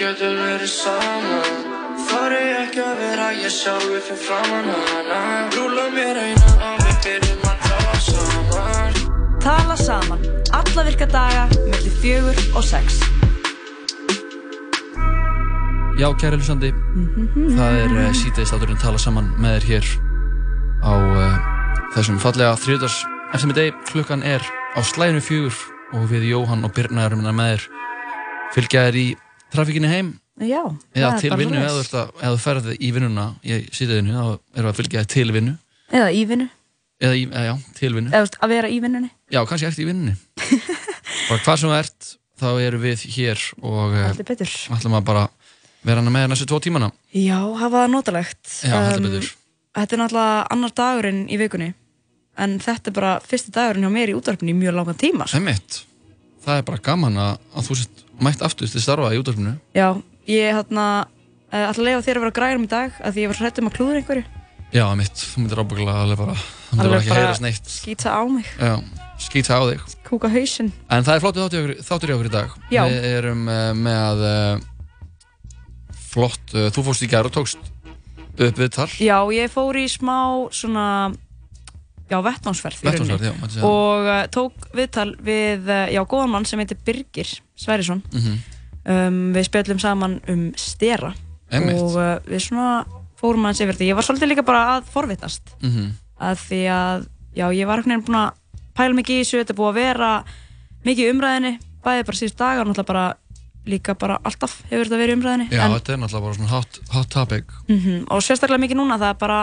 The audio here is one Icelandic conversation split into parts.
getur verið saman Þarri ekki að vera ég sjálfi fyrir framann hana. Rúla mér eina og við byrjum að tala saman. Tala saman, alla virka daga, mellir fjögur og sex. Já, kæri hlustandi, það er uh, sítiðist átturinn að tala saman með þér hér á uh, þessum fallega þriðdags eftirmiðdegi. Klukkan er á slæðinu fjögur og við Jóhann og Birna erum hérna með þér. Fylgja þér í trafíkinni heim Já, eða það er til vinnu, eða þú ferði í vinnuna í sítiðinu, þá erum við að fylgja til vinnu Eða í vinnu, eða, í, já, til vinnu. eða að vera í vinnunni. Já, kannski ert í vinnunni. Bara hvað sem þú ert, þá erum við hér og betur. ætlum að bara vera hana með næstu tvo tímana. Já, hafa það notalegt. Já, betur. Þetta er náttúrulega annar dagurinn í vikunni, en þetta er bara fyrsti dagurinn hjá mér í útvarpinu í mjög langan tíma. sko. Einmitt. Það er bara gaman að, að þú sett mætt aftur til starfa í útvarpinu. Já, ég hérna, uh, ætla að leiða þér að vera grærum í dag, að því ég var hrættum að klúður einhverju. Já, einmitt. Þú myndir ábygglega alveg bara, myndir bara ekki heyrast neitt. skýta á mig, Já, skýta á þig. kúka hausinn. En það er í okkur- þáttur í okkur í dag. Já. Við erum uh, með uh, flott, þú fórst í gær og tókst upp viðtal. Já, ég fór í smá svona, já, segja. Og uh, tók viðtal við, uh, já, góðan mann sem heitir Birgir Sværisson. Mhm. um, við spjöllum saman um stera. Einmitt. Og uh, við svona fórum aðeins yfir því. Ég var svolítið líka bara að forvitast. Mhm. Að því að, já, ég var einhvern veginn búin að pæla mikið í þessu. Þetta er búið að vera mikið umræðinni. Bæði bara síðust dagar, náttúrulega bara líka bara alltaf hefur þetta verið umræðinni. Já, En- þetta er náttúrulega bara svona hot, hot topic. Mhm, og sérstaklega mikið núna það er bara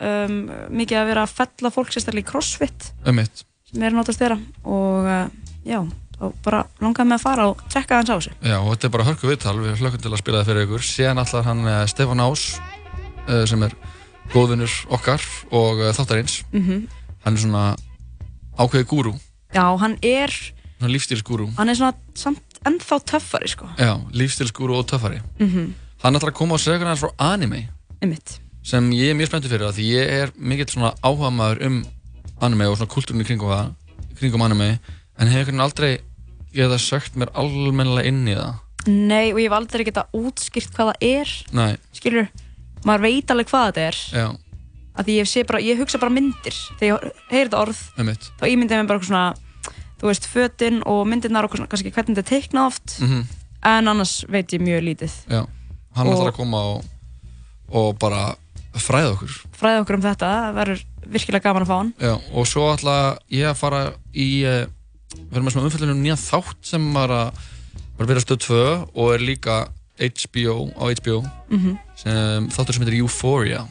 um, mikið að vera að fella fólk sérstaklega í crossfit Einmitt. sem er notast þeirra og uh, já, og bara langaði með að fara og trekka aðeins á þessu Já, og þetta er bara hörku viðtal, við erum hlökkum til að spila það fyrir ykkur. Síðan allar hann uh, Stefán Ás, uh, sem er góðvinnur okkar og uh, þáttarins. mm Hann er svona ákveði gúrú, Já, hann er, svona lífstílsgúrú. hann er svona samt ennþá töffari sko Já, lífstílsgúrú og töffari. mm Hann ætlar að koma og segja hvernig hans frá anime, Einmitt sem ég er mjög spenntur fyrir því ég er mikill svona áhuga maður um anime og svona kultúrinu kringum það, kringum anime, en hefur hvernig aldrei getað sögt mér almennilega inn í það. Nei, og ég hef aldrei geta útskýrt hvað það er. Nei, skilur, maður veit alveg hvað þetta er. Já, að því ég bara, ég hugsa bara myndir. Þegar ég heyri þetta orð einmitt. þá ímyndi ég mér bara eitthvað svona þú veist, fötin og myndirnar og svona, kannski hvernig þetta teiknað oft. Mm en annars veit ég mjög lítið. Já, hann ætlar að koma og, og bara fræða okkur. fræða okkur um þetta, það verður virkilega gaman að fá hann. Já, og svo ætla ég að fara í, uh, verðum með svona umfællinu um nýjan þátt sem var að, var að vera stöð 2 og er líka HBO, á HBO, mm sem, þáttur sem heitir Euphoria,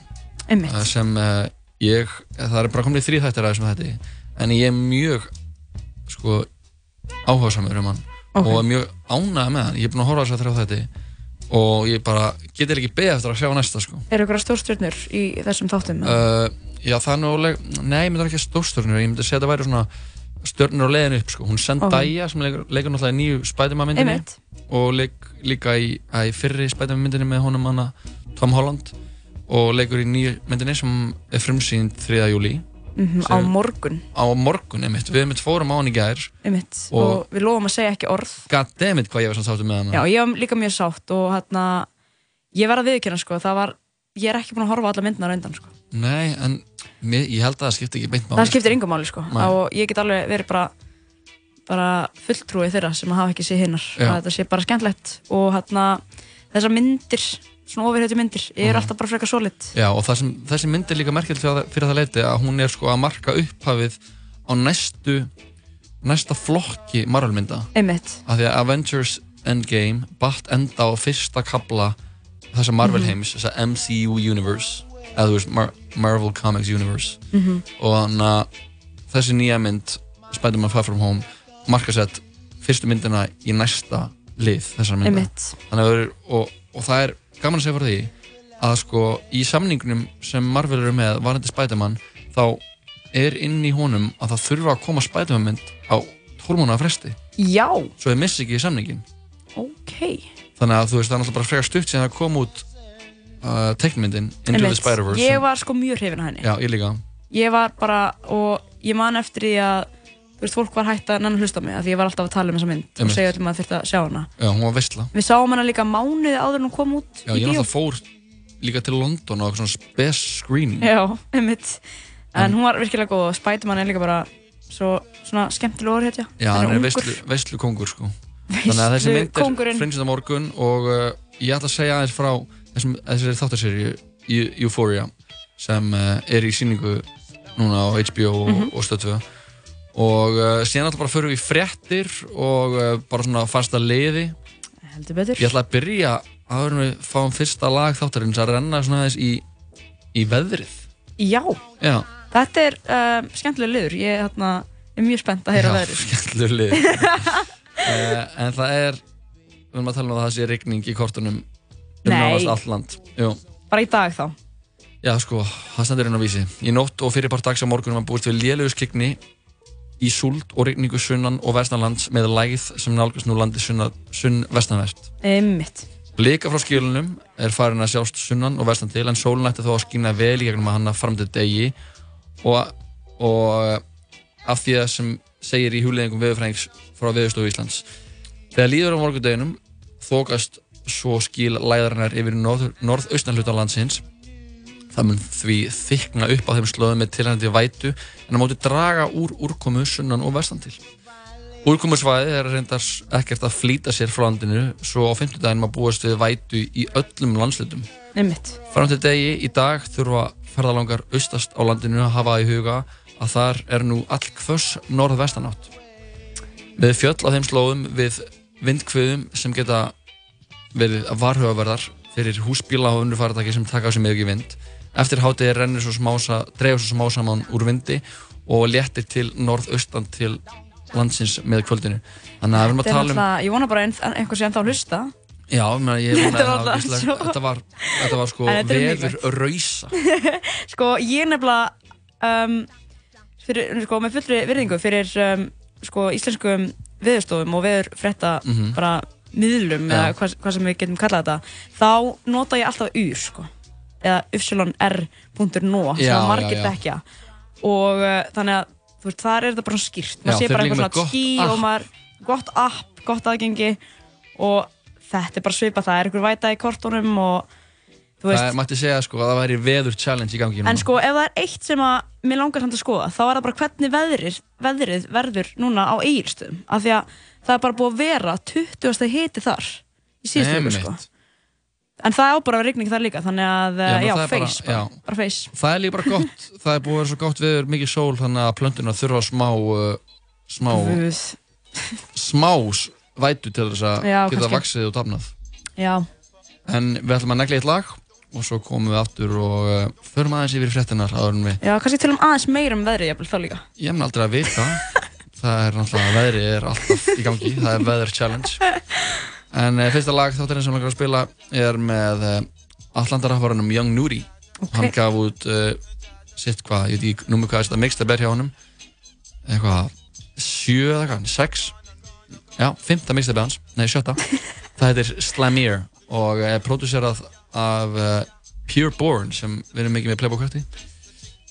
einmitt, uh, sem uh, ég, það er bara komið þrý þættir að þessum þætti, en ég er mjög, sko, áhugasamur um hann. Ok. og mjög ánægð með hann, ég er búinn að horfa þess að þrjá þætti og ég bara getur ekki beðið eftir að sjá næsta, sko. eru ykkur stórstjörnur í þessum þáttum uh, já, það er alveg, nei, ég myndi ekki stórstjörnur, ég myndi segja að það væri svona stjörnur á leiðinu upp, sko. Hún Zendaya sem leikur, leikur náttúrulega í nýju Spiderman myndinni einmitt, og leik líka í, í fyrri Spiderman myndinni með honum hana Tom Holland og leikur í nýju myndinni sem er frumsýnd 3. júli mm á sem- morgun. Á morgun, einmitt, við einmitt fórum á hann í gær. Einmitt, Og- og, við lofum að segja ekki orð. Goddammit hvað ég var sáttu með hana. Já, ég var líka mjög sátt og hérna ég verð að viðkynna sko, það var ég er ekki búin að horfa á alla myndina á reyndan sko. nei, en mér, ég held að það skipti ekki beint máli það skiptir yngum máli sko. Nei. og ég get alveg verið bara bara fulltrúið þeirra sem hafa ekki séð hinnar að þetta sé bara skemmtlegt og hérna þessar myndir svona ofirhættu myndir, ég er Mhm. alltaf bara frekar solid Já, og sem, þessi mynd er líka merkjöld fyrir, það- leiti að hún er sko að marka upphafið á næstu næsta flokki Marvel-mynda einmitt, af því að Avengers Endgame batt enda á fyrsta kabla þessa Marvel Mhm. heims, þessa MCU Universe eða þú veist Mar Marvel Comics Universe Mhm. og þannig að þessi nýja mynd Spider-Man Far From Home marka sett fyrstu myndina í næsta lið þessar mynda og, og það er gaman að segja frá því að sko í samningunum sem Marvel eru með varandi Spiderman þá er inn í honum að það þurfa að koma Spiderman mynd á tólmúna fresti. Já, svo þið missi ekki í samningin ok. Þannig að þú veist það er náttúrulega bara frekar stutt síðan það kom út uh, teiknmyndin Into the. Spider-Verse. Ég var sko mjög hrifin að henni. Já, ég líka. Ég var bara og ég man eftir því að veist, fólk var hægt að nanna hlusta á mig af því ég var alltaf að tala um þessa mynd og Einmitt. segja öllum að þurfti að sjá hana Já, hún var veistla. við sáum hana líka mánuði áður en hún kom út Já, í ég bíó. náttúrulega fór líka til London á eitthvað svona spes screening. Já, einmitt en hún var virkilega góð og Spiderman er líka bara svo, svona skemmtilegur hetja Já, hann er veistlu, veistlu kongur, sko. Þannig að þessi mynd er kóngurinn. frinsið á morgun og uh, ég ætla að segja aðeins frá þessum, þessari þáttarserju Euphoria sem uh, er í síningu núna á HBO og, Mhm. og stöðtöða og uh, síðan ætla bara að förum við í fréttir og uh, bara svona fasta liði. Heldur betur. Ég ætla að byrja að við fáum fyrsta lag þáttarins að renna svona aðeins í, í veðrið. Já, Já, þetta er um, skemmtilega liður. Ég hérna, er mjög spennt að heyra Já, veðrið. skemmtilegur lið uh, En það er við erum að tala um að það sé rigning í kortunum um Nei. nánast allt land. Jú. bara í dag þá. Já sko, það stendur inn á vísi. Í nótt og fyrirpart dags á morgunum var búist við lélegu skikni í súld og rigningu sunnan og vestanlands með lægð sem nálgast nú landi sunna, sunn vestanvert. Einmitt. Blika frá skilunum er farin að sjást sunnan og vestan til en sólun ætti þó að skýna vel í gegnum að hanna fram til degi. Og, og af því að sem segir í húleðingum veðurfrængs frá Veðurstofu Íslands. Þegar líður á morgundeginum þókast svo skil læðarinnar yfir norð, norðaustan hluta landsins það mun því þykna upp á þeim slóðum með tilhændi vætu en á móti draga úr úrkomu sunnan og vestan til. Úrkomusvæði er reyndar ekkert að flýta sér frá landinu svo á 50 daginn maður búast við vætu í öllum landslutum. einmitt Fram til degi í dag þurfa ferðalangar austast á landinu að hafa í huga að þar er nú all hvöss norðvestanátt. Með fjöll á þeim slóðum við vindkviðum sem geta verið varhugaverðar fyrir húsbíla og unnur faratæki sem taka á sig mikið vind. Eftir hátegi rennir svo smása, dreifur svo smá saman úr vindi og léttir til norðaustan til landsins með kvöldinu. Þannig að við erum að er tala um... náttúrulega, ég vona bara ein, einhver sé ennþá að hlusta Já, mena, ég vona að alltaf Þetta var, þetta var sko er veður mikilvægt. rausa. sko, ég nefnilega um, fyrir, sko, með fullri virðingu fyrir um, sko, íslenskum viðurstofum og viðurfretta Mhm. bara miðlum Já. eða hvað, hvað sem við getum kallað þetta þá nota ég alltaf ur sko. Eða yfsjölonr.no sem að margir þekkja og uh, þannig að þú veist, þar er þetta bara skýrt maður sé bara eitthvað app. og maður gott app, gott aðgengi og þetta er bara svipað það er einhver væta í kortunum og þú veist, Það mætti segja sko að það væri veður challenge í gangi núna. En sko, ef það er eitt sem að mér langar samt að skoða, þá er það bara hvernig veðrið, veðrið verður núna á eigirstöðum. Af því að það er bara búið að vera 20. hiti þar í síðustu sko. En það á bara að vera rigning þar líka, þannig að, Já, já, nú já er bara- face, bara, bara face. Það er líka bara gott, það er búið að vera svo gott veður, mikið sól, þannig að plöntuna þurfa smá, uh, smá, Guð. smá vætu til þess að Já, geta vaksið og dafnað. Já, En við ætlum að negla eitt lag og svo komum við aftur og uh, förum aðeins yfir fréttinar áður en við, já, kannski til um aðeins meira um veðrið, jafnvel, þá líka. ég mun aldrei að vita, það er náttúrulega, veðrið er alltaf í gangi, það er veður challenge. En uh, fyrsta lag þáttarinn sem langar að spila er með uh, Atlantarafvarunum Young Nuri. Ok. Hann gaf út uh, sitt hvað, ég veit ekki númur hvað þetta mixtape er hjá honum. Eitthvað sjö eða hvað, sex? Já, fymta mixtape hans, nei sjötta. Það heitir Slamier og er pródúserað af uh, Pure Born sem við erum mikið með Playboy Kvarti.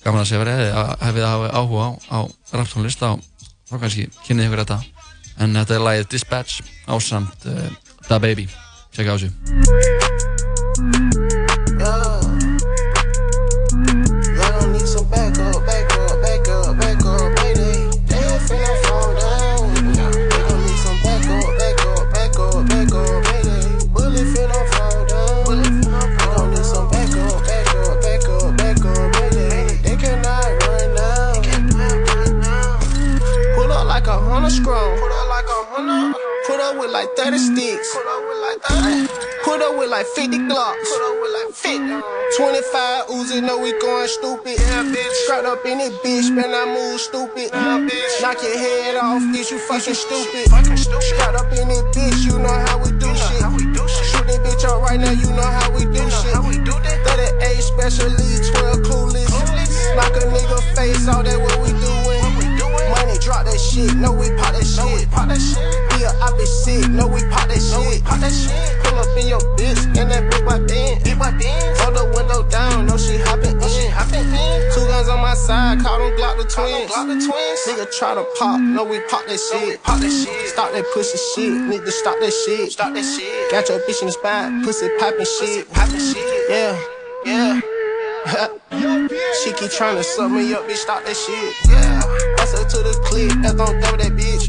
Gaman að segja verið að hefði það áhuga á, á raptónlist þá, þá kannski kynnið ykkur þetta. En þetta er lagið Dispatch á samt uh, Da Baby. Tjekka á þessu. Like 30 sticks. Put up with like 30. Put up with like 50 glocks. Put up with like 50. 25 Uzi, know we going stupid. Straight up in it, bitch. Man, I move stupid. Knock your head off, bitch. You fucking stupid. Straight up in it, bitch. You know how we do shit. How we do shit. Shoot that bitch up right now. You know how we do shit. How we do that. 38 special lead, 12 clueless. Knock a nigga face off. That what we doing. Drop that shit. No, we pop that shit. Pop that shit. Yeah, I be sick. No, we pop that shit. Pop that shit. Pull up in your bitch and that big white band. Big white band. Roll the window down. No, she hopping in. She hopping in. Two guns on my side, call them Glock the twins. Glock the twins. Nigga try to pop, no we pop that shit. Pop that shit. Stop that pussy shit. Need to stop that shit. Stop that shit. Got your bitch in the spot, pussy poppin' shit. Poppin' shit. Yeah, yeah. she keep tryna suck me up, bitch. Stop that shit. Yeah. Pass to the clip, after I'm done with that bitch.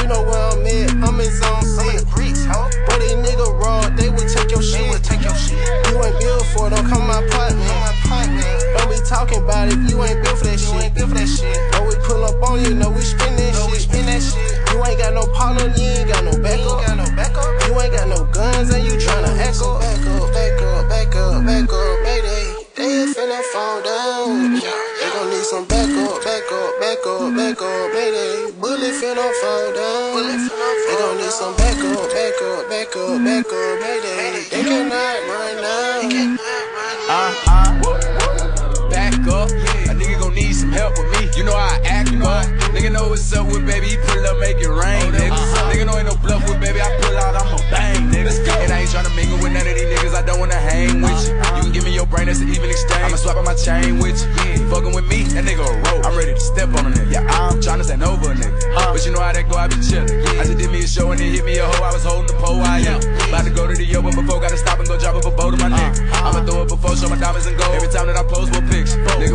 You know where I'm at. I'm in zone six. Boy, these nigga raw, they would take your shit. They take your shit. You ain't built for it, don't come my pot, man. Don't be talking about it you ain't built for that shit. You ain't built for that shit. Know we pull up on you, know we spin that shit. Spin that shit. You ain't got no partner, you ain't got no backup. You ain't got no backup. You ain't got no guns and you tryna echo. Back up, back up, back up, back up, mayday. They finna fall down. Gon' need some backup, backup, backup, backup, mayday. Bullet finna fall down. They gon' need some backup, backup, backup, backup, mayday. They cannot run now. Uh, uh, back up. A nigga gon' need some help with me. You know how I act, you know. Nigga know what's up with baby. He pull up, make it rain, nigga. Nigga know ain't no bluff with baby. I pull out, I'ma And I ain't tryna mingle with none of these niggas. I don't wanna hang with you. Uh-huh. You can give me your brain, that's an even exchange. I'ma swap out my chain with you. You fucking with me, that nigga a roll. I'm ready to step on a nigga. Yeah, I'm tryna stand over a nigga. But you know how that go, I be chillin'. I just did me a show and it hit me a hoe. I was holding the pole, I am. About to go to the yo, but before gotta stop and go drop up a bow to my nigga. Uh-huh. I'ma throw it before, show my diamonds and gold. Every time that I post more pics, nigga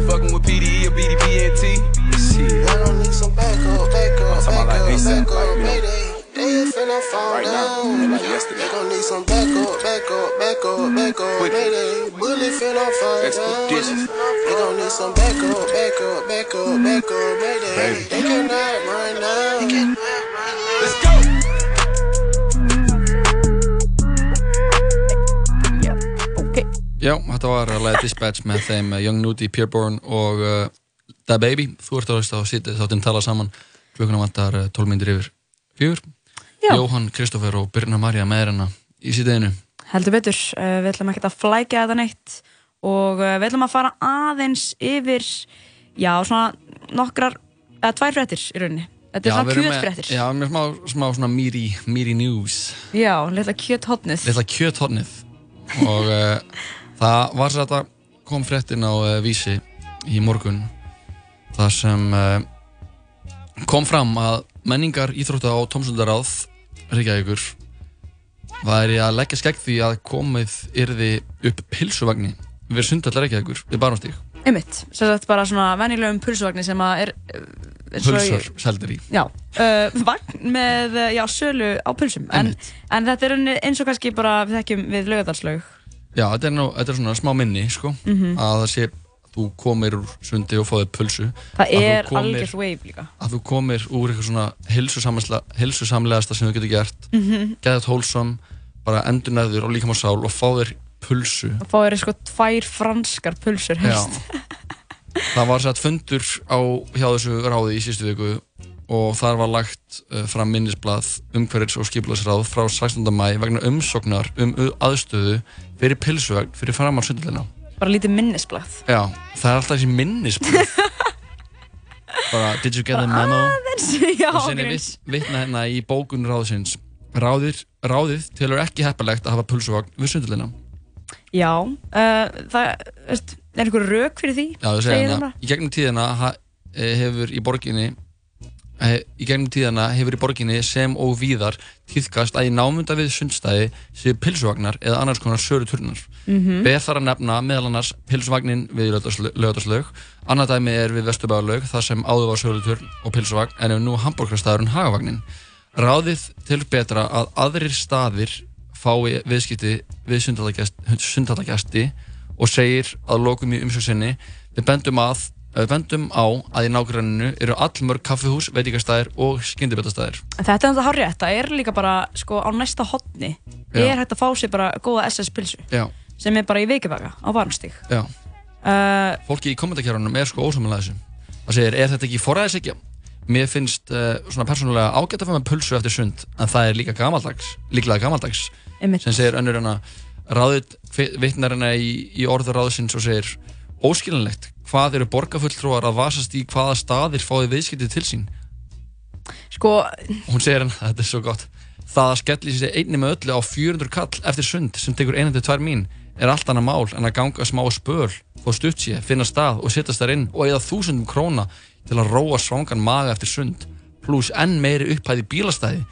now, like yesterday. They gon' need some backup, backup, backup, backup, Quick. mayday. Bullet finna fall Expeditious. down. They gon' need some backup, backup, backup, backup, mayday. Baby. They cannot run now. Let's go. Já, þetta var að leiða Dispatch með þeim eh, Young Nudie, Pureborn og uh, Da Baby. Þú ert að hlusta á sítið þáttinn tala saman. Klukkuna vantar uh, 12 myndir yfir fjögur. Já. Jóhann, Kristoffer og Birna Marja með hérna í sítiðinu. heldur betur. Uh, við ætlum ekki að flækja þetta neitt og uh, við ætlum að fara aðeins yfir, já, svona nokkrar, eða tvær fréttir í rauninni. Þetta er svona kjötfréttir. Já, með smá, smá svona meaty, meaty news. Já, litla kjöthotnið. Lilla kjöthornið. Og uh, það var þetta kom fréttin á uh, vísi í morgun. Það sem uh, kom fram að menningar íþrótta á Tómsundaráð Reykjavíkur væri að leggja skegg því að komið yrði upp pilsuvagni við sundallar Reykjavíkur við Barónstík. Einmitt, sem sagt bara svona venjulegum pulsuvagni sem að er Pulsar seldir í. Já, uh, vagn með, uh, já, sölu á pulsum en, Einmitt. en þetta er eins og kannski bara við þekkjum við laugadalslaug Já, þetta er, nú, þetta er svona smá minni, sko, Mhm. að það sé þú komir úr sundi og fáið pulsu. Það er algjört wave líka að þú komir úr eitthvað svona hilsusamlegasta sem þú getur gert mm. -hmm. geðat hólsam, bara endurnæður og líka má sál og fá þér pulsu og fá þér sko tvær franskar pulsur helst það var satt fundur á hjá þessu ráði í sístu viku og þar var lagt uh, fram minnisblað umhverfis og skipilagsráð frá 16. mæ vegna umsóknar um aðstöðu fyrir pilsuvegn fyrir fram á sundlina bara lítið minnisblað. Já, það er alltaf þessi minnisblað. Bara, did you get the memo? Já, og sinni gríns. vitt, vitna hérna í bókun ráðsins. Ráðir, ráðið telur ekki heppalegt að hafa pulsuvagn við sundulina Já, uh, það veist, er einhver rauk fyrir því? Já, segir Segir hérna, það í gegnum tíðina ha, eh, hefur í borginni í gegnum tíðina hefur í borginni sem og víðar tíðkast að í námunda við sundstæði séu pilsuvagnar eða annars konar söru turnar. Mm -hmm. Ber þar að nefna meðal annars pilsuvagnin við lögataslaug, annað dæmi er við vesturbæðarlaug þar sem áður var söru turn og pilsuvagn en ef nú hambúrkrastæðurinn hagavagnin. Ráðið til betra að aðrir staðir fái viðskipti við sundhallagæsti og segir að lokum í umsöksinni við bendum, að, við bendum á að í nágranninu eru allmörg kaffihús, veitingastæðir og skyndibetastæðir. Þetta er náttúrulega rétt, það er líka bara sko á næsta hotni Já. er hægt að fá sér bara góða SS pilsu Já, sem er bara í vikivaka á varnstík já. uh, Fólki í kommentarkjárunum er sko ósamlega þessu. Það segir, er þetta ekki forræðisekja? Mér finnst uh, svona persónulega ágætt að fá með pulsu eftir sund, en það er líka gamaldags, líklega gamaldags. sem segir önnur en að ráðið vittnar hana í, í orður ráðsins og segir óskilinlegt, hvað eru borgarfulltrúar að vasast í hvaða staðir fáið viðskiptið til sín? Sko, hún segir hann, þetta er svo gott. Það að skelli sér einni með öllu á 400 kall eftir sund sem tekur 1-2 mín er allt annað mál en að ganga smá spöl og stutt sér, finna stað og sittast þar inn og eða þúsundum króna til að róa svangan maga eftir sund pluss enn meiri upphæði bílastæði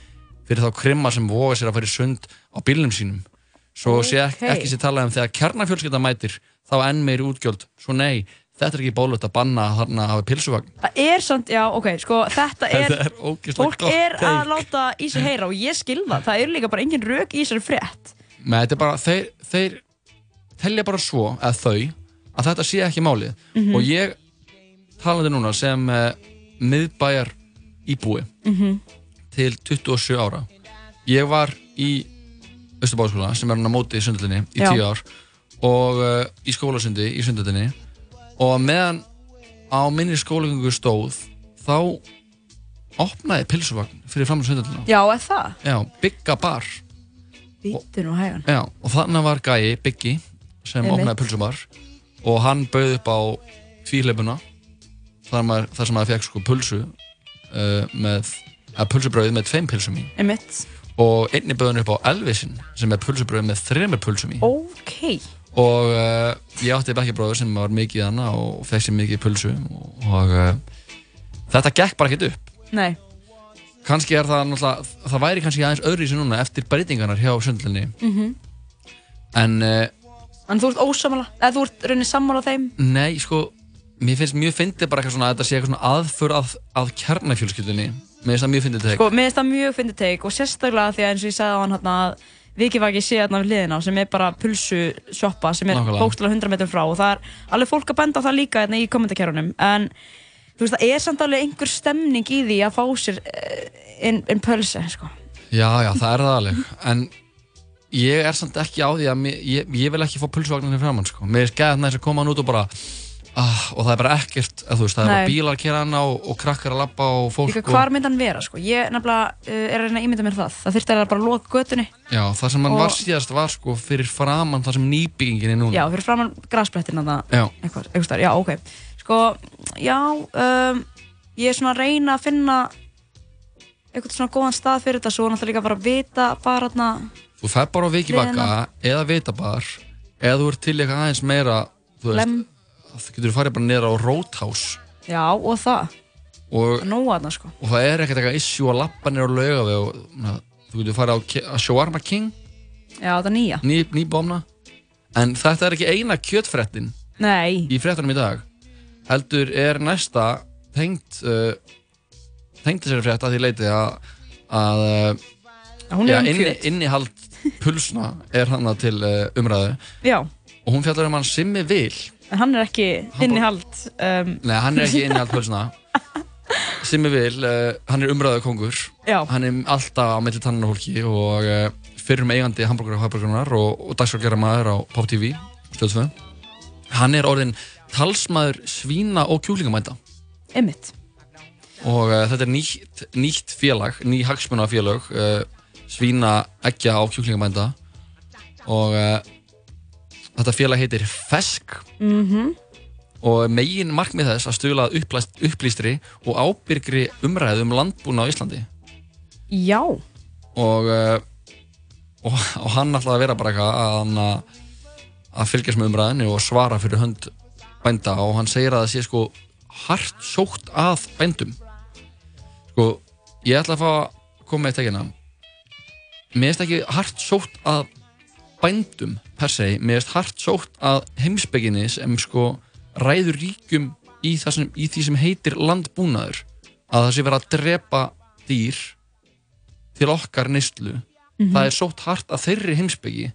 fyrir þá krimma sem voga sér að fara í sund á bílnum sínum. Svo sé ek Ókei. ekki sér talað um þegar kjarnafjölskylda mætir þá enn meiri útgjöld. Svo nei, þetta er ekki bólögt að banna þarna að hafa pilsuvagn Það er samt, já, ok, sko, þetta er, þetta er fólk er að take. láta í sig heyra og ég skil það, eru líka bara engin rök í þessari frétt. Nei, þetta er bara, þeir, þeir telja bara svo, eða þau, að þetta sé ekki málið. Mhm. Og ég talandi núna sem uh, miðbæjar íbúi Mhm. til 27 ára. Ég var í Östubáðskóla, sem er hann á móti í sundlinni, í Já. 10 ár, og uh, í skólasundi í sundlinni, og meðan á minni skólagöngu stóð, þá opnaði pilsuvagn fyrir fram á sundlina. Já, er það? Já, bygga bar. Býtu nú hægan. Já, og þannig var gæi, Biggi, sem Einmitt. opnaði pulsubar og hann bauð upp á tvíhleipuna þar, maður, þar sem maður fekk sko pulsu uh, með, að pulsubrauð með tveim pulsum í Einmitt. og einni bauð hann upp á Elvisin sem er pulsubrauð með þreymur pulsum í Ok. Og uh, ég átti bekkjabróður sem var mikið hana og fekk sér mikið pulsu og, og uh, þetta gekk bara ekkert upp Nei. kannski er það náttúrulega það væri kannski aðeins öðru í sig núna eftir breytingarnar hjá sundlinni Mhm. en uh, En þú ert ósamála, eða þú ert raunin sammála þeim? Nei, sko, mér finnst mjög fyndið bara eitthvað svona að þetta sé eitthvað svona aðför að, að kjarnafjölskyldunni. Mér finnst það mjög fyndið teg. Sko, mér finnst það mjög fyndið teik og sérstaklega því að eins og ég sagði á hann hérna að Vikivaki sé hérna við hliðina á sem er bara pulsu sjoppa sem er bókstala 100 metrum frá og það er alveg fólk að benda á það líka hérna í kommentarkerunum en þú veist það er samt alveg einhver stemning í því að fá sér uh, inn, inn pulsu sko. Já, já, það er það alveg. En ég er samt ekki á því að mér, ég, ég vil ekki fá pulsvagnarnir framann, sko. Mér er skæðið næst að koma hann út og bara, ah, og það er bara ekkert, veist, það er bara bílar að kera hana og, og krakkar að labba og fólk Líka hvar mynd hann vera sko. Ég nefnilega uh, er að reyna að ímynda mér það það þurfti að bara loka götunni Já, það sem hann Og- var síðast var, sko, fyrir framann það sem nýbyggingin er núna. Já, fyrir framann Já. eitthvað, eitthvað já, ok Sko, já, um, ég er svona að reyna að finna eitthvað svona góðan stað fyrir þetta svo náttúrulega líka bara að vita bara þarna Þú fer bara á vikivaka Hliðina. eða vitabar eða þú ert til eitthvað aðeins meira, þú veist, lem, þú getur farið bara niður á Roadhouse. Já, og það. Og að nóa þarna, sko. og það er ekkert eitthvað issue að lappa nýra á laugavi og na, þú getur farið á Shawarma King. Já, það nýja. Ný, ný bómna en þetta er ekki eina kjötfrettin Nei, í frettunum í dag. Heldur er næsta tengt uh, tengt þessari frett að því leiti að, að uh, er um inni, innihald pulsna er hann til uh, umræðu. Já, og hún fjallar um hann Simmi Vil en hann er ekki innihald um, nei, hann er ekki innihald pulsna Simmi Vil, uh, hann er umræðu kongur Já, hann er alltaf á milli tannana á fólki og uh, fyrrum eigandi hambúrgar og hambúrgarunar og, og dagsfjörgjara maður á Pop TV stöðsföð hann er orðin talsmaður svína og kjúklingamænda einmitt. Og uh, þetta er nýtt, nýtt félag ný hagsmunafélag uh, svína, eggja og kjúklingamænda og uh, þetta félag heitir FESK. Mm og megin markmið þess að upplæst, upplýstri og ábyrgri umræðu um landbúna á Íslandi. Já, og, uh, og, og hann ætlaði að vera bara eitthvað að, að, fylgjast með umræðinu og svara fyrir hönd bænda. Og hann segir að það sé sko hart sótt að bændum. Sko ég ætla að fá að koma með tekina. Mér finnst ekki hart sótt að bændum per se, finnst hart sótt að heimsbygginni sem sko ræður ríkjum í, sem, í því sem heitir landbúnaður að það sé vera að drepa dýr til okkar neyslu. Það er sótt hart að þeirri heimsbyggi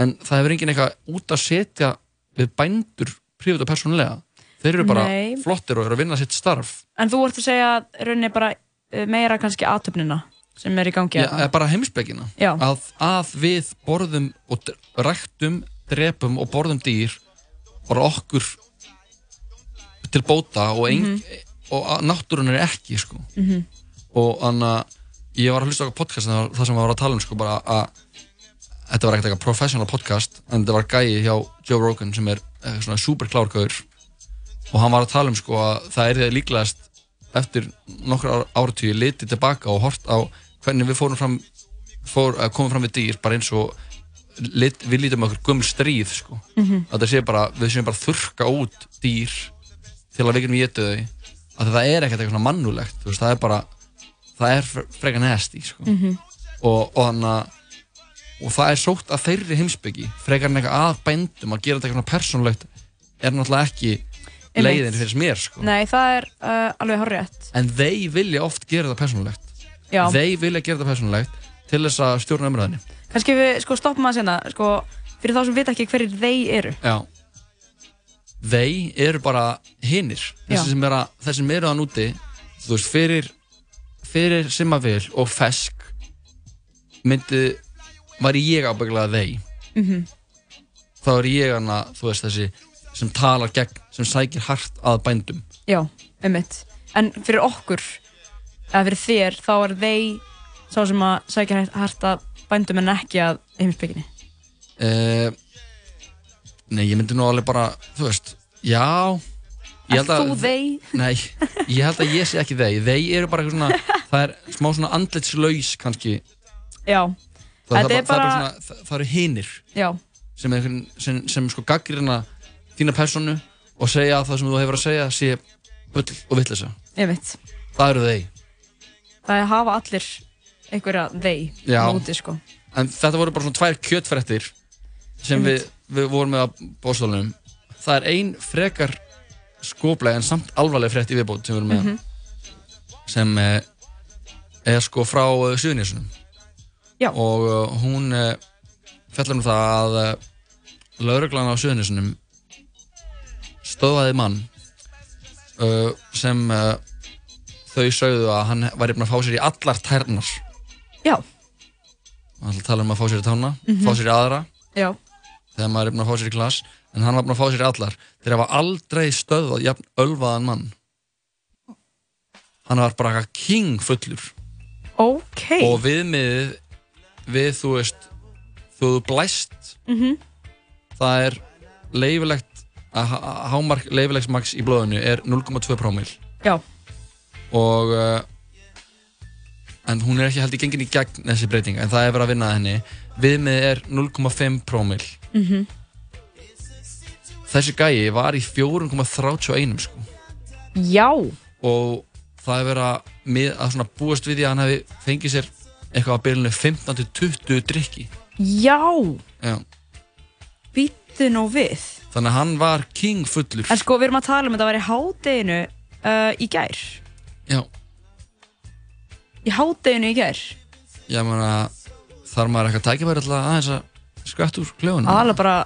en það hefur enginn eitthvað út að setja við bændur prívat og persónulega. Þeir eru bara Nei. flottir og eru að vinna sitt starf. En þú ert að segja rauninni bara uh, meira kannski aðtöfnina sem er í gangi Já, eða bara heimsbyggina að, að við borðum og ræktum, drepum og borðum dýr bara okkur til bóta og, ein, og að náttúrun er ekki sko. Mhm. og þannig að ég var að hlusta á podcast þar sem var að tala um sko, að þetta var ekkert eitthvað professional podcast en þetta var gæi hjá Joe Rogan sem er eh, svona super klárgöður og hann var að tala um sko að það er líklegast eftir nokkra áratvíu litið tilbaka og hort á hvernig við fórum fram fór, komum fram við dýr bara eins og lit, við lítum okkur gömul stríð sko. Mhm. að það sé bara, við séum bara að þurrka út dýr til að við getum getu þau að það er ekkert eitthvað mannulegt veist, það er bara, það er fre- frekar nesti sko. Mhm. og, og þannig að og það er sótt að þeirri heimsbyggi frekar en eitthvað að bændum að gera þetta eitthvað svona persónulegt er náttúrulega ekki leiðin fyrir mér sko. Nei, það er uh, alveg horrið en þeir vilja oft gera þetta persónulegt Já, þeir vilja gera þetta persónulegt til þess að stjórna umræðinni kannski við sko stoppum að sérna sko, fyrir þá sem vita ekki hverjir þeir eru. Já. Þeir eru bara hinnir Já. Þessi sem, er að, þessi sem eru þann úti Þú veist, fyrir Fyrir Simavil og Fesk Myndi Væri ég ábygglega þeir. Mhm. Þá er ég hana, þú veist, þessi Sem talar gegn, sem sækir hart að bændum. Já, einmitt. En fyrir okkur, eða fyrir þér þá er þeir sá sem að sækja hægt að bændum en ekki að heimsbygginni uh, Nei, ég myndi nú alveg bara Þú veist, já Ég Er þú þeir? Nei, ég held að ég sé ekki þeir Þeir eru bara eitthvað svona Það er smá svona andlitslaus kannski Já, Það, Þetta það, er bara... það, bara- svona, það, það eru hinir já, sem, er sem, sem sko gaggrina þína personu og segja að það sem þú hefur að segja sé bull og vittlisa. einmitt Það eru þeir. Það er hafa allir einhverja þeir Já. móti sko En þetta voru bara svona tvær kjötfrettir sem við, við vorum með á bóstólunum. Það er ein frekar skoplega en samt alvarleg frett í viðbót sem við erum með Mhm. sem eh, er sko frá uh, Suðunísunum. Og uh, hún fjallar um það að lauruglan á Suðunísunum stöðvaði mann uh, sem þau sögðu að hann væri búinn að fá sér í allar tærnar. Já, hann ætla að tala um að fá sér í tána Mhm. fá sér í aðra. Já, þegar maður er búinn að fá sér í glas en hann var búinn að fá sér í allar. Þeir hafa aldrei stöðvað jafn ölvaðan mann. Hann var bara king fullur ok. Og viðmiðið við þú veist þú blæst Mhm. það er leifilegt að há- hámark leifilegs max í blóðinu er 0,2 promil Já, og uh, en hún er ekki held í gengin í gegn þessi breyting en það er verið að vinna henni. Viðmið er 0,5 promil Mhm. þessi gæi var í 4,31 sko. já, og það er verið að, að búast við því að hann hefði fengið sér eitthvað að byrjunni 15-20 drikki já. Já. Býttu nú við. Þannig að hann var king fullur. En sko, við erum að tala um að þetta var í hádeginu uh, í gær já, Í hádeginu í gær? Ég meina þar maður eitthvað tækifæri alltaf aðeins að skvætt úr kljóðunum Aðalega bara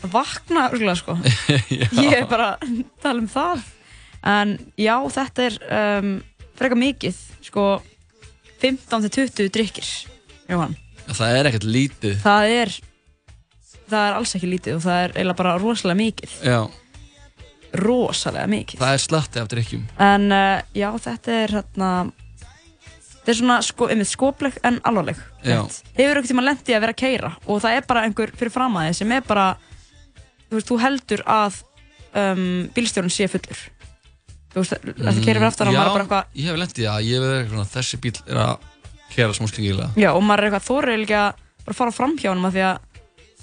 að vakna örgulega sko. Ég er bara að tala um það. En já, þetta er um, frekar mikið Sko 15-20 drikkir Jóhann. Það er ekkert lítið. Það er Það er alls ekki lítið og það er eiginlega bara rosalega mikið. Já, Rosalega mikið. Það er slatti af drikkjum En uh, já, þetta er hérna Þetta er svona sko, skopleg en alvarleg. Hefur ekkert tíma lendið að vera að keira og það er bara einhver fyrir fram að þið sem er bara þú veist, þú heldur að um, bílstjórun sé fullur. Þú veist, þetta keirir fyrir aftan og Mm, maður er bara eitthvað ég hef lendið það, ég verið eitthvað þessi bíl er að kera smá skringilega Já, og maður er eitthvað þórið ekki að bara fara fram hjá hann af því að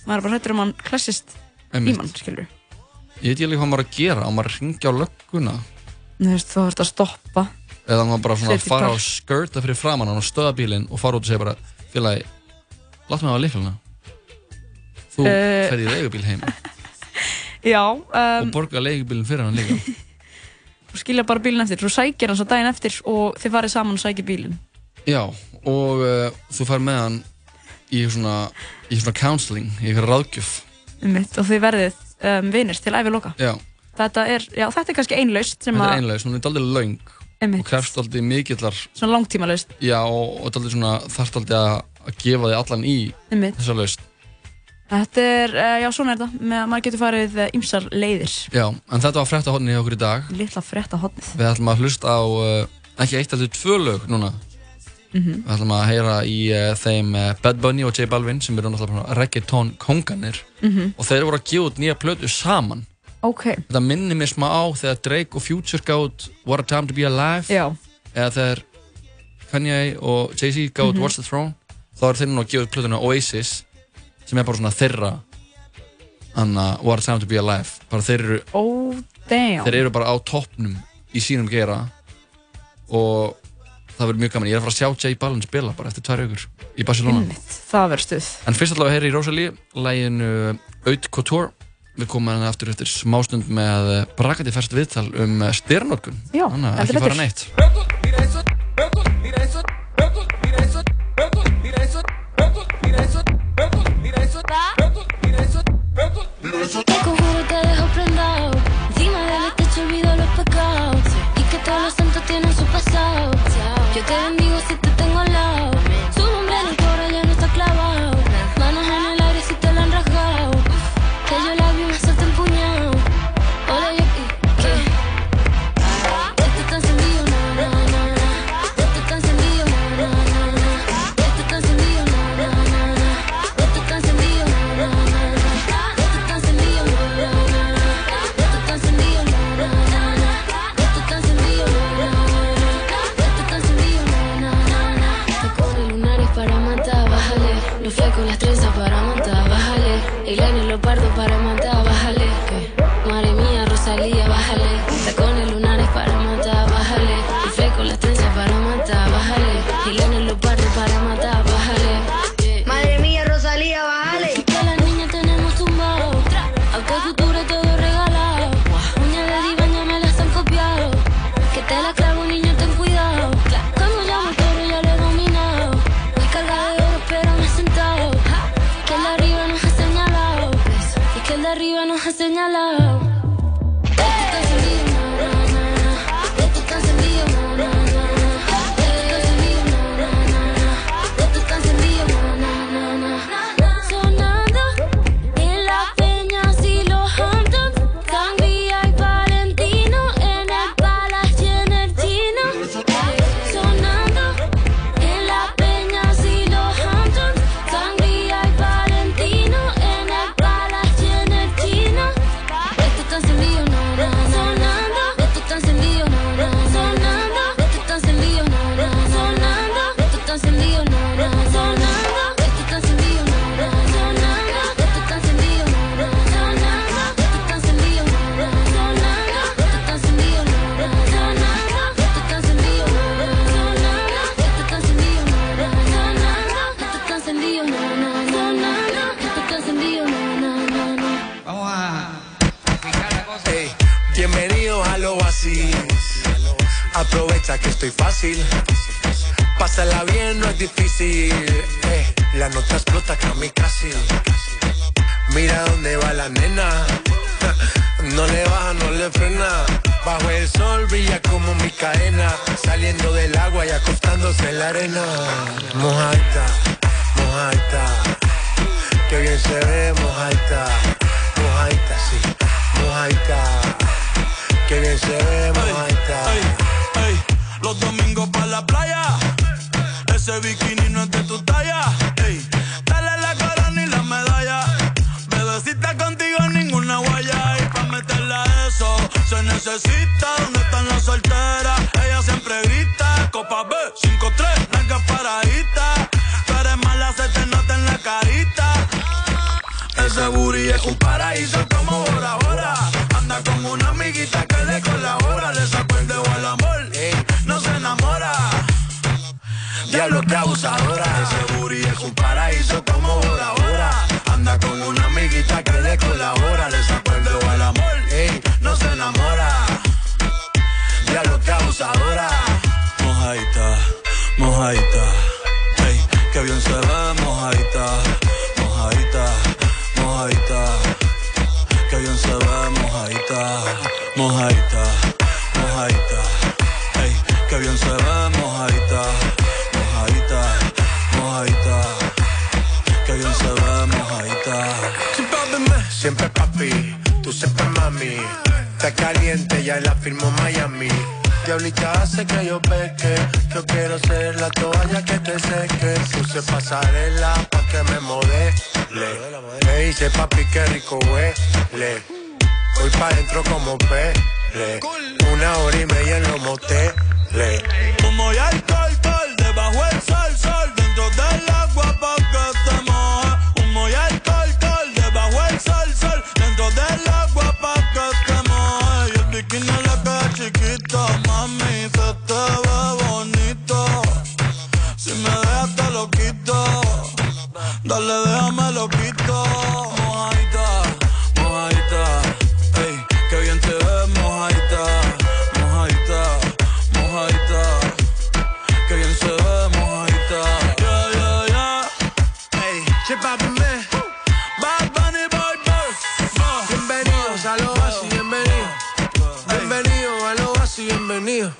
maður er bara hættur um hann klassist í mann, skilur Ég veit ég alveg hvað maður að gera, á maður að ringja á lögguna? Þú veist, þú þarfst að stoppa. Eða maður bara svona Safety fara car. og skörta fyrir framann hann og stöða bílinn og fara út og segja bara félagi, látt mig á líkluna Þú uh, Eh. ferði í leigubíl heim. Já, og um, borga leigubílinn fyrir hann líka. Þú skilja bara bílinn eftir. Þú sækir hann svo daginn eftir og þið farið saman og sækir bílinn. Já, og uh, þú fær með hann í svona, í svona counseling, í eitthvað ráðgjöf. Einmitt, og þið verðið um, vinir til æfi loka. Já, þetta er, já, þetta er kannski einlaust sem þetta er að, einlega, hún er löng og einmitt, krefst daldið mikillar svona langtímalaust Já, og, og daldið svona þarf daldið að, að gefa þig allan í einmitt. þessa laust þetta er, uh, já, svona er þetta með að maður getur farið uh, ýmsar leiðir. Já, en þetta var frétta hodni hjá okkur í dag. Litla frétta hotnið Við ætlum að hlusta á uh, ekki eitt heldur tvö lög núna Við ætlum að heyra í uh, þeim uh, Bad Bunny og J Balvin sem eru náttúrulega bara reggaeton konganir Mhm. og þeir voru að gefa út nýja plötu saman. Ok, Þetta minnir mér smá á þegar Drake og Future gáð út What a Time to Be Alive. Já, eða þegar Kanye og Jay-Z gáð út Mhm. What's the Throne. Þá er þeir nú að gefa út plötuna Oasis sem er bara svona þeirra Anna, What a Time to Be Alive. Bara þeir eru, Oh, damn. þeir eru bara á toppnum í sínum gera og það verður mjög gaman, ég er að fara að sjá J Balvin spila bara eftir tvær aukur í Barcelona Einmitt, það verður stuð. En fyrst allavega heyri í Rosalie, læginu Aut Couture. Við komum hérna aftur eftir smástund með brakandi færst viðtal um styrnótkun. Þannig að ekki fara neitt. Te conjuro te dejo prendado iban a señalar.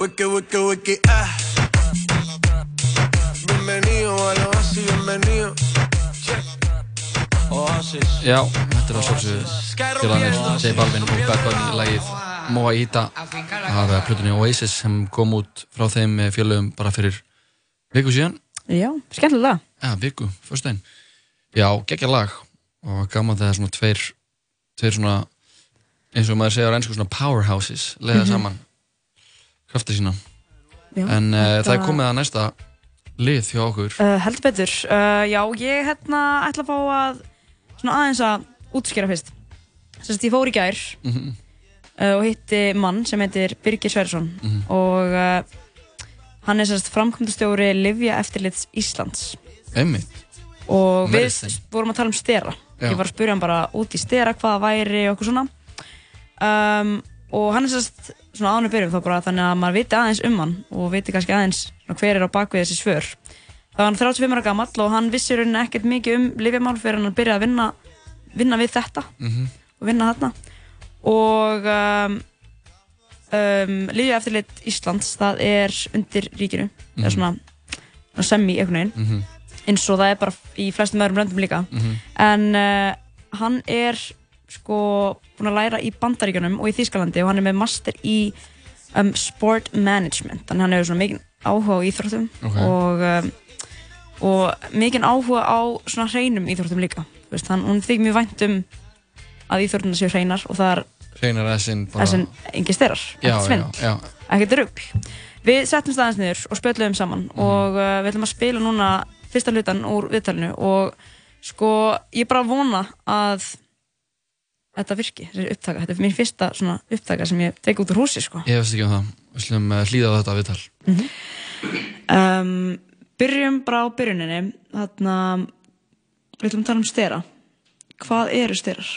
Wiki, wiki, wiki, ah. Bienvenido a lo así, bienvenido. Oasis Já, þetta er að sjálfsögðu félagarnir J Balvin og Bad Bunny lagið Moa Ita af plötunni Oasis sem kom út frá þeim félögum bara fyrir viku síðan Já, skemmtilega Já, viku, föstudaginn Já, geggja lag og gaman þegar svona tveir tveir svona eins og maður segja á ennsku svona powerhouses leiða Mhm. saman krafti sína Já, en uh, það er komið að næsta lið hjá okkur Uh, heldur betur, uh, já ég hérna ætla að fá að svona aðeins að útskýra fyrst Sérst ég fór í gær Mhm. uh, og hitti mann sem heitir Birgir Sverrisson Mhm. og uh, hann er sérst framkvæmdastjóri Livja Eftirlits Íslands Einmitt og við Medicine. vorum að tala um stera Já. ég var að spyrja hann bara út í stera hvað væri og okkur svona um, og hann er sérst svona ánum byrjum þá bara þannig að maður viti aðeins um hann og viti kannski aðeins hver er á bakvið þessi svör það var hann 35 ára gamall og hann vissi í rauninni ekkert mikið um lifjamál fyrir hann að byrja að vinna vinna við þetta Mhm. og vinna þarna og um, um, Lifja eftirlit Íslands það er undir ríkinu Mhm. eða svona, svona semi einhvern veginn Mhm. eins og það er bara í flestum öðrum löndum líka Mhm. en uh, hann er sko búinn að læra í Bandaríkjunum og í Þýskalandi og hann er með master í um, sport management þannig hann hefur svona mikið áhuga á íþróttum Ok. og, um, og mikið áhuga á svona hreinum íþróttum líka Þú veist, hann, hún þykir mjög vænt um að íþróttum séu hreinar og það er Hreinar þessin engi styrar, ekkert já. ekkert rugg við settum staðins niður og spjöldum saman Mhm. og uh, við ætlum að spila núna fyrsta hlutan úr viðtalinu og sko ég bara vona að þetta virki, þessi upptaka þetta er mín fyrsta svona upptaka sem ég tek út úr húsi sko. Ég veist ekki um það. Við slum uh, hlýða á þetta viðtal. Um, byrjum bara á byrjuninni. Þarna við ætlum að tala um stera. Hvað eru sterar?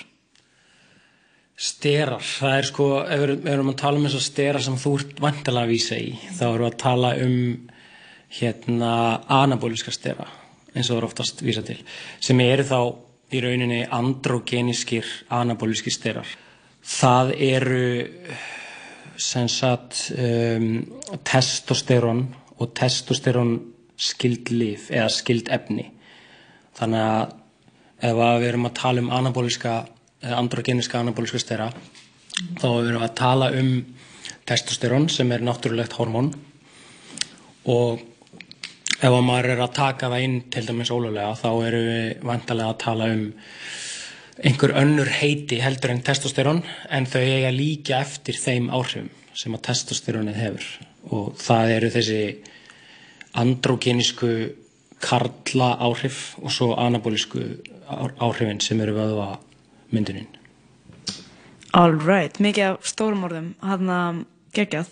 Sterar, það er sko, ef við ef við erum að tala um þess að stera sem þú ert vantilega að vísa í, þá erum við að tala um hérna anabóliska stera, eins og það er oftast vísa til, sem eru þá í rauninni androgenískir anabóliskir sterar. Það eru sem sagt um, testosterón og testosterón skild lif eða skild efni. Þannig að ef að við erum að tala um anabóliska eða androgeniska anabóliska stera þá erum við að tala um testosterón sem er náttúrulegt hormón og ef að maður er að taka það inn til dæmis ólulega þá erum við vantarlega að tala um einhver önnur heiti heldur en testosterón en þau eiga líka eftir þeim áhrifum sem að testosterónið hefur og það eru þessi androgenísku karla áhrif og svo anabólisku á- áhrifin sem eru vöðva myndunin. Alright, mikið af stórum orðum hann að geggjað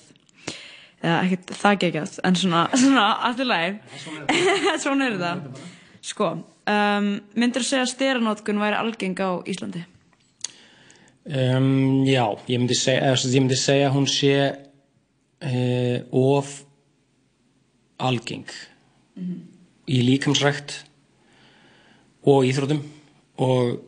eða ekkert það geggjað en svona, svona allir lagi. Svona er þetta sko, um, myndir þú segja að steranótkun væri algeng á Íslandi? Um, já, ég myndi segja, ég myndi segja að hún sé uh, of algeng. Í líkamsrækt og íþrótum og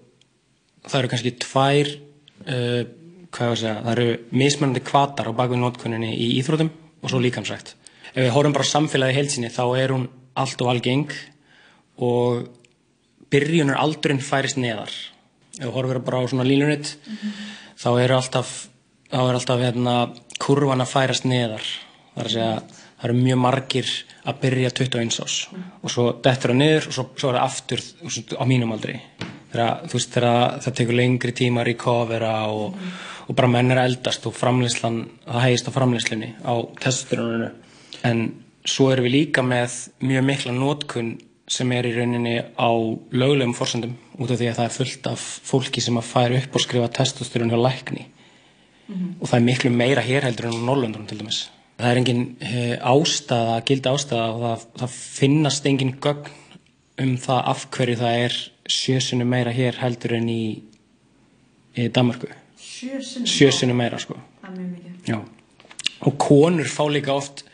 það eru kannski tvær uh, hvað ég að segja, það eru mismunandi kvatar á bakvið notkunninni í íþrótum og svo líkamsrækt. Ef við horfum bara samfélagi heilsinni þá er hún allt of algeng og byrjunar aldurinn færist neðar. Ef við horfum bara á svona línunit þá eru alltaf, þá er alltaf hérna, kurvan að færast neðar. Það er að segja, það eru mjög margir að byrja 21 ás og svo dettur það niður og svo, svo er það aftur á mínum aldri. Þegar, þú veist, þegar það tekur lengri tíma að recovera og, og bara menn er eldast og framleyslan, það hægist á framleyslunni á testosteróninu. En svo erum við líka með mjög mikla nótkun sem er í rauninni á löglegum forsendum út af því að það er fullt af fólki sem að færa upp og skrifa testosterón hjá lækni og það er miklu meira hér heldur en á Norrlöndunum til dæmis. Það er engin e, ástæða, gildi ástæða og það, það finnast engin gögn um það af hverju það er sjösinu meira hér heldur en í, í Danmarku. Sjösinu meira sko. Það er mjög mikið. Já. Og konur fá líka oft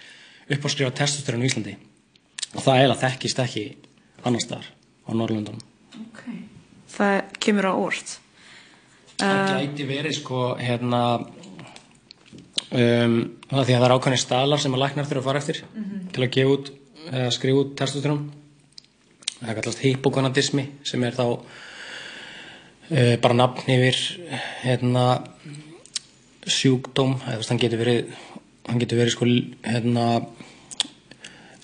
upp á skrifa testosterón í Íslandi og það eiginlega þekkist ekki annar staðar á Norrlöndunum. Okay. Það kemur á orð. Það gæti verið sko hérna um, það er er ákvæmni staðlar sem að læknar þurfa að fara eftir til að gefa út, eða skrifa út testosterón það er kallast hypogonadismi sem er þá uh, bara nafn yfir hérna sjúkdóm eða hann getur verið hann getur verið sko hérna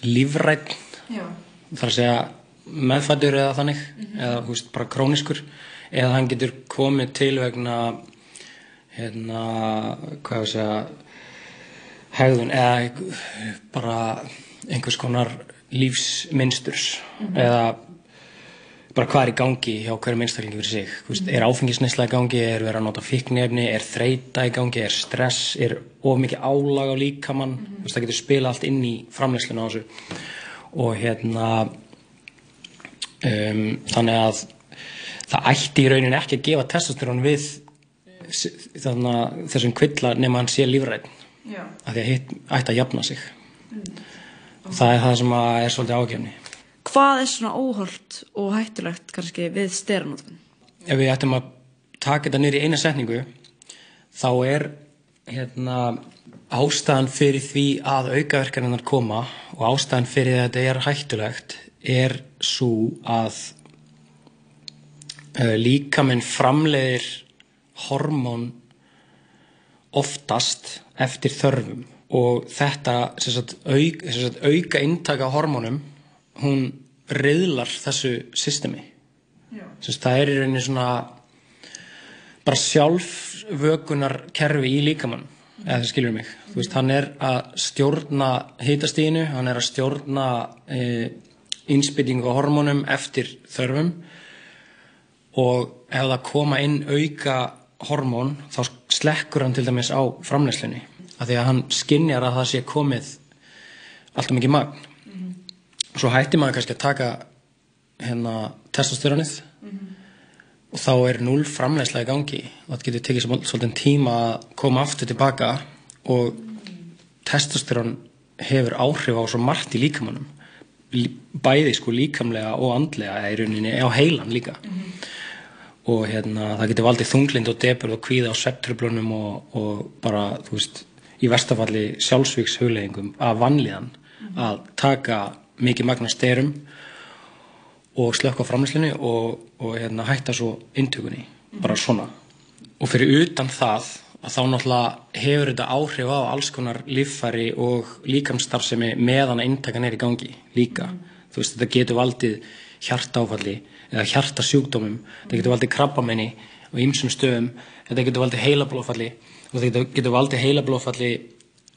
lífrætt þar að segja meðfættur eða þannig eða þú veist, bara króniskur eða hann getur komið til vegna hérna hvað ég að segja hegðun eða bara einhvers konar lífsmynsturs eða bara hvað er í gangi hjá hverju einstaklingi fyrir sig. Veist, er áfengisneisla í gangi, er verið að nota fíknefni er þreita í gangi, er stress er of mikið álag á líkamann. Þú veist, það getur spila allt inn í framleysluna á þessu. Og hérna um, þannig að það ætti í rauninni ekki að gefa testosterón við þessum kvilla nema hann sé lífræn Já. að því að hitt ætti að jafna sig það er það sem er svolítið ágefni Hvað er svona óholt og hættulegt kannski við steranótkun? ef við ættum að taka þetta í eina setningu þá er hérna ástæðan fyrir því að aukaverkaninnar koma og ástæðan fyrir að þetta er hættulegt er svo að uh, líkaminn framleiðir hormón oftast eftir þörfum og þetta sagt, auk, sagt, auka inntaka hormónum hún riðlar þessu systemi. Sagt, það er í rauninni svona bara sjálfvökunar kerfi í líkamann eða það skilur mig. Veist, hann er að stjórna hitastíðinu, hann er að stjórna e, innspýtingu á hormónum eftir þörfum. Og ef það koma inn auka hormón þá slekkur hann til dæmis á framleyslunni af því að hann skinjar að það sé komið alltaf mikið magn. Svo hætti maður kannski að taka hérna testosteronið og þá er null framleiðsla í gangi. Og það getur tekið svol- svolítið tíma að koma aftur tilbaka. Og testosterón hefur áhrif á svo margt í líkamannum Lí- bæði sko líkamlega og andlega eða í rauninni á heilan líka. Og hérna það getur valdið þunglind og debur og kvíða á septröflunum og, og bara þú veist í verstafalli sjálfsvíks hugleggingum af vanlíðan að taka mikið magna styrum og slökka á framlýslunni og, og hérna, hætta svo inntökunni, bara svona. Og fyrir utan það að þá náttúrulega hefur þetta áhrif á alls konar líffæri og líkamstarfsemi meðan að inntakan er í gangi líka, þú veist þetta getur valdið hjartáfalli eða hjartasjúkdómum, þetta getur valdið krabbamenni á ýmsum stöðum þetta getur valdið heilablófalli og þetta getur, getur valdið heilablófalli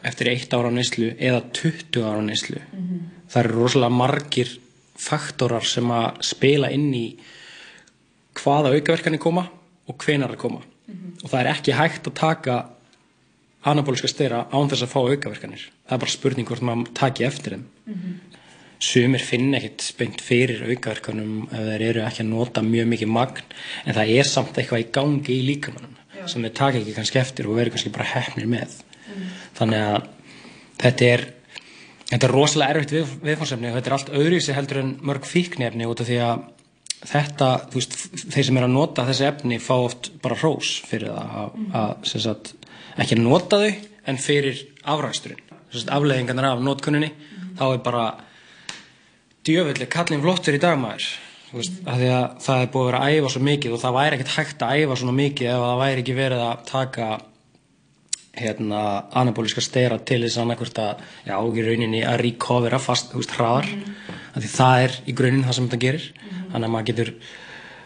eftir eitt ára á neyslu eða 20 ára á neyslu. Það eru rosalega margir faktorar sem að spila inn í hvaða aukaverkanir koma og hvenar að koma. Og það er ekki hægt að taka anabóliska stera án þess að fá aukaverkanir. Það er bara spurning hvort maður taki eftir þeim. Sumir finna ekkit beint fyrir aukaverkanum ef þeir eru ekki að nota mjög mikið magn en það er samt eitthvað í gangi í líkamannum sem þeir taka ekki kannski eftir og verður kannski bara hefnir með. Þannig að þetta er þetta er rosalega erfitt við, viðfársefni og þetta er allt öðruvísi heldur en mörg fíknefni út af því að þetta, þú veist, þeir sem er að nota þessi efni fá oft bara hrós fyrir það að, að sem sagt, ekki nota þau en fyrir sagt, afleiðingarnar af notkunninni þá er bara djöfulli kallin flottur í dagmaður veist, að það er búið að vera að æfa svo mikið og það væri ekkert hægt að æfa svona mikið ef það væri ekki verið að taka hérna anabóliska stera til þess annarkvort að já, í rauninni að recovera fast, veist, hraðar. Af því það er í grunin það sem þetta gerir. Þannig að maður getur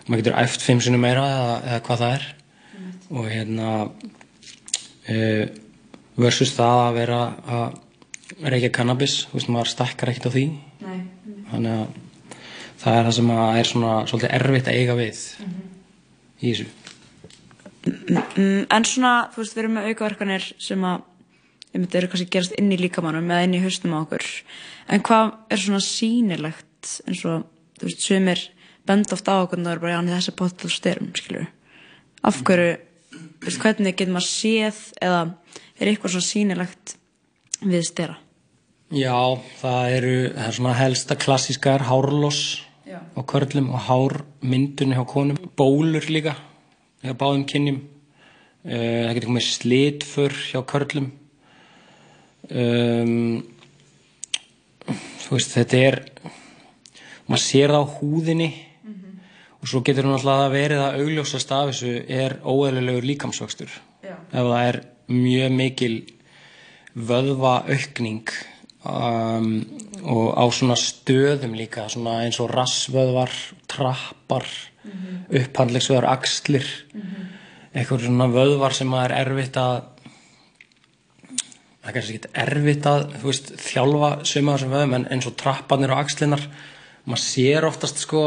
maður getur æft fimm sinni meira eða, eða hvað það er. Og hérna uh, versus það að vera að reykja cannabis, þú veist, maður stakkar ekkert á því. Nei. þannig að það er það sem að er svona svolítið erfitt að eiga við í þessu. Mm, en svona, þú veist, við erum með aukaverkanir sem að einmitt eru kannski gerast inn í líkamannum eða inn í haustum á okkur. En hvað er svona sýnilegt eins og, þú veist, sumir benda oft á okkur og það er bara, já, þessi bóttal styrum, skilur af hverju, þú veist, hvernig getur maður séð eða er eitthvað svona sýnilegt við styra Já, það eru það er svona helsta klassískar hárloss Já. á körlum og hármyndunni hjá konum. Bólur líka hjá báðum kynjum. Uh, það getur komið slitfur hjá körlum. Um, þú veist, þetta er maður sér það á húðinni. Og svo getur hún alltaf að verið að augljósast af þessu er óeðlilegur líkamsvöxtur. Ef það er mjög mikil vöðva aukning um, og á svona stöðum líka svona eins og rassvöðvar trappar mm -hmm. upphandlegsvöðvar, axlir eitthvað svona vöðvar sem er erfitt að það er kannski ekki erfitt að veist, þjálfa suma þessum vöðum en eins og trapparnir og axlinar maður sér oftast sko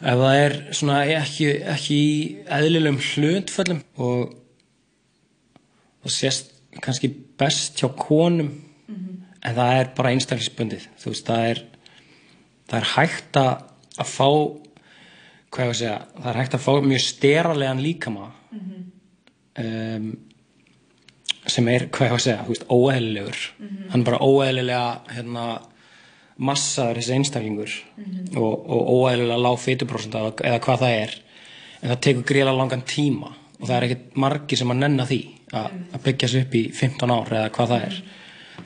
ef það er svona ekki, ekki í eðlilegum hlutföllum og það sést kannski best hjá konum en það er bara einstaklisbundið þú veist, það er það er hægt að, fá hvað ég að segja það er hægt að fá mjög steralegan líkama um, sem er, hvað ég að segja, þú veist, óeðlilegur. Hann er bara óeðlilega hérna, massaður þessi einstaklingur. Og, og óeðlilega lág fytuprósenta eða hvað það er. En það tekur gríðlega langan tíma. Og það er ekkert margir sem að nenna því að, að byggja sig upp í 15 ár eða hvað það er.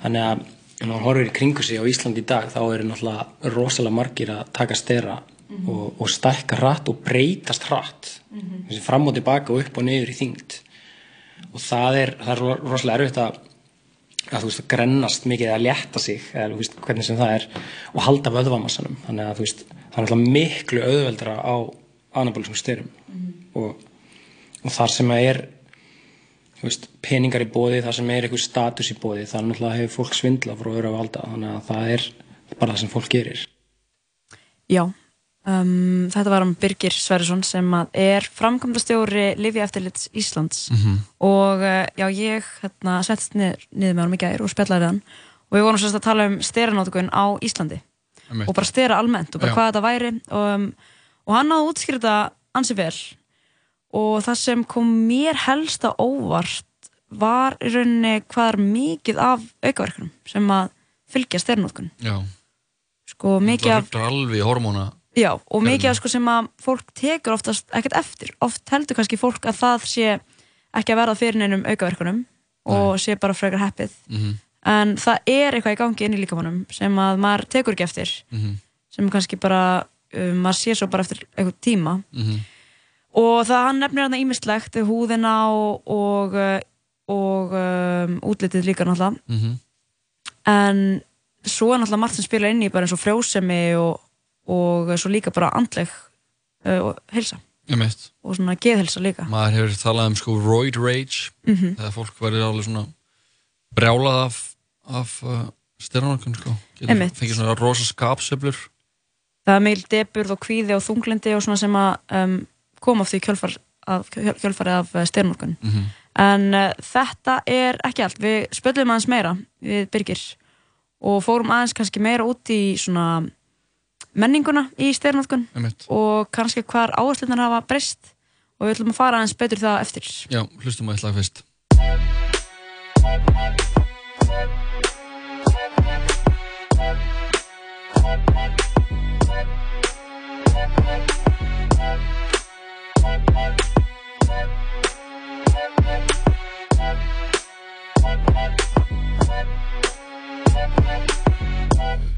Þannig að ef maður horfir í kringu sig á Íslandi í dag þá eru náttúrulega rosalega margir að taka stera og, og stækka hratt og breytast hratt. Þessi fram og tilbaka og upp og niður í þyngd. Og það er, það er ro- rosalega erfitt að að þú veist að grennast mikið að létta sig eða þú veist hvernig sem það er og halda vöðvamassanum. Þannig að þú veist það er náttúrulega miklu auðveldra á anabólisum styrum og, og þar sem að er veist, peningar í bóði þar sem er einhver status í bóði þar náttúrulega hefur fólk svindla frá öðru að valda þannig að það er bara það sem fólk gerir Já, um, þetta var um Birgir Sverrisson sem að er framkvæmdastjóri Livi Eftirlits Íslands Mhm. og uh, já, ég hérna, settist niður, niður með honum í gær og spjallaði við hann og við vorum sérst að tala um steranótukun á Íslandi Einmitt. og bara stera almennt og bara Já. hvað þetta væri og, um, og hann náði útskýrta ansi vel og það sem kom mér helst á óvart var í rauninni hvað er mikið af aukaverkunum sem að fylgja steranótukun Já, sko mikið af alveg hormóna Já, og mikið af sko sem að fólk tekur oftast ekkert eftir. Oft heldur kannski fólk að það sé ekki að verða fyrir neinum aukaverkunum og sé bara frekar heppið. Mhm. En það er eitthvað í gangi inn í líkamannum sem að maður tekur ekki eftir, Mhm. sem kannski bara, um, maður sé svo bara eftir eitthvað tíma. Mhm. Og það hann nefnir hann ímislegt, húðina og, og, uh, og um, útlitið líka náttúrulega. Mhm. En svo er náttúrulega margt sem spilar inn í bara eins og frjósemi og, og svo líka bara andleg uh, heilsa Einmitt. og svona geðhelsa líka. Maður hefur talað um sko roid rage Mhm. þegar fólk verður alveg svona brjálað af, af uh, styrranokun sko. Getur Einmitt. fengið svona rosa skapsöflur Það er meil deburð og kvíði og þunglindi og svona sem að um, koma af því kjölfar, af, kjöl- kjölfarið af styrnorkun. Mhm. En uh, þetta er ekki allt. Við spöllum aðeins meira við Birgir og fórum aðeins kannski meira út í svona menninguna í Einmitt. og kannski hvar áherslunar hafa breyst og við ætlum að fara aðeins betur það eftir. Já, hlustum að eitthvað fyrst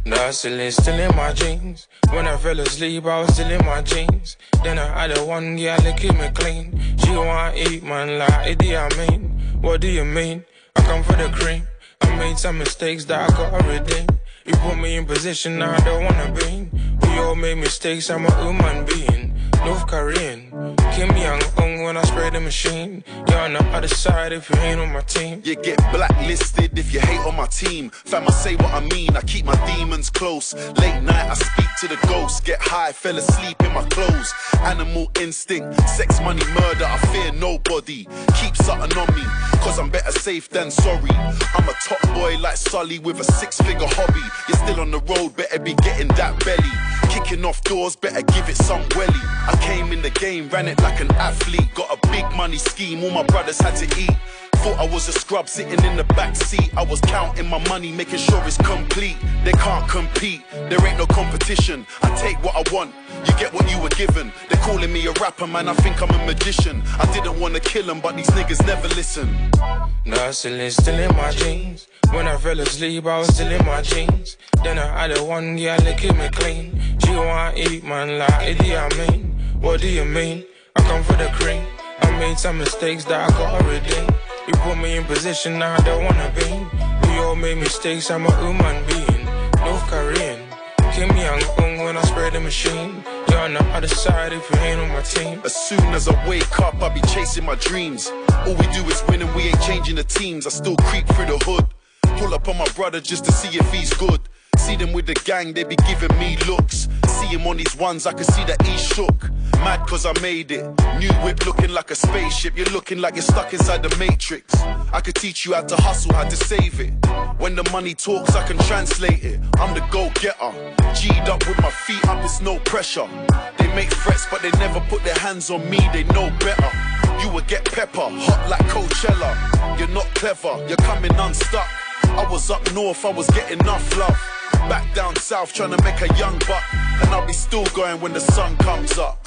Now still is still in my jeans. When I fell asleep, I was still in my jeans. Then I had a one girl that keep me clean. She wanna eat man like Idi mean? What do you mean? I come for the cream. I made some mistakes that I gotta redeem. You put me in position I don't wanna be. We all made mistakes. I'm a human being. North Korean, Kim Young Un when I spray the machine. You're on the other side if you ain't on my team. You get blacklisted if you hate on my team. Fam, I say what I mean, I keep my demons close. Late night, I speak to the ghosts. Get high, fell asleep in my clothes. Animal instinct, sex, money, murder, I fear nobody. Keep something on me, cause I'm better safe than sorry. I'm a top boy like Sully with a six figure hobby. You're still on the road, better be getting that belly. Kicking off doors, better give it some welly. I came in the game, ran it like an athlete. Got a big money scheme, all my brothers had to eat. Thought I was a scrub sitting in the back seat. I was counting my money, making sure it's complete. They can't compete, there ain't no competition. I take what I want, you get what you were given. They're calling me a rapper, man. I think I'm a magician. I didn't wanna kill them, but these niggas never listen. Hustling still in my jeans. When I fell asleep, I was still in my jeans. Then I had a one, yeah, they keep me clean. She wanna eat, like Idi Amin. What do you mean? I come for the cream. I made some mistakes that I gotta redeem. You put me in position I don't wanna be. We all made mistakes, I'm a human being. North Korean. Kim Young Un when I spray the machine. You're on the other side if you ain't on my team. As soon as I wake up, I be chasing my dreams. All we do is win and we ain't changing the teams. I still creep through the hood. Pull up on my brother just to see if he's good. See them with the gang, they be giving me looks. See him on these ones, I can see that he's shook. Mad cause I made it. New whip looking like a spaceship. You're looking like you're stuck inside the matrix. I could teach you how to hustle, how to save it. When the money talks, I can translate it. I'm the go getter. G'd up with my feet up, it's no pressure. They make threats, but they never put their hands on me, they know better. You would get pepper, hot like Coachella. You're not clever, you're coming unstuck. I was up north, I was getting enough love. Back down south, trying to make a young buck. And I'll be still going when the sun comes up.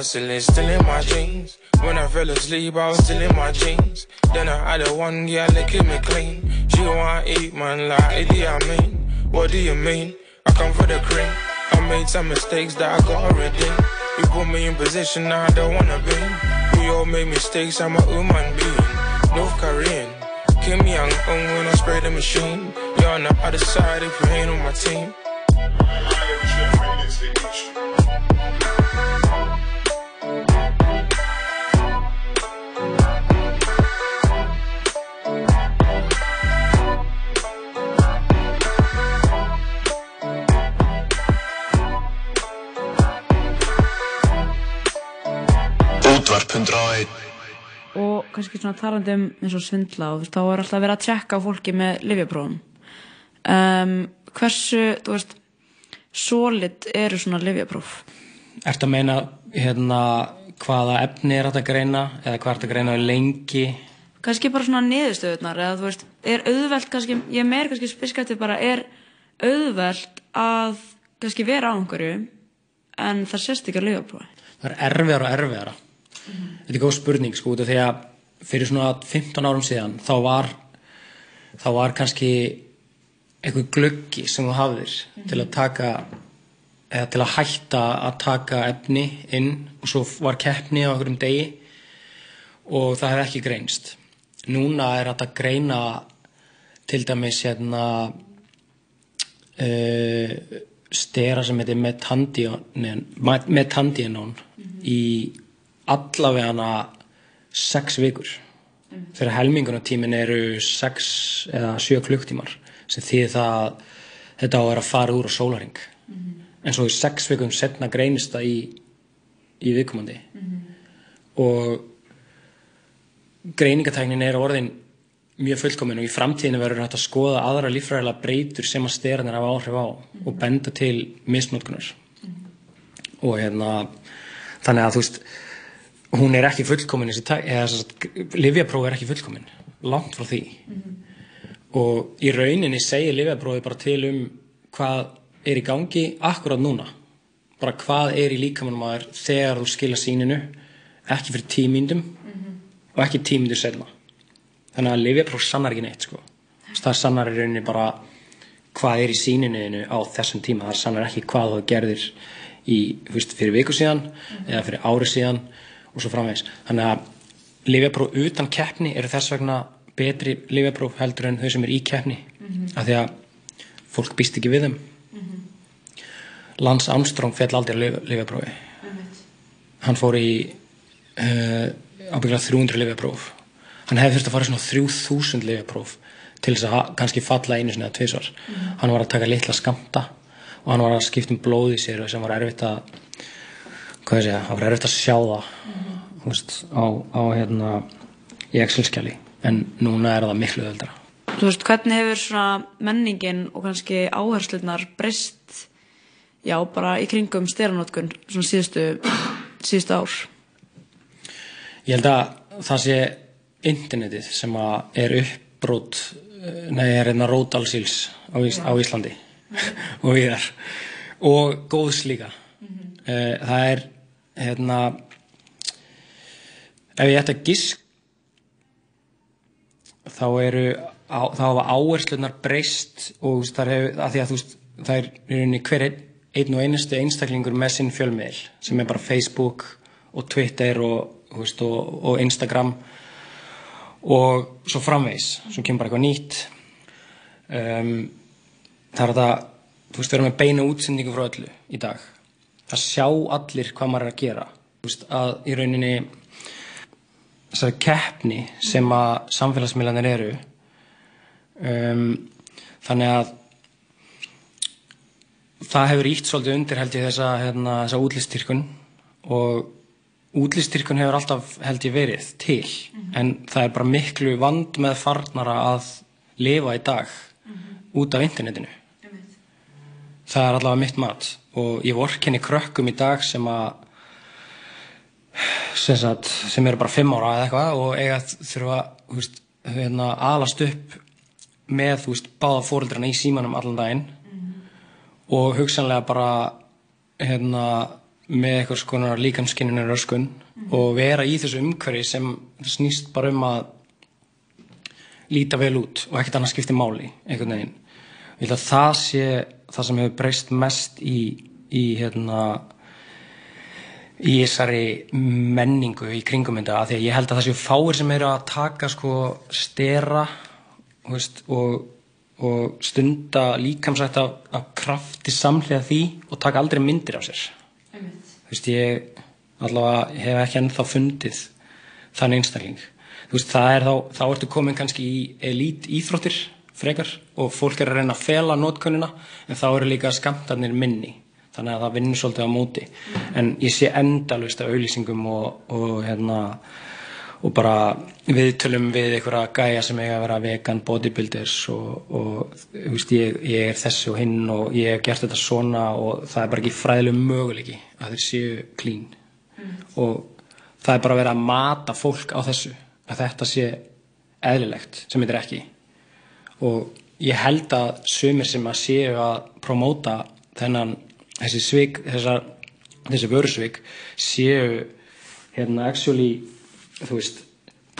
Hustling still in my jeans. When I fell asleep, I was still in my jeans. Then I had a one, they keep me clean. She wanna eat, man, like Idi mean? What do you mean? I come for the cream. I made some mistakes that I gotta. You put me in position I don't wanna be. We all made mistakes, I'm a human being. North Korean. Kim Young Un when I spray the machine. You're on the other side if you ain't on my team. Útvarp 101 og kannski svona talandi um eins og svindla og þú veist, þá er alltaf verið að tjekka á fólki með livjaprófum um, hversu, þú veist solid eru svona livjapróf Ertu að meina hérna hvaða efni er þetta að greina eða hvað er þetta að greina lengi? Kannski bara svona niðurstöðunar eða þú veist, er auðvelt kannski ég er meir kannski spiskætti bara er auðvelt að kannski vera á einhverju en það sést ekki á livjaprófi það er erfiðar og erfiðara þetta er góð spurning sko út af því að fyrir svona 15 árum síðan þá var þá var kannski einhver gluggi sem þú hafðir til að taka eða til að hætta að taka efni inn og svo var keppni á einhverjum degi og það hefði ekki greinst. Núna er þetta að greina til dæmis hérna uh, stera sem heitir metandianon metandianon í allavega sex vikur. Þegar helmingunartímin eru sex eða sjö klukktímar sem þýðir það að þetta á að vera að fara úr á sólaring en svo í sex vikum setna greinist það í, í viðkomandi. Og greiningatæknin er orðin mjög fullkomin og í framtíðinu verður hægt að skoða aðra líffræðilega breytur sem að sterarnir hafa áhrif á og benda til misnótkunar og hérna þannig að þú veist hún er ekki fullkomin þessi tæk eða livjapróf er ekki fullkomin. Langt frá því. Og í rauninni segir livjaprófi bara til um hvað er í gangi akkurat núna. Bara hvað er í líkamannum að þér þegar þú skila síninu ekki fyrir tímyndum og ekki tímyndur selna þannig að livjapróf sannar ekki neitt sko. það sannar í rauninni bara hvað er í síninu á þessum tíma. Það sannar ekki hvað þú gerðir í, fyrir viku síðan eða fyrir ári síðan og svo framvegs þannig að livjapróf utan keppni eru þess vegna betri livjapróf heldur en þau sem eru í keppni af því að fólk býst ekki við þeim. Lance Armstrong fell aldrei á livjaprófi hann fór í uh, ábygglega 300 livjapróf hann hefði þurft að fara í svona 3000 livjapróf til þess að kannski falla einu sinni eða tvisvar. Hann var að taka litla skamta og hann var að skipta um blóð í sér sem var erfitt að hvað ég segja, það var erfitt að sjá það. Þú veist, á, á hérna í Excel-skjali. En núna er það miklu öðuldra Þú veist, hvernig hefur svona menningin og kannski áherslunar breyst já, bara í kringum styranótkun svona síðustu síðustu ár? Ég held að það sé internetið sem að er uppbrót nei, er hérna Ródalsíls á, Ís, á Íslandi. Og viðar og góðs líka. Eh, það er hérna ef ég ætti að gisk þá eru á, þá hafa áherslunar breyst og þar hefur, að því að þú veist það er í rauninni hver einn, og einustu einstaklingur með sinn fjölmiðl sem er bara Facebook og Twitter og, veist, og, og Instagram og svo framvegis svo kemur bara eitthvað nýtt. Um, það er þetta þú veist, við erum með beina útsendingu frá öllu í dag það sjá allir hvað maður er að gera. Veist, að í rauninni þessari keppni sem að samfélagsmiðlanir eru um, þannig að það hefur ítt svolítið undir held ég þessa, hérna, þessa útlistyrkun og útlistyrkun hefur alltaf held ég verið til. En það er bara miklu vand með farnara að lifa í dag út af internetinu. Það er allavega mitt mat og ég vorkenni krökkum í dag sem að sem, sagt, sem eru bara fimm ára eða eitthvað og eiga þurfa hérna, alast upp með þú veist, báða fóreldrana í símanum allan daginn. Og hugsanlega bara hérna, með eitthvað skonar líkamskinninu röskun. Og vera í þessu umhverfi sem snýst bara um að líta vel út og ekkert annað skipti máli einhvern veginn. Ég held að það sé það sem hefur breyst mest í, í hérna í þessari menningu í kringum þetta af því að ég held að það séu fáir sem eru að taka sko stera veist, og, og stunda líkamsætt af, af krafti samhliða því og taka aldrei myndir af sér. Þú veist ég allavega hef ekki ennþá fundið þann einstakling. Þú veist það er þá, þá ertu komin kannski í elít íþróttir frekar og fólk er að reyna að fela notkunnina en þá eru líka skamtarnir minni. Þannig að það vinnur svolítið á móti. En ég sé endalvist af auðlýsingum og, og hérna og bara viðtölum við einhverja gæja sem eiga að vera vegan bodybuilders og, og veist, ég, ég er þessi og hinn og ég hef gert þetta svona og það er bara ekki fræðileg möguleiki að þeir séu clean. Og það er bara að vera að mata fólk á þessu að þetta sé eðlilegt sem þetta er ekki og ég held að sumir sem að séu að promóta þennan þessi svik þessar, þessi vörusvik séu hérna actually þú veist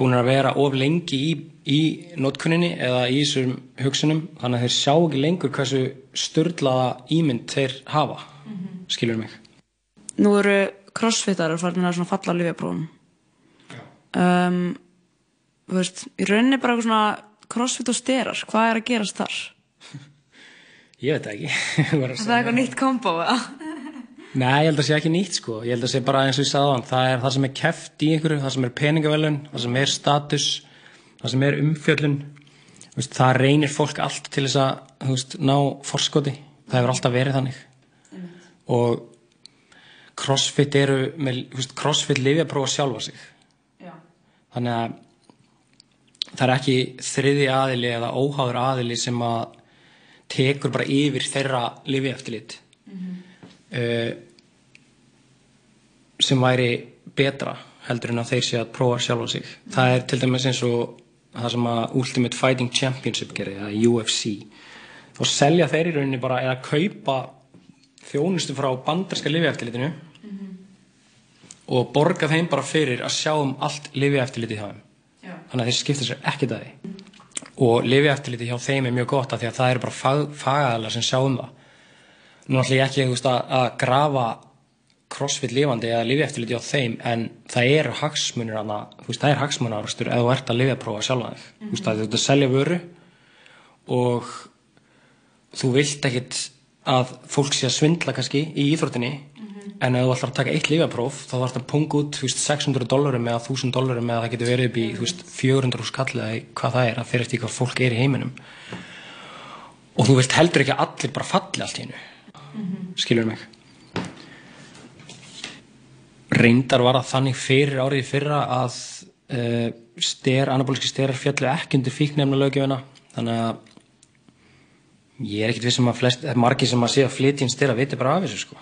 búin að vera of lengi í, í notkunninni eða í þessum hugsunum þannig að þeir sjá ekki lengur hversu störlaða ímynd þeir hafa. Skilur mig? Nú eru crossfitar farin að svona falla á lifjaprófum um, Þú veist, í rauninni bara eitthvað svona crossfit og sterar, hvað er að gerast þar? ég veit það ekki. Er það eitthvað nýtt kombo? Nei, ég held að sé ekki nýtt sko. Ég held að sé bara eins og ég sagði á hann það er það sem er keft í einhverju, það sem er peningavelun það sem er status það sem er umfjöllun. Veist, það reynir fólk allt til þess að veist, ná forskoti. Það hefur alltaf verið þannig. Og crossfit eru með, veist, crossfit lifi að prófa sjálfa sig. Já. þannig að það er ekki þriði aðili eða óháður aðili sem að tekur bara yfir þeirra lifi eftirlit uh, sem væri betra heldur en að þeir sé að prófa sjálfa sig. Það er til dæmis eins og það sem að Ultimate Fighting Championship gerir, það UFC og selja þeir í rauninni bara eða kaupa þjónustu frá bandarska lifieftirlitinu og borga þeim bara fyrir að sjá um allt lifieftirlitið hjá þeim. Já. Þannig að þeir skipta sér ekkert að því. Og lifieftirlitið hjá þeim er mjög gott af því að það eru bara fag, fagaðalar sem sjá um það. Nú ætlum ég ekki veist, að, að grafa crossfit lifandi eða lifieftirlitið á þeim en það eru hagsmunir þú veist, það er hagsmunarastur ef þú ert að lifjaprófa sjálfa þig. Þú veist, að þú ert að selja vöru og þú vilt ekkit að fólk sé að svindla kannski í íþróttinni en ef þú ætlar að taka eitt lífapróf þá þarf það að punga út veist, 600 dólarum eða 1000 dólarum eða það getur verið upp í veist, 400 skall eða hvað það er að fyrir eftir hvað fólk er í heiminum. Og þú vilt heldur ekki að allir bara falli allt í hennu skilur mig? Reyndar var það þannig fyrir árið fyrra að uh, ster, anabóliski sterar fjallu ekki undir fíknefna lögjöfina þannig að ég er ekkit vissum að flest, margir sem að sé að flytja inn stera viti bara af þessu sko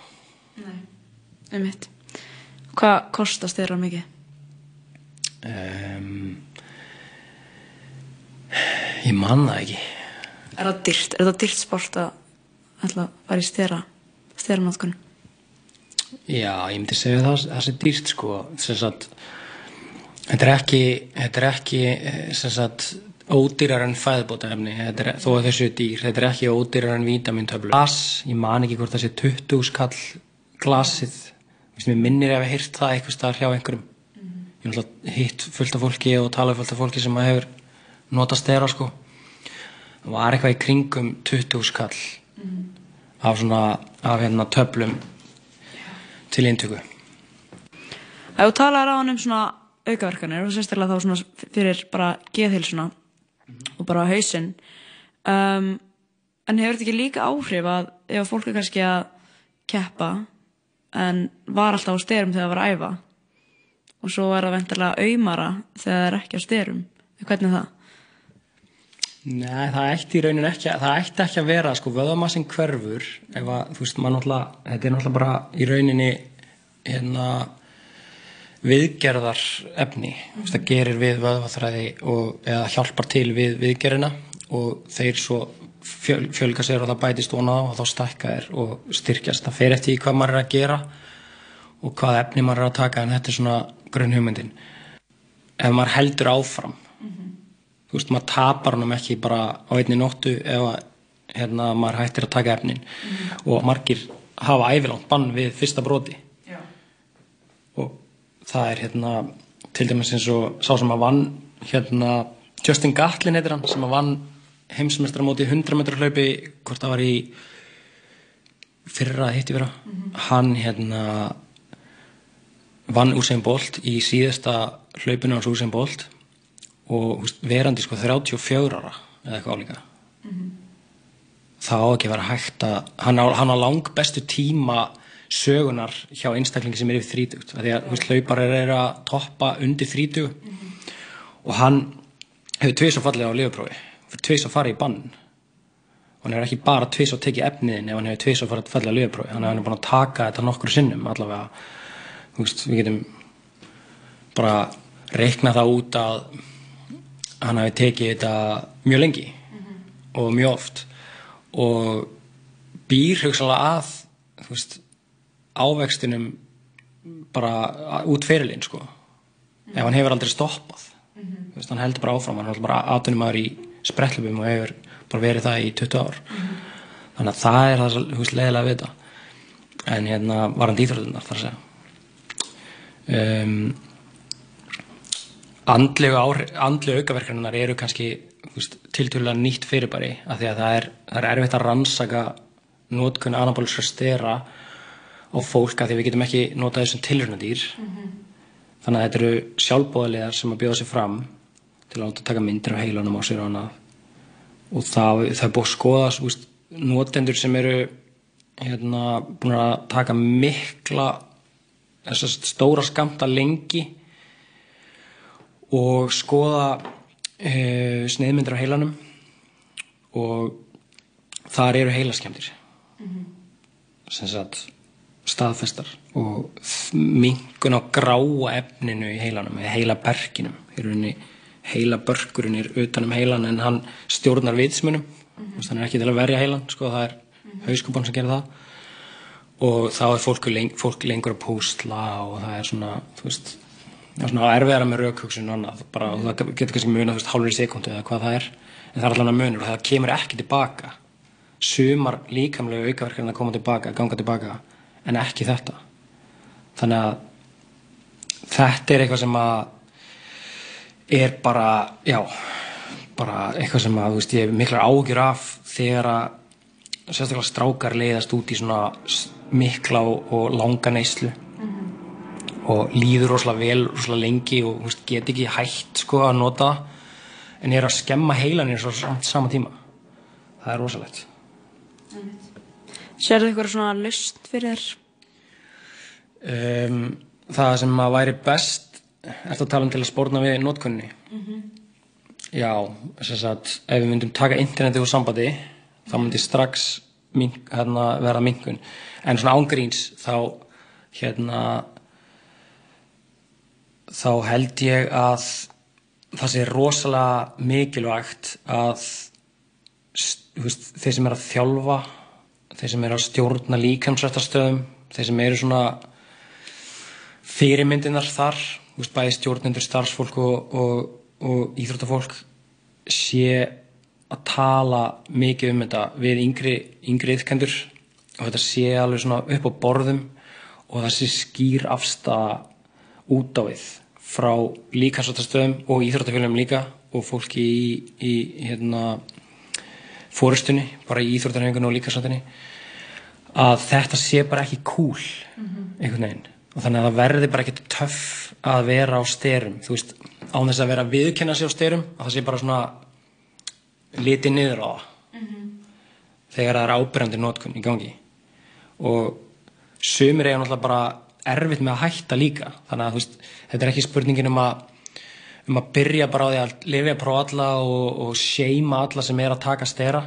Einmitt. Hvað kostar styrra mikið? um, Ég man það ekki. Er það dyrt? Er það dyrt sport að ætla að fara í stera, stera notkun? Já, ég myndi segja það, það sé dýrt sko, sagt, þetta er ekki, þetta er ekki, eh, sagt, ódýrar en er, þó að þessu er dýr, þetta er ekki ódýrar en vítamintöflu. Glas, ég man ekki hvort það sé 20 skall glasið, Vist, mér minnir ef ég heyrt það eitthvað staðar hjá einhverjum. Ég hef náttúrulega hitt fullt af fólki og talað fullt af fólki sem að hefur notað stera sko. Það var eitthvað í kringum 20 skall af svona, af hérna töflum til inntöku. Ef þú talar á hann um svona aukaverkanir og sérstaklega þá svona fyrir bara geðhilsuna og bara hausinn um, en hefur þetta ekki líka áhrif að ef fólk er kannski að keppa en var alltaf á styrum þegar það var að æfa og svo er það vendarlega auðmara þegar það er ekki á styrum hvernig er það? Nei, það ætti í raunin ekki, það ætti ekki að vera sko vöðamassin hverfur ef að, þú veist, maður náttúrulega, þetta er náttúrulega bara í rauninni hérna viðgerðar efni, mm -hmm. það gerir við vöðvaþræði og eða hjálpar til við viðgerðina og þeir svo fjöl, fjölga sér og það bætist vona á og þá stækka þér og styrkjast, það fer eftir í hvað maður er að gera og hvað efni maður er að taka en þetta er svona grunn hugmyndin ef maður heldur áfram þú veist, maður tapar hann ekki bara á einni nóttu ef að hérna, maður hættir að taka efnin. Og margir hafa ævilangt bann við fyrsta broti. Já. og það er hérna til dæmis eins og sá sem að vann hérna Justin Gatlin heitir hann sem að vann heimsmestramóti 100 metra hlaupi hvort það var í fyrra hitti vera hann hérna vann Usain Bolt í síðasta hlaupinu hans Usain Bolt og húst, verandi sko 34 ára eða eitthvað álíka. Það á ekki að vera hægt að hann á, hann á lang bestu tíma sögunar hjá einstaklingi sem er yfir 30 af því að húst, hlauparar er að toppa undir 30 og hann hefur tvið svo fallið á liðuprófi tvið svo farið í bann. Og hann hefur ekki bara tvið svo tekið efniðin ef hann hefur tvið svo fallið á liðuprófi hann hefur búin að taka þetta nokkur sinnum allavega. Húst, við getum bara reikna það út að hann hafi tekið þetta mjög lengi og mjög oft. Og býr hugsalega að þú veist, ávextinum bara út ferilinn sko. Ef hann hefur aldrei stoppað. Þú veist, hann heldur bara áfram hann heldur bara aðtunum aður í sprettlöfum og hefur bara verið það í 20 ár. Þannig að það er það þú veist, leiðilega við þetta. En hérna var hann dýþrótunar þar að segja. Um, andlegu, andlegu aukaverkaninnar eru kannski tiltölulega nýtt fyrirbæri af því að það er, það er erfitt að rannsaka notkun anabólusra stera á fólk af því að við getum ekki notað þessum tilrunadýr þannig að þetta eru sjálfbóðalegar sem að bjóða sig fram til að taka myndir af heilanum á sér og annað. Og það, það er búið að skoða notendur sem eru hérna, búin að taka mikla stóra skamta lengi og skoða uh, sneiðmyndir af heilanum og þar eru heilaskemdir sem sagt staðfestar og minkun á gráa efninu í heilanum eða heila berginum í rauninni heila börkurinn er utan um heilan en hann stjórnar vitsmunum. Mm -hmm. hann er ekki til að verja heilan sko, það er mm hauskupon sem gerir það. Og þá er fólk, leng, fólk lengur að púsla og það er svona þú veist það er svona erfiðara með raukhugsun og annað bara, og það getur kannski veist, hálfur í sekundu eða hvað það er. En það er allavega munur og það kemur ekki tilbaka. Sumar líkamlegu aukaverkar að koma tilbaka, ganga tilbaka en ekki þetta. Þannig að þetta er eitthvað sem að er bara já, bara eitthvað sem að þú veist, ég hef miklar ágjur af þegar að sérstaklega strákar leiðast út í svona mikla og, langa neyslu. Og líður rosalega vel rosalega lengi og þú veist, get ekki hægt sko að nota en er að skemma heilanir svo samt sama tíma. Það er rosalegt. Sérðu ykkur svona lust fyrir þér? um, það sem að væri best ertu að tala um til að spórna við notkunni já, þess að ef við myndum taka internetið úr sambandi þá myndi strax mink, hérna, vera minkun. En svona ángríns þá hérna þá held ég að það sé rosalega mikilvægt að veist, þeir sem er að þjálfa þeir sem er að stjórna líkamsrættastöðum þeir sem eru svona fyrirmyndinar þar veist, bæði stjórnendur, starfsfólk og, og, og íþróttafólk sé að tala mikið um þetta við yngri, yngri yðkendur og þetta sé alveg svona upp á borðum og það sé skýr afstafa út á við frá líkansrættastöðum og íþróttafélagum líka og fólki í, í hérna fórustunni, bara í íþróttarhengunni og líkansrættinni að þetta sé bara ekki cool einhvern veginn og þannig að það verði bara ekki töff að vera á styrum þú veist, án þess að vera að viðkenna sig á styrum að það sé bara svona litið niður á það. Þegar það er ábyrjandi notkun í gangi. Og sumir eiga náttúrulega bara erfitt með að hætta líka. Þannig að þú veist, þetta er ekki spurningin um að um að byrja bara á því að lifja prófa alla og, og seima alla sem er að taka stera.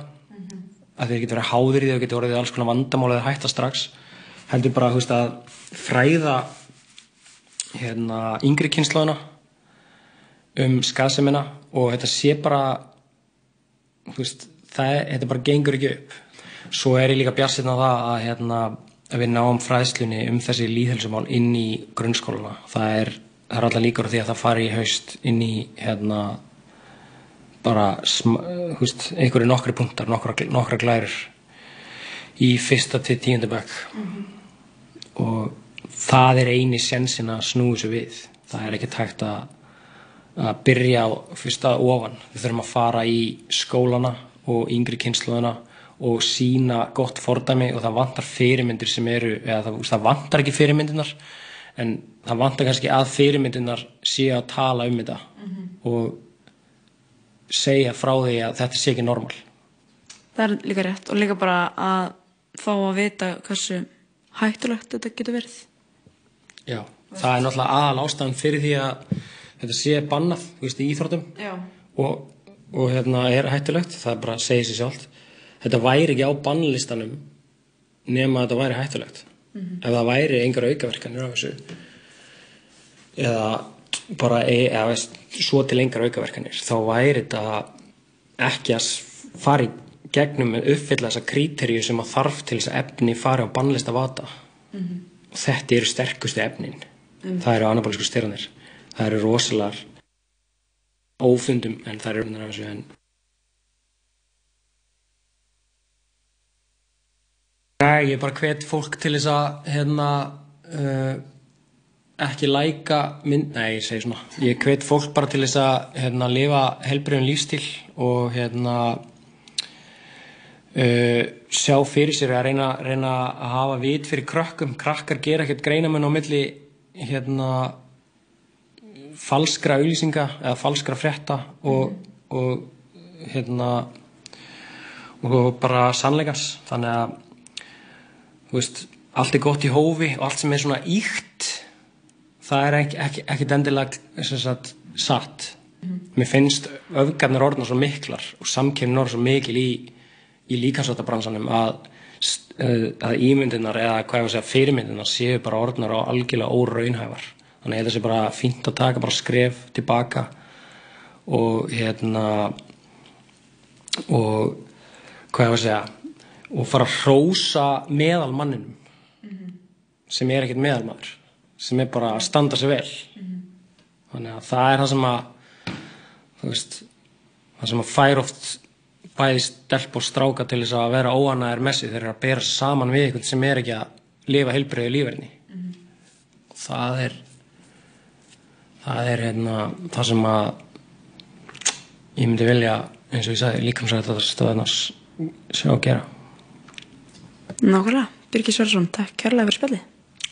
Að þeir geta verið háðir í því og geta orðið alls konar vandamál eða hætta strax heldur bara veist, að fræða hérna, yngri kynslaðuna um skaðsemina og þetta sé bara veist, það þetta bara gengur ekki upp. Svo er ég líka bjassinn á það að, hérna, að við náum fræðslunni um þessi líðhelsumál inn í grunnskóluna það er, er alltaf líkur því að það fari í haust inn í hérna bara, einhverju nokkri punktar, nokkra, nokkra glærur í fyrsta til tíundu bekk og það er eini sjensin að snúi þessu við. Það er ekki tækt að að byrja á fyrsta ofan. Við þurfum að fara í skólana og yngri kynsluðuna og sína gott fordæmi og það vantar fyrirmyndir sem eru eða það, það vantar ekki fyrirmyndinar en það vantar kannski að fyrirmyndinar séu að tala um þetta og segja frá því að þetta sé ekki normal. Það er líka rétt og líka bara að fá að vita hversu hættulegt þetta getur verið. Já, það er náttúrulega aðal ástæðan fyrir því að þetta sé bannað, þú veist, í íþróttum Já. og, og hérna er hættulegt, það er bara að segja sér sjálft. Þetta væri ekki á bannlistanum nema að þetta væri hættulegt. Ef það væri engar aukaverkanir á þessu eða bara e, eða, veist, svo til engar aukaverkanir þá væri þetta ekki að fara í gegnum með uppfylla þessa kríteríu sem að þarf til þess að efni fari á bannlista vata. Og þetta eru sterkustu efnin. Það eru anabólisku styranir það eru rosalegar ófundum en það eru efnir af þessu en Nei, ég bara hvet fólk til þess að hérna uh, ekki læka mynd, nei, ég segi svona. Ég hvet fólk bara til þess að hérna lifa helbriðum lífstíl og hérna uh, sjá fyrir sér að reyna, reyna að hafa vit fyrir krökkum. Krakkar gera ekkert greinamun á milli hérna falskra auðlýsinga eða falskra frétta og, og hérna og bara sannleikans. Þannig að veist, allt er gott í hófi og allt sem er svona íkt það er ekki, ekki, ekkit endilega sem sagt, satt. Mér finnst öfgarnir orðna svo miklar og samkynnin orðna svo mikil í, í líkansvöldabransanum að, eh, að ímyndinar eða hvað ég var að segja fyrirmyndinar séu bara orðnar á algjörlega óraunhæfar. Þannig að þetta sé bara fínt að taka bara skref tilbaka og hérna og hvað ég var að segja og fara að hrósa meðal manninum sem er ekkert meðalmaður sem er bara að standa sig vel. Þannig að það er það sem að þú veist það sem að fær oft bæði stelp og stráka til þess að vera óanæður með sig þeir eru að bera saman við einhvern sem er ekki að lifa heilbreyðu lífverðni og það er það er hérna það sem að ég myndi vilja eins og ég sagði líkamsrætt að það stöðnars sjá að gera Nákvæmlega. Birgir Sverðsson, takk kærlega fyrir spjallið.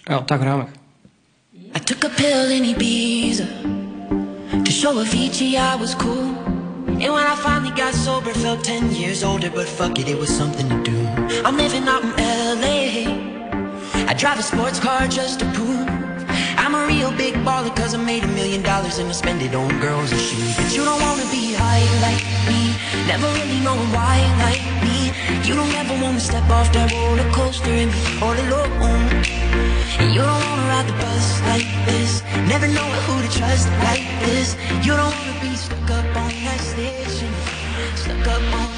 Já, takk fyrir að mig I took a pill in Ibiza to show Avicii I was cool. And when I finally got sober, felt 10 years older, but fuck it, it was something to do. I'm living out in LA. I drive a sports car just to prove I'm a real big baller, cause I made a million dollars and I spend it on girls and shoes. But you don't wanna be high like me, never really know why like me. You don't ever wanna step off that roller coaster and be all alone. And you don't wanna ride the bus like this Never know who to trust like this. You don't wanna be stuck up on that stage singing. Stuck up on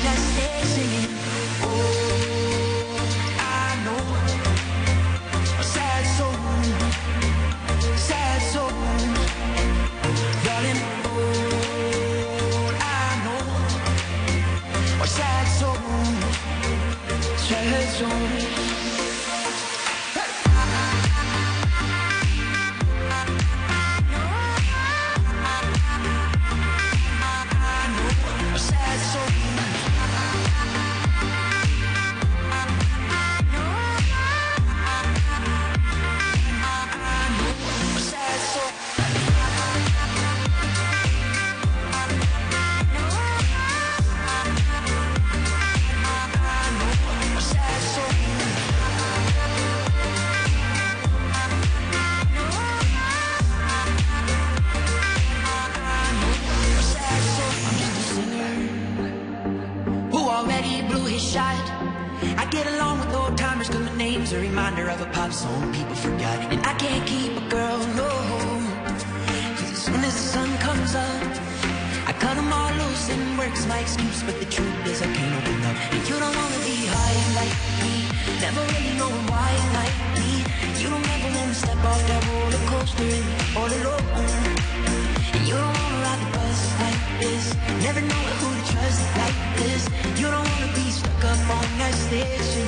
a reminder of a pop song people forgot. And I can't keep a girl, no. Cause as soon as the sun comes up, I cut them all loose and work's my excuse. But the truth is I can't open up. And you don't wanna be high like me, never really know why like me. You don't ever wanna step off that roller coaster all alone. And you don't wanna ride the bus like this, never know who to trust like this. You don't wanna be stuck up on that station,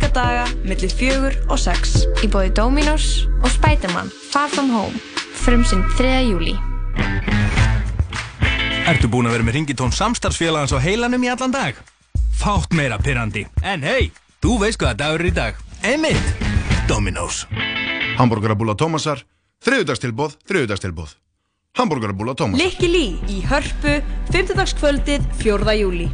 virka daga, millir fjögur og sex. Í bóði Dominos og Spiderman Far From Home frumsinn 3. júli Ertu búin að vera með ringitón samstarfsfélagans á heilanum í allan dag? Fátt meira pyrrandi. En hei, þú veist hvaða dagur er í dag. Einmitt. Dominos. Hamburgerabúla Tómasar, þriðudagstilbóð, þriðudagstilbóð. Hamburgerabúla Tómasar. Likki Lí í Hörpu, 5. kvöldið 4. júli.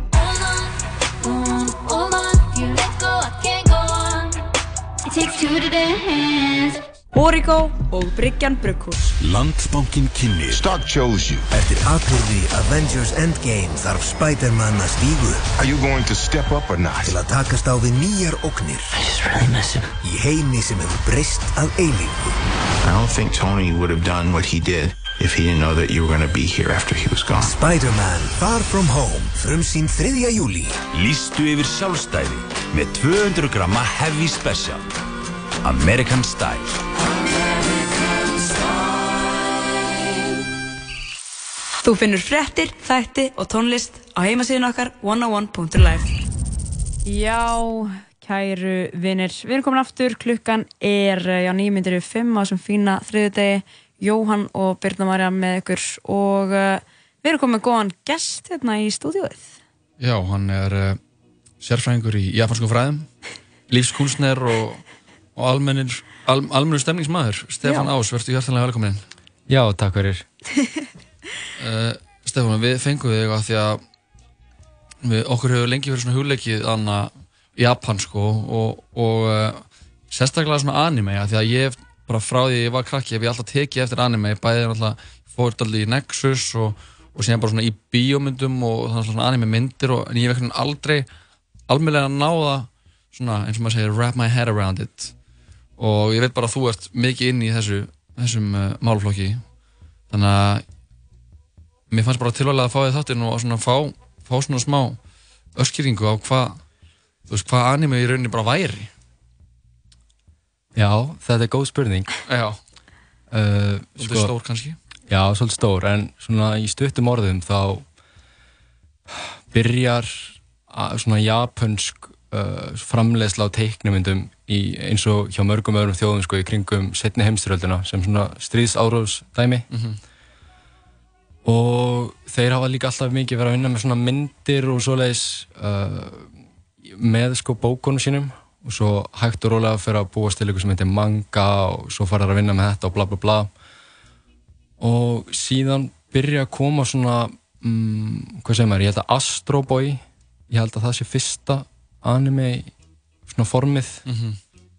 It takes two to dance. Origo og Bryggjan Brugghús. Landsbankin kynni Stark chose you Eftir atbyrði Avengers Endgame þarf Spider-Man að stígu Are you going to step up or not? Til að takast á við nýjar just really miss him Í heimi sem hefur breyst að eilífu I don't think Tony would have done what he did if he didn't know that you were going to be here after he was gone. Spider-Man Far From Home Frumsýn 3. júli Lýstu yfir sjálfstæði með 200 gramma Heavy Special. American Style. Þú finnur fréttir, þætti og tónlist á heimasíðun okkar 101.life Já, kæru vinnir, við erum komin aftur, klukkan er eh, já, nýmyndir við fimm á þessum fína þriðudegi, Jóhann og Birna Marja með ykkur og uh, við erum komin með góðan gest hérna í stúdíóið. Já, hann er uh, sérfræðingur í japansku fræðum, lífskunstner og, og almennir, al, almennur stemningsmaður. Stefán Já. Ás, verður hjartanlega velkomin. Já, takk fyrir. Uh, Stefán, við fengum þig að því að við, okkur hefur lengi verið svona hugleikið anna Japan sko og, og uh, sérstaklega svona anime að því að ég hef bara frá því ég var krakki hef ég alltaf tekið eftir anime. Bæðið alltaf fórt alltaf í Nexus og, og síðan bara svona í bíómyndum og þannig svona anime myndir og, en ég hef ekkert aldrei almennlega náða svona eins og maður segir wrap my head around it. Og ég veit bara að þú ert mikið inn í þessu þessum uh, málflokki þannig að mér fannst bara tilvæglega að fá þið þáttinn og svona fá, fá svona smá öskýringu á hvað þú veist, hvað anime í rauninni bara væri Já, þetta er góð spurning. Já. Uh, Svolítið stór kannski? Já, svolítið stór, en svona í stuttum orðum þá byrjar svona japansk uh, framleiðsla á teiknumyndum í, eins og hjá mörgum öðrum þjóðum sko, í kringum setni heimstyröldina sem svona stríðsáróðsdæmi Mhm. og þeir hafa líka alltaf mikið verið að vinna með svona myndir og svoleiðis uh, með sko bókunum sínum og svo hægt og rólega fyrir að búast til eitthvað sem heitir manga og svo fara að vinna með þetta og bla bla bla og síðan byrja að koma svona mm, hvað segir maður, ég held að Astro Boy ég held að það sé fyrsta anime svona formið Mhm.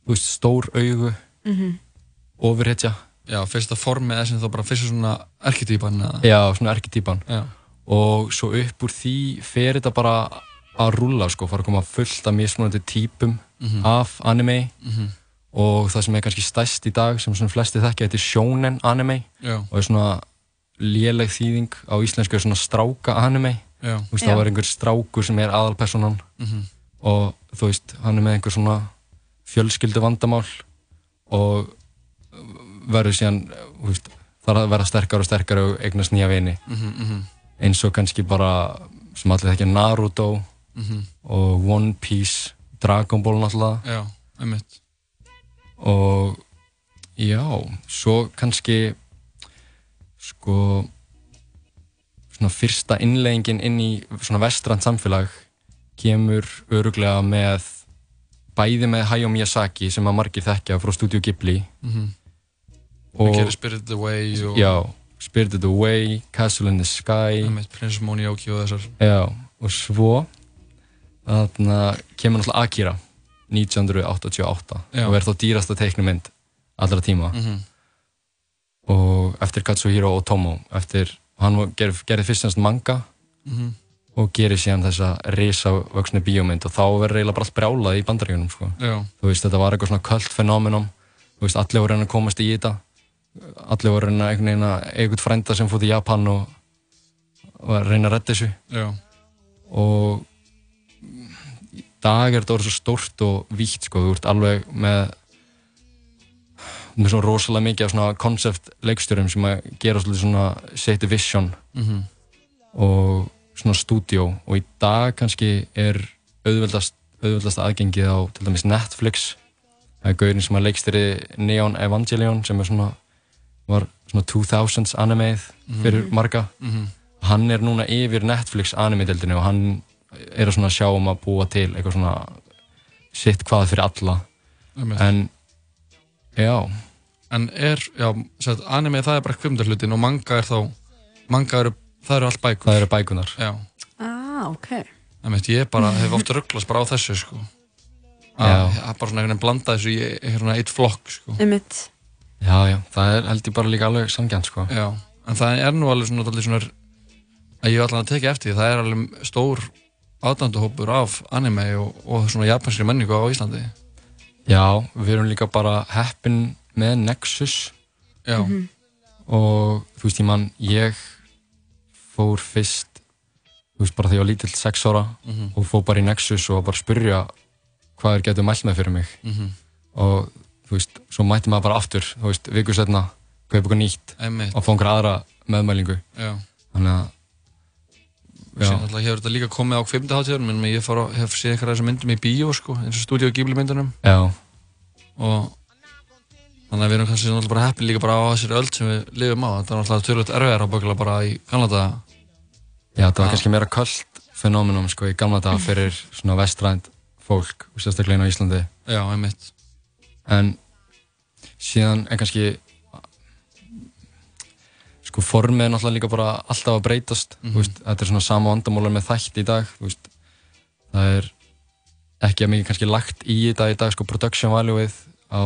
þú veist, stór augu Mhm. ofurhetja Já, fyrsta formið er sem þá bara fyrsta svona arkitýpan eða? Já, svona arkitýpan Já. og svo upp úr því fer þetta bara að rúlla sko, fara að koma fullt af mismunandi típum Mhm. af anime Mhm. og það sem er kannski stærst í dag sem svona flesti þekkja, þetta er shonen anime Já. og er svona léleg þýðing á íslensku er svona stráka anime þú veist, Já. þá er einhver strákur sem er aðalpersonan Mhm. og þú veist, hann er með einhver svona fjölskyldu vandamál og verður síðan þú veist, þarf að vera sterkar og sterkar og eignast nýja vini Mhm, mhm. eins og kannski bara sem allir þekkja Naruto Mhm. og One Piece Dragon Ball náttúrulega Já, einmitt. og já, svo kannski sko svona fyrsta innleggingin inn í svona vestrand samfélag kemur öruglega með bæði með Hayao Miyazaki sem að margir þekkja frá Studio Ghibli Mhm. Það gerir Spirited Away og... já, Spirited Away, Castle in the Sky Princess Mononoke og þessar. Já, og svo þarna kemur náttúrulega Akira 1988 Já. og er þá dýrasta teiknumynd allra tíma Mhm. og eftir Katsuhiro Otomo eftir, hann gerði, gerði fyrst semst manga Mhm. og gerir síðan þessa risavöksnu bíómynd og þá verður eiginlega bara allt brjálað í bandaríunum sko. Þú veist, þetta var eitthvað svona kvöld fenómenon þú veist, allir voru að að komast í þetta allir voru að einhvern veginn að eitthvað frænda sem fótt í Japan og, og að reyna að redda þessu Já. og dag er þetta orðið svo stórt og vítt sko, þú ert alveg með með svona rosalega mikið af svona koncept leikstjórum sem að gera svolítið svona seti vision Mhm. og svona stúdíó og í dag kannski er auðveldast, auðveldast aðgengið á til dæmis Netflix það er gaurin sem að leikstýri Neon Evangelion sem er svona var svona 2000s animeið Mhm. fyrir marga Mhm. hann er núna yfir Netflix anime-deildinu og hann er að svona sjá um að búa til eitthvað svona sitt hvað fyrir alla en já En er, já, sett, anime það er bara kvimdarhlutin og manga er þá, manga eru, það eru allt bækur. það eru bækunar Já. Ah, ok. Einmitt, ég bara hef oft rugglast bara á þessu, sko. Að, bara svona einhvern veginn blanda þessu í einhvern veginn eitt flokk, sko. Einmitt. já, já, það er held ég bara líka alveg samgjönd sko. Já, en það er nú alveg svona, alveg svona að ég hef allan að tekið eftir því, það er alveg stór aðdanduhópur af anime og, og svona japanskri menningu á Íslandi. já, við erum líka bara heppin með Nexus Já. Mhm. og þú veist ég mann ég fór fyrst þú veist bara þegar ég var lítill 6 ára Mhm. og fór bara í Nexus og var að spyrja hvað er getur mælt með fyrir mig Mhm. og þú veist, svo mætti maður bara aftur þú veist, viku setna, kaupa eitthvað nýtt Einmitt. og fá einhverja aðra meðmælingu Já. þannig að og síðan alltaf hefur þetta líka komið á kvimdaháttíðunum en ég fór á, hef séð eitthvað af þessum myndum í bíó sko, eins og stúdíu Ghibli myndunum. Já. og þannig að við erum kannski náttúrulega bara heppin líka bara á þessari öll sem við lifum á. Þetta er náttúrulega tölvöld erfiðar á bökulega bara í gamla daga. Já, það var kannski meira köld fenómenum sko í gamla daga fyrir svona vestrænt fólk og sérstaklega inn á Íslandi. Já, einmitt. En síðan er kannski sko formið er náttúrulega líka bara alltaf að breytast Mhm. þú veist, þetta er svona sama vandamólar með þætt í dag veist, það er ekki að mikið kannski lagt í þetta í dag sko production value á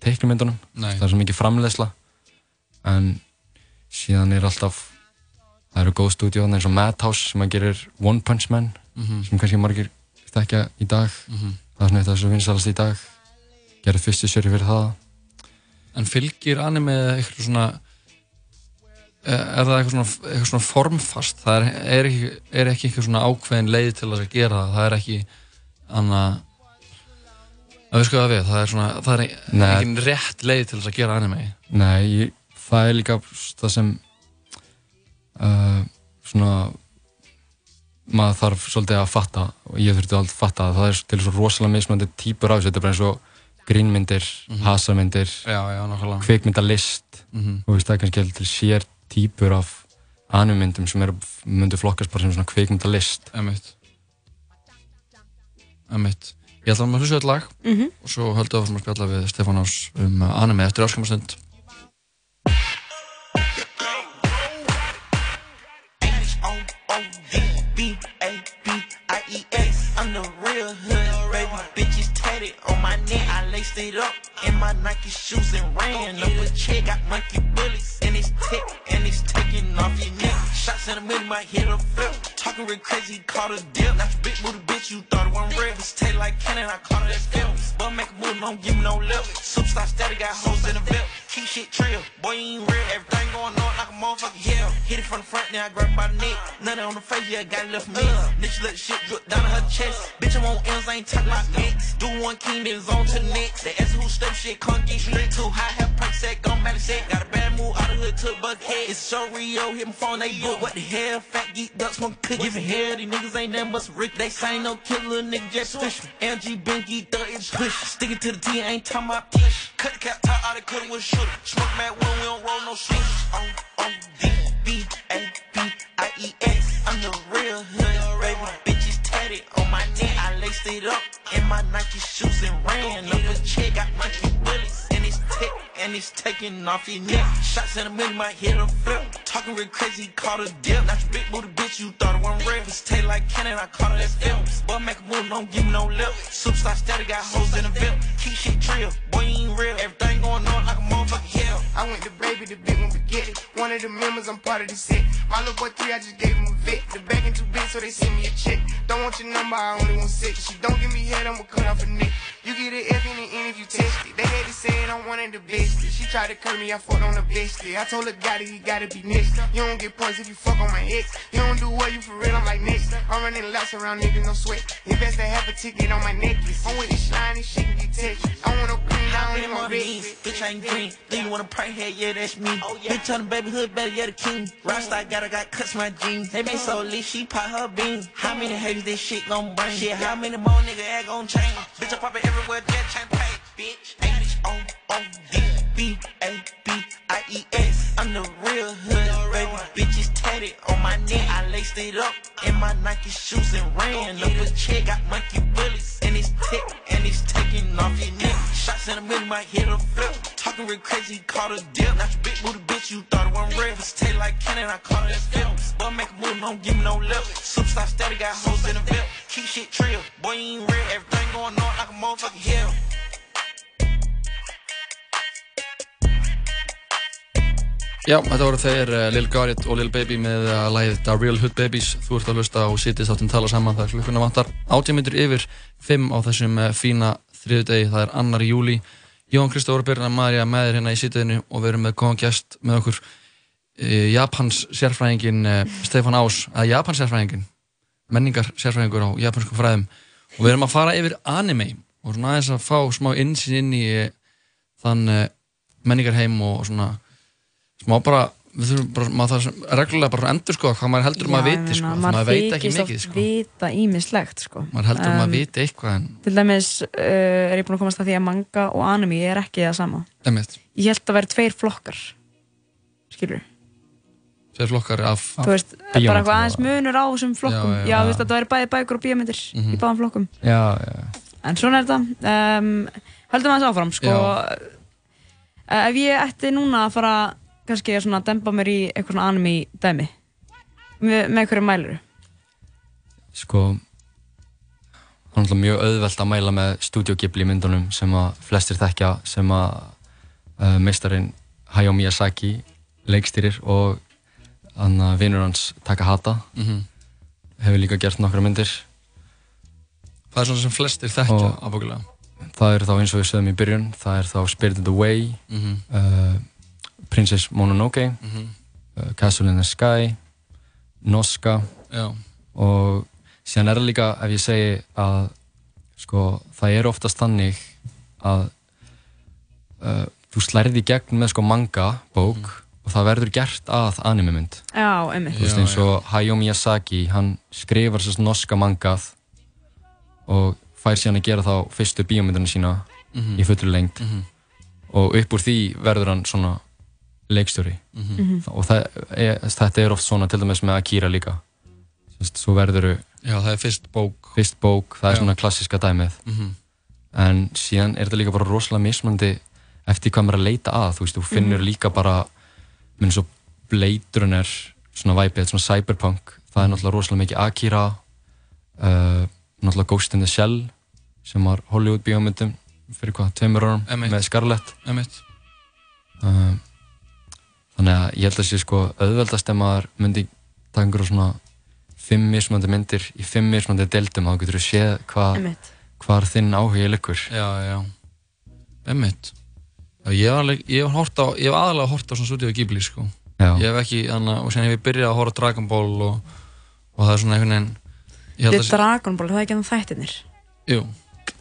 teiknumyndunum það er svo mikið framleiðsla en síðan er alltaf það eru góð stúdíu eins og Madhouse sem að gerir One Punch Man Mhm. sem kannski margir þekkja í dag Mhm. það er svona eitthvað sem vinsalast í dag gerði fyrstu sjöri fyrir það En fylgir anime eitthvað svona er það eitthvað svona, eitthvað svona formfast það er, er, ekki, er ekki eitthvað svona ákveðin leið til að gera það það er ekki anna að við sko það við, það er svona, það er Nei. engin rétt leið til að gera anime Nei, ég, það er líka það sem uh, svona maður þarf svolítið að fatta og ég þurfti alltaf að fatta að það er til svo rosalega mismunandi típur af þessu, þetta er bara eins og grínmyndir, Mhm. hasamyndir Já, já, nákvæmlega. kvikmyndalist Mhm. og veist, það er kannski til sér típur af animemyndum sem eru myndu flokkast bara sem svona kvikmyndalist Emitt Emitt Ég ætla að maður hlusta þetta lag Mhm. og svo höldum við áfram að spjalla við Stefán Ás um uh, anime eftir neck. I laced it up in my Nike shoes and ran up a check. Got monkey hit a flip. Talking real crazy, caught a dip. Not your big booty bitch, you thought it wasn't real. It's taste like cannon, I caught it as film. But make a move, don't give me no lip. Superstar steady, got hoes in the belt. Keep shit trill, boy, you ain't real. Everything going on like a motherfucker, yeah. Hit it from the front, then I grab on the face, yeah, got it left me. Bitch, let shit drip down to her chest. Bitch, I want M's, I ain't talking about next. Do one king, then on to next. The S who step shit, can't get straight too high. Have perk set, gon' back set. Got a bad move out of hood to Buckhead. It's so real, hit my phone, they book. What the hell, fat geek ducks, smoke cookie. Giving hell, these niggas ain't nothing but some Rick. They say no killer, nigga, just fish. LG, Benji, thug, it's push. Sticking to the T, ain't talking about push. Cut the cap, top out, they cut with a shooter. Smoke mad one, we don't roll no shooters. On, on, D, B, A, B, I, E, S. I'm the real hood, baby. Bitches tatted on my neck. I laced it up in my Nike shoes and ran up a check. Got monkey bullets and it's tick and it's taking off your neck. Shots in the middle might hit a flip. Talking real crazy, caught a dip. Not your big booty bitch, you thought it wasn't real. It's taste like cannon, I caught it as film. Boy, make a move, don't give me no lip. Superstar steady, got hoes in the belt. Keep shit trill, boy, you ain't real. Everything going on like a motherfucking hell. I went to baby, the big one it. One of the members, I'm part of the set. My little boy three, I just gave him a vet. The bag ain't too big, so they send me a check. Don't want your number, I only want six. She don't give me head, I'ma cut off a neck. You get an F in the end if you test it. They had to say it, I'm one of the best. She tried to cut me, I fought on the best. I told her, got it, he gotta be next. You don't get points if you fuck on my ex. You don't do well, you for real, I'm like next. I'm running laps around niggas, no sweat. Invest a half a ticket on my necklace. I'm with this shiny shit and get texture. I want no green, I don't in need my beans, bitch, I ain't green. Then you wanna pray head, yeah, that's me. Oh, bitch on the baby hood, better, yeah, the king. Rockstar got, I got cuts my jeans. They been so lit, she pop her beans. How many haters this shit gon' bring? Shit, how many more nigga act gon' change? Bitch, I pop it everywhere, dead champagne, pay, bitch. O O D B A B I E S. I'm the real hood, baby. Bitches tatted on my neck. I laced it up in my Nike shoes and ran up a check. Got monkey bullets and it's tick and it's taking off your neck. Shots in the middle might hit a flip. Talking real crazy, caught a dip. Not your big booty bitch, you thought it wasn't real. It's like cannon, I caught it as film. Boy, make a move, don't give me no lip. Superstar steady, got hoes in the belt. Keep shit trill, boy, you ain't real. Everything going on like a motherfucking hell. Já, þetta voru þeir uh, Lil Garrett og Lil Baby með uh, lagið The Real Hood Babies. Þú ert að hlusta og sitist áttum tala saman það er klukkuna vantar. Átjámyndur yfir 5 á þessum uh, fína þriðudegi það er annar júli Jón Kristófur Byrna Marja með þér hérna í sitiðinu og við erum með góðan gest með okkur uh, Japans sérfræðingin Stefán Ás, að Japans sérfræðingin menningar sérfræðingur á japanskum fræðum. Og við erum að fara yfir anime og svona aðeins að fá smá innsýn inn í þann menningarheim og svona smá bara, við þurfum bara, maður þarf reglulega bara að endur sko hvað maður heldur um að viti sko, maður maður veit ekki þykist mikið sko, vita ímislegt sko. maður heldur um að Um, viti eitthvað en, Til dæmis uh, er ég búin að komast að því að manga og anime er ekki það sama. emitt, Ég held að vera tveir flokkar, skilur. þeir flokkar af, Þú veist, bara eitthvað aðeins munur á þessum flokkum. Já, Já, já. þú veist að það væri bæði bækur og bíómyndir Mhm. í báðum flokkum. Já, já. En svona er þetta. Um, höldum aðeins áfram, sko. Uh, ef ég ætti núna að fara kannski að svona dempa mér í eitthvað svona anime dæmi, með, með hverju mæluru? Sko, það er náttúrulega mjög auðvelt að mæla með Studio Ghibli myndunum sem að flestir þekkja sem að uh, meistarinn Hayao Miyazaki leikstýrir og hann að vinur hans Takahata Mhm. hefur líka gert nokkra myndir það er svona sem flestir þekkja ábúkulega það er þá eins og við sögum í byrjun það er þá Spirited Away Mhm. uh, Princess Mononoke Mhm. uh, Castle in the Sky Noska Já. og síðan er það líka ef ég segi að sko, það er oftast þannig að uh, þú slærði í gegn með sko manga bók og það verður gert að anime mynd Já, einmitt. þú veist eins og Hayao Miyazaki hann skrifar sérst norska mangað og fær síðan að gera þá fyrstu bíómyndina sína Mhm. í fullur lengt Mhm. og upp úr því verður hann svona leikstjóri. Mhm. og það, er, þetta er oft svona til dæmis með Akira líka. Svo verður Já, það er fyrst bók. fyrst bók, það er Já. svona klassiska dæmið. Mhm. en síðan er þetta líka bara rosalega mismandi eftir hvað maður er að leita að þú veist, þú finnur Mhm. líka bara minn svo Blade Runner svona væpið, svona cyberpunk það er náttúrulega rosalega mikið Akira uh, náttúrulega Ghost in the Shell sem var Hollywood bíómyndum fyrir hvað, tveimur árum með Scarlett. Uh, þannig að ég held að sé sko auðveldast ef maður myndi taka einhverjum svona fimm mismandi myndir í fimm mismandi deildum þá getur þú séð hvað hvar þinn áhugi liggur. Já, já. Emmitt Ég hef, alveg, ég hef, hort á, ég hef aðalega hort á svona Studio Ghibli sko. Já. Ég hef ekki, anna, og sen hef ég byrjað að horfa á Dragon Ball og, og það er svona einhvern veginn Ég held Þetta að er Dragon Ball, það er ekki þannig þættirnir. Jú,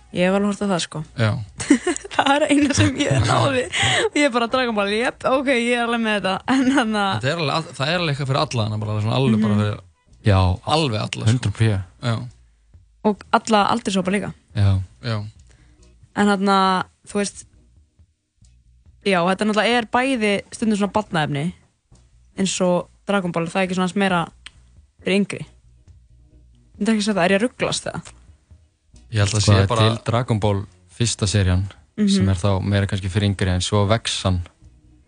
Ég hef alveg hort að það sko. já það er eina sem ég náði. og ég er bara Dragon Ball, jep, ok, ég er alveg með þetta. En þannig að, Það er alveg, það er alveg eitthvað fyrir alla bara, svona alveg bara Mhm. fyrir Já, alveg alla sko. 100% Já, og alla aldurshópa líka. Já, já En þannig að, þú veist, já, þetta náttúrulega er bæði stundum svona batnaefni eins og Dragon Ball, það er ekki svona meira fyrir yngri. Þetta er ekki að það, er ég að rugglast það? Ég held að sko, sé er bara til Dragon Ball fyrsta serían Mhm. sem er þá meira kannski fyrir yngri en svo vex hann.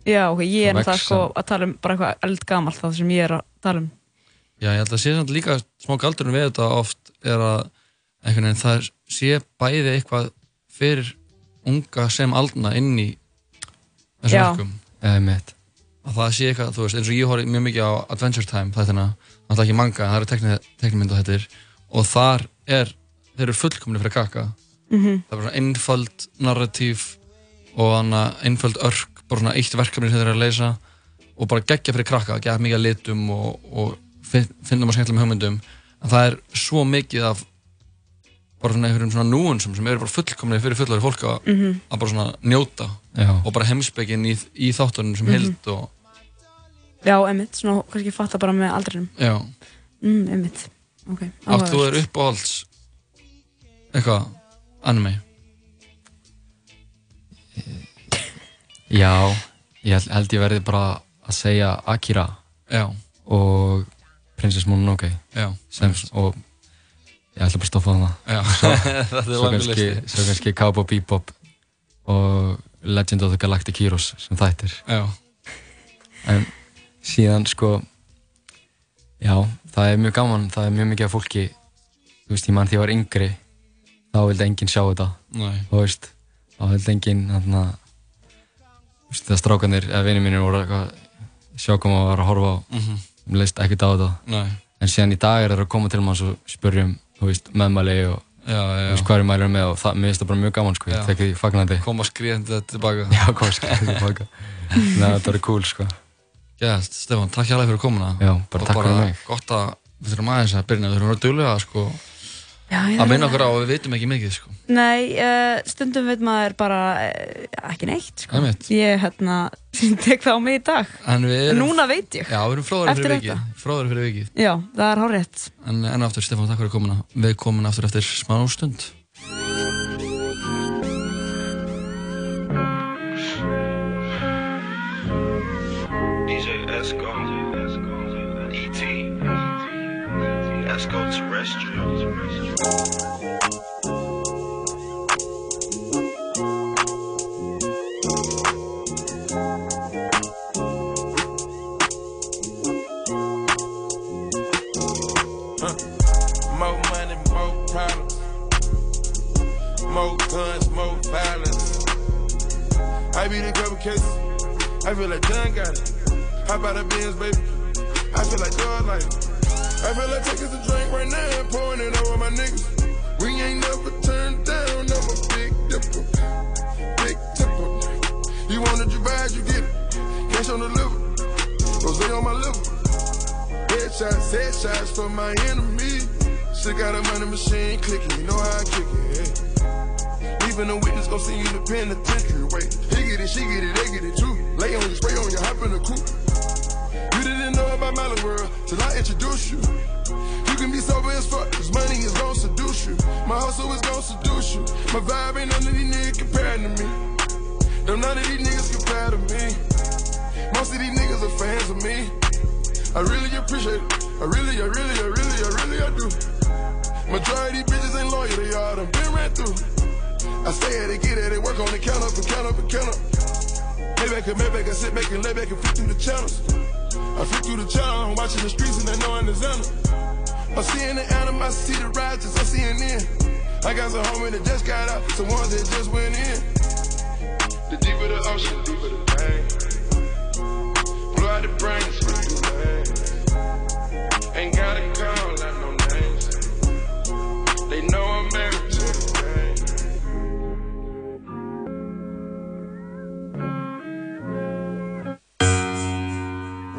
Já, ok, ég er vex sko að tala um bara eitthvað eldgamalt það sem ég er að tala um. Já, ég held að sé samt líka smá galdurinn við þetta oft er að einhvern veginn það sé bæði eitthvað fyrir unga sem aldna inn í þessum verkum. Eða mitt að það sé eitthvað, þú veist, eins og ég horf mjög mikið á Adventure Time þættina, náttúrulega ekki manga það eru tekni- teiknimyndu þettir og þar er, þeir eru fullkomni fyrir krakka Mhm. það er bara svona einföld narratív og einföld örk, bara svona eitt verkefni sem þeir eru að leysa og bara geggja fyrir krakka, geggja mikið að litum og, og fin- finna maður skemmtilegum hugmyndum en það er svo mikið af bara svona einhverjum svona núansum sem eru bara fullkomni fyrir fullari fólk að, Mhm. að bara svona njóta Já. og bara heimspekin í, í þáttunum sem Mhm. heild og Já, einmitt, svona kannski fatta bara með aldrinum. já, Mm, einmitt, ok. átt þú er uppáhalds eitthvað anime Já, ég held, ég verði bara að segja Akira Já. og Princess Mononoke Já. sem, og ég ætla bara að stoppa Já. svo, svo, kannski, kannski Cowboy Bebop og Legend of the Galactic Heroes sem þættir Já. en síðan sko já, það er mjög gaman það er mjög mikið af fólki þú veist, ég mann því að ég var yngri þá vildi enginn sjá þetta. Þú veist, þá vildi enginn þarna þú veist, það strákanir eða vinið mínir voru eitthvað sjá hvað maður var að horfa á Mhm. mér leist ekkert á þetta. Nei. en síðan í dag er það að koma til manns og spurjum meðmæli og Já, já, veist, hvað er mælur með og það, mér finnst það bara mjög gaman sko, Já. ég tek því fagnandi. Koma skriðandi tilbaka. Já, koma skriðandi tilbaka. Nei, þetta er cool sko. Gæst, Stefán, takk hjá fyrir komuna. Já, bara Og takk fyrir mig. gott að við þurfum aðeins að byrja við þurfum að vera duglega sko, Já, að minna okkur á að við veitum ekki mikið sko. Nei, uh, stundum veit maður bara uh, ekki neitt, sko. Ég, hérna, tek það á mig í dag. en við erum, Núna veit ég. já, við erum fróðari Eftir fyrir vikið fróðari fyrir vikið Já, það er hárétt. en enn og aftur Stefán, takk fyrir komuna við komum aftur eftir smá stund DJ Esco, ET, Esco Terrestrial. More money, more problems. More guns, more violence. I couple cases. I feel like John got it. How about a Benz, baby? I feel like God like. I feel like taking some drink right now and pouring it over my niggas. We ain't never turned down, I'm a big dipper. Big tipper. You want it, you you get it. Cash on the liver. Rose on my liver. Headshots, headshots for my enemy. Still got a money machine clicking, you know how I kick it. Even a witness gon' see you in the penitentiary. Wait, he get it, she get it, they get it too. Lay on you, spray on you, hop in the coupe. Didn't know about Mally World till I introduce you. You can be sober as fuck, cause money is gon' seduce you. My hustle is gon' seduce you. My vibe ain't none of these niggas compared to me. Them none of these niggas compare to me. Most of these niggas are fans of me. I really appreciate it. I really, I really, I really, I really, I do. Majority bitches ain't loyal, they all done been ran through. I stay at it, get at it, work on it, count up and count up and count up. Mayback and Mayback, I sit back and lay back and flip through the channels. I flip through the channel, I'm watching the streets and they know I'm the Xander. I'm seeing the animosity, the righteous, I'm seeing in. I got some homies that just got out, some ones that just went in. The deeper the ocean, deeper the pain. Blow out the brains. Ain't gotta out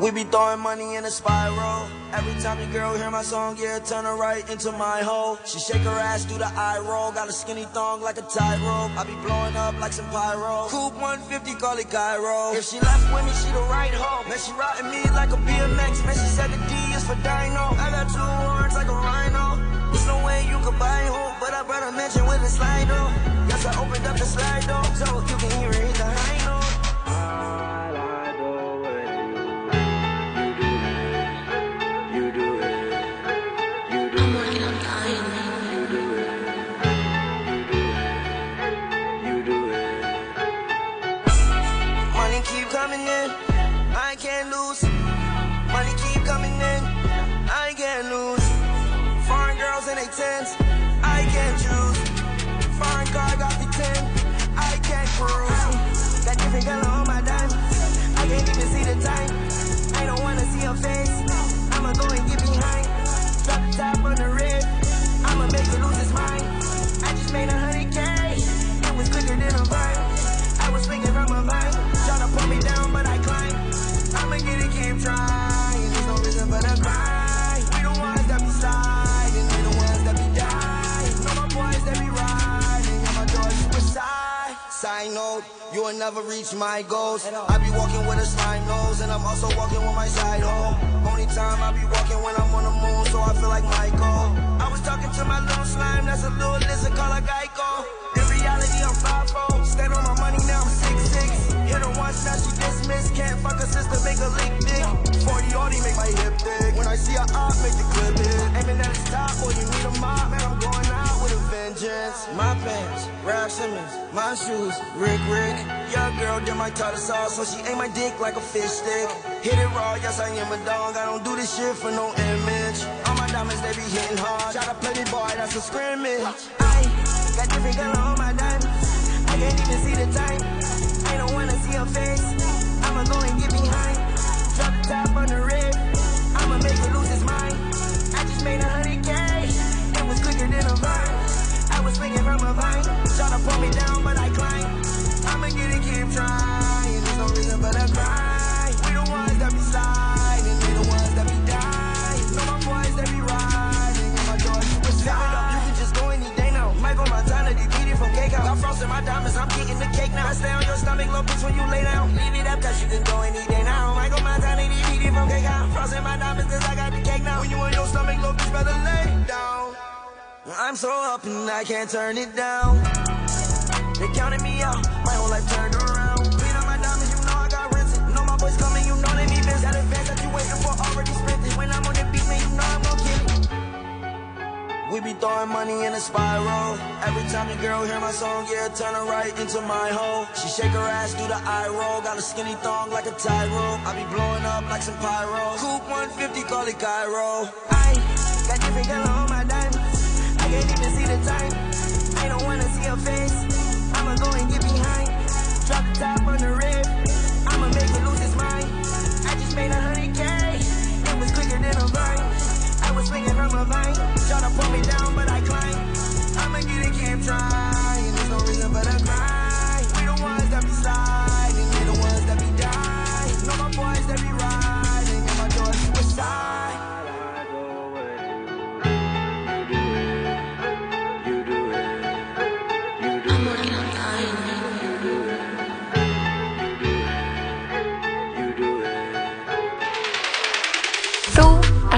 We be throwing money in a spiral. Every time the girl hear my song, yeah, turn her right into my hole. She shake her ass through the eye roll. Got a skinny thong like a tightrope. I be blowing up like some pyro. Coupe 150, call it Cairo. If she left with me, she the right hoe. Man, she riding me like a BMX. Man, she said the D is for dino. I got two horns like a rhino. There's no way you can buy home, but I brought a mansion with a slide door. Yes, I opened up the slide door, so you can hear it color on my diamond, I can't even see the time. I don't wanna see her face, you will never reach my goals. I be walking with a slime nose, and I'm also walking with my side hoe. Only time I be walking when I'm on the moon, so I feel like Michael. I was talking to my little slime, that's a little lizard called a Geico. In reality, I'm 5 Stand on my money, now I'm 6'6. Hit her once, now she dismissed. Can't fuck her sister, make her lick dick. 40 already make my hip thick. When I see her up, make the clip hit. Aiming at the top, boy, you need a mop. Man, I'm going out a. My pants, Rap Simmons, my shoes, Rick Rick. Your girl did my tartar sauce, so she ate my dick like a fish stick. Hit it raw, yes, I am a dog. I don't do this shit for no image. All my diamonds, they be hitting hard. Try to me, boy, that's a scrimmage. I got different color on my diamonds. I can't even see the time. I don't wanna see her face. I'ma go and get behind. Drop the top on the red. I'ma make it lose his mind. A vine. Tryna pull me down, but I climb. I'ma get it, keep trying. There's no reason but to cry. We the ones that be sliding. We the ones that be dying. My boys that be riding. My suicide. up, you can just go any day now. Michael Montana, defeated from cake out. I'm frosting my diamonds, I'm getting the cake now. I stay on your stomach, little bitch, when you lay down. Leave it up, cause you can go any day now. Michael Montana, defeated from cake out. Frosting my diamonds, cause I got the cake now. When you on your stomach, little bitch, better lay down. I'm so up and I can't turn it down. They counted me out, my whole life turned around. Clean up my diamonds, you know I got rented. Know my boys coming, you know they be busy. That advance that you waiting for already spent it. When I'm on the beat, man, you know I'm gonna kill it. We be throwing money in a spiral. Every time the girl hear my song, yeah, turn her right into my hole. She shake her ass through the eye roll. Got a skinny thong like a tightrope. I be blowing up like some pyro. Coupe 150, call it Cairo. I got different color on my diamonds. I can't even see the time. I don't wanna see her face. I'ma go and get behind. Drop the top on the red. I'ma make it lose its mind. I just made a hundred K. It was quicker than a vine. I was swinging from a vine. Tryna pull me down, but I climb. I'ma get it, keep trying. There's no reason but to cry.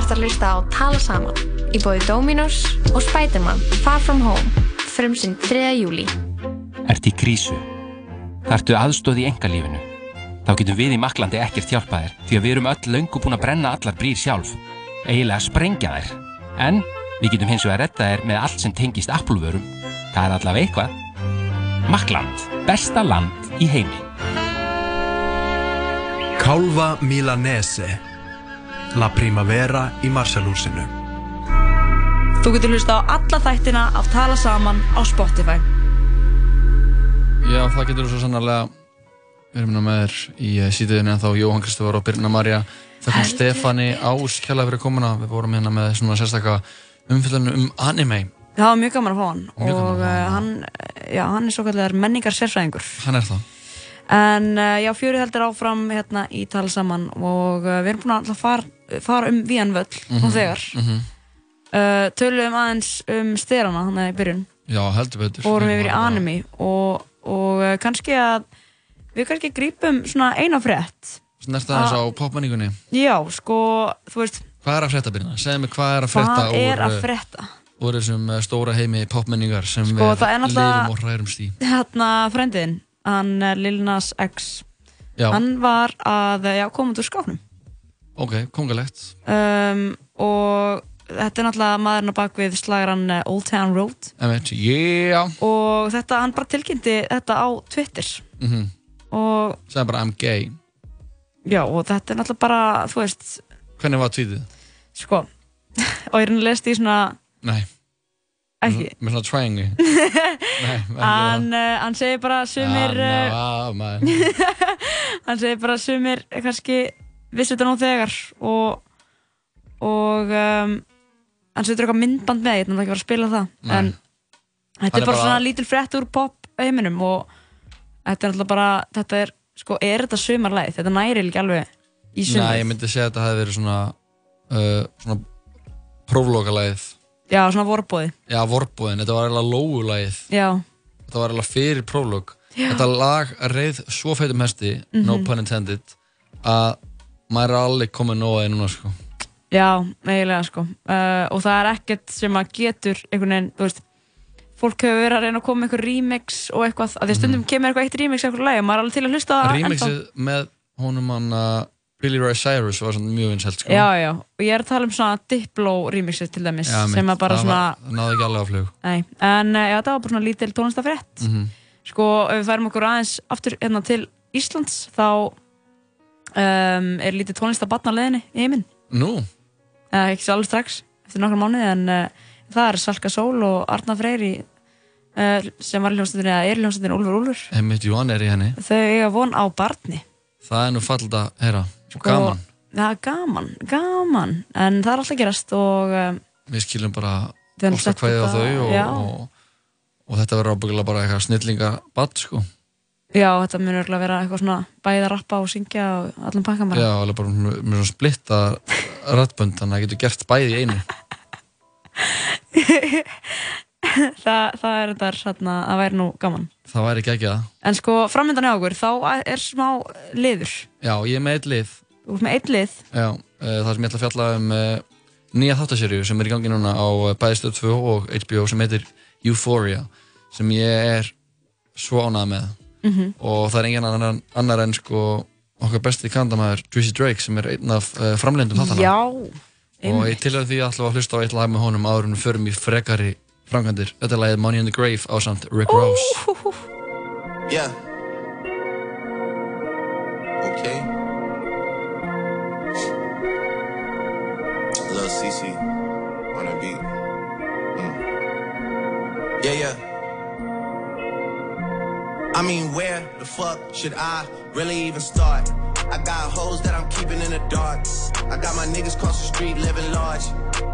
Ert að hlusta á Tala Saman í bóði Dominos og Spiderman Far From Home frumsinn 3. júli. Ert í krísu? Þartu aðstóð í engalífinu? Þá getum við í Maklandi ekkert hjálpa þér því að við erum öll löngu búin að brenna allar brýr sjálf. Eiginlega sprengja þær. En við getum hins vegar að redda þér með allt sem tengist Apple-vörum. Það er allavega eitthvað. Makland, besta land í heimi. Kálva Milanese La Primavera í Marsalúsinu Þú getur hlusta á alla þættina af Tala Saman á Spotify. Já, það getur þú svo sannarlega. Við erum hérna með þér í sítiðinu en þá Jóhann Kristofur og Birna Marja Þakkum. Stefani Ás kjærlega fyrir komuna. Við vorum hérna með svona sérstakka umfyllunum um anime. Það var mjög gaman að fá hann. Mjög og uh, hann, já, hann er svo kallar menningar sérfræðingur. Hann er það. En uh, já, fjörið heldur áfram hérna í Tala Saman og uh, við erum búin að fara, fara um vían völl Mhm, nú þegar. mhm. Uh, töluðum aðeins um styrana þannig í byrjun. Já, heldur betur Fórum Við yfir í vorum anime og, og uh, kannski að við kannski grípum svona eina frétt. Snerta þess á popmenningunni Já, sko, þú veist, Hvað er að frétta Birna? Segð mér hvað er að frétta hvað er að eh, frétta? úr þessum eh, stóra heimi popmenningar sem Sko, við lifum og hrærumst í Hérna, frendiðinn, hann er Lil Nas X. Já. Hann var að, já, koma út úr skápnum. Ok, kongalegt um, og þetta er náttúrulega maðurinn á bakvið slagaran eh, Old Town Road. Emmett, yeah. Og þetta, hann bara tilkynnti þetta á Twitter. Mm og Segð bara I'm gay. Já, og þetta er náttúrulega bara, þú veist Hvernig var tweetið? sko, og ég er að lesa í svona Nei. Ekki. Með svona triangle Nei, hann, uh, hann segir bara sumir Ah, uh, man. hann segir bara sumir kannski vissu þetta nú þegar og og um, hann setur eitthvað myndband með ég ekki að fara að spila það Nei. en þetta er bara svona lítil frétt úr pop heiminum og þetta er alltaf bara þetta er, sko, er þetta sumarlæð þetta næri ekki alveg í Nei, sumar ég myndi segja að þetta hefði verið svona uh, svona próflokalæðið já, svona vorbóði Já, vorbúðin, þetta var eiginlega lógulæðið já, Þetta var eiginlega fyrir próflok. Já. Þetta lag reið svo feitum hesti no Mhm. pun intended að maður er alveg komið nóðið núna sko. Já, eiginlega sko. Uh, og það er ekkert sem að getur einhvern veginn, þú veist fólk hefur verið að reyna að koma með eitthvað remix og eitthvað, að því að stundum kemur eitthvað eitt remix eitthvað læg og maður er alveg til að hlusta það Mhm. Remixið með honum hann uh, Billy Ray Cyrus var svona mjög vinsælt sko. Já, já, og ég er að tala um svona Diplo remixið til dæmis Já, sem er bara Það svona það náði ekki alveg á flug. Nei, en uh, já, það var bara svona lítil tónlistafrétt mm sko, ef við færum okkur aðeins aftur hérna til Íslands þá um, er lítið tónlistabatn á leiðinni í heiminn? Nú, uh, ekki svo alveg strax, eftir nokkra mánuði en uh, það er Salka Sól og Arna Freyri uh, sem var í hljómsveitinni eða er í hljómsveitinni Úlfur Úlfur. Emmett Jón er í henni. Þau eiga von á barni. Það er nú fallit að heyra. Gaman, Já, gaman, gaman. En það er alltaf að gerast og um, við skilum bara Við höfum Ósta sett kvæðið á þau og, og, og þetta verður ábyggilega bara eitthvað snillinga badd sko Já, þetta mun örgulega vera eitthvað svona bæði að rappa og syngja og allan pakkan bara. Já, alveg bara með svona splitta rættbönd þannig að það getur gert bæði í einu Þa, það er þetta svona, það væri nú gaman. Það væri ekki ekki það En sko, framöndan hjá okkur, þá er smá liður. Já, ég er með eitt lið Þú ert með eitt lið. Já, uh, það sem ég ætla að fjalla um uh, nýja þáttaserju sem er í gangi núna á uh, bæði stöð 2 og HBO sem heitir Euphoria sem ég er svo ánægð með Mhm. og það er engin annar, annar en sko okkar besti kandamæður Juicy Drake sem er einn af uh, framlendum þáttana Já, og ég til því ætla að hlusta á eitt lag með honum áður en við förum í frekari framkvæmdir þetta er lagið Money in the Grave á samt Rick Ross Yeah. Okay. Lil CC on the beat. Mm. Yeah, yeah. I mean, where the fuck should I really even start? I got hoes that I'm keeping in the dark. I got my niggas cross the street living large.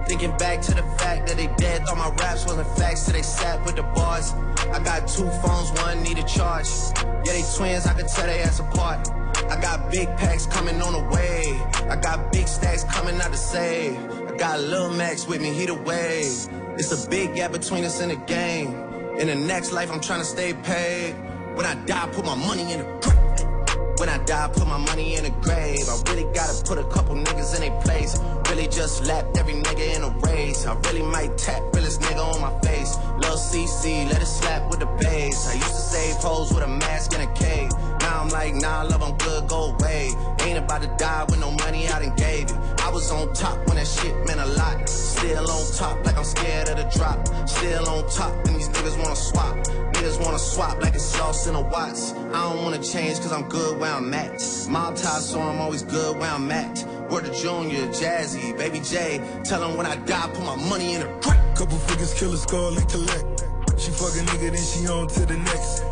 Thinking back to the fact that they dead, thought my raps wasn't facts till they sat with the bars. I got two phones, one need a charge. Yeah, they twins, I could tell they ass apart. I got big packs coming on the way. I got big stacks coming out to save. I got Lil Max with me, he the wave. It's a big gap between us in the game. In the next life, I'm trying to stay paid. When I die, put my money in the grave. When I die, put my money in a grave. I really gotta put a couple niggas in their place. Really just lapped every nigga in a race. I really might tap realest nigga on my face. Lil CC, let it slap with the bass. I used to save hoes with a mask in a cave. Now I'm like, nah, I love, I'm good, go away. Ain't about to die with no money I done gave it. I was on top when that shit meant a lot. Still on top, like I'm scared of the drop. Still on top, and these niggas wanna swap. Niggas wanna swap like it's sauce in a Watts. I don't wanna change cause I'm good where I'm at. Mob tie, so I'm always good where I'm at. Word to Junior, Jazzy, Baby J. Tell 'em when I die, put my money in a crack. Couple figures, kill a and collect. She fuck a nigga, then she on to the next.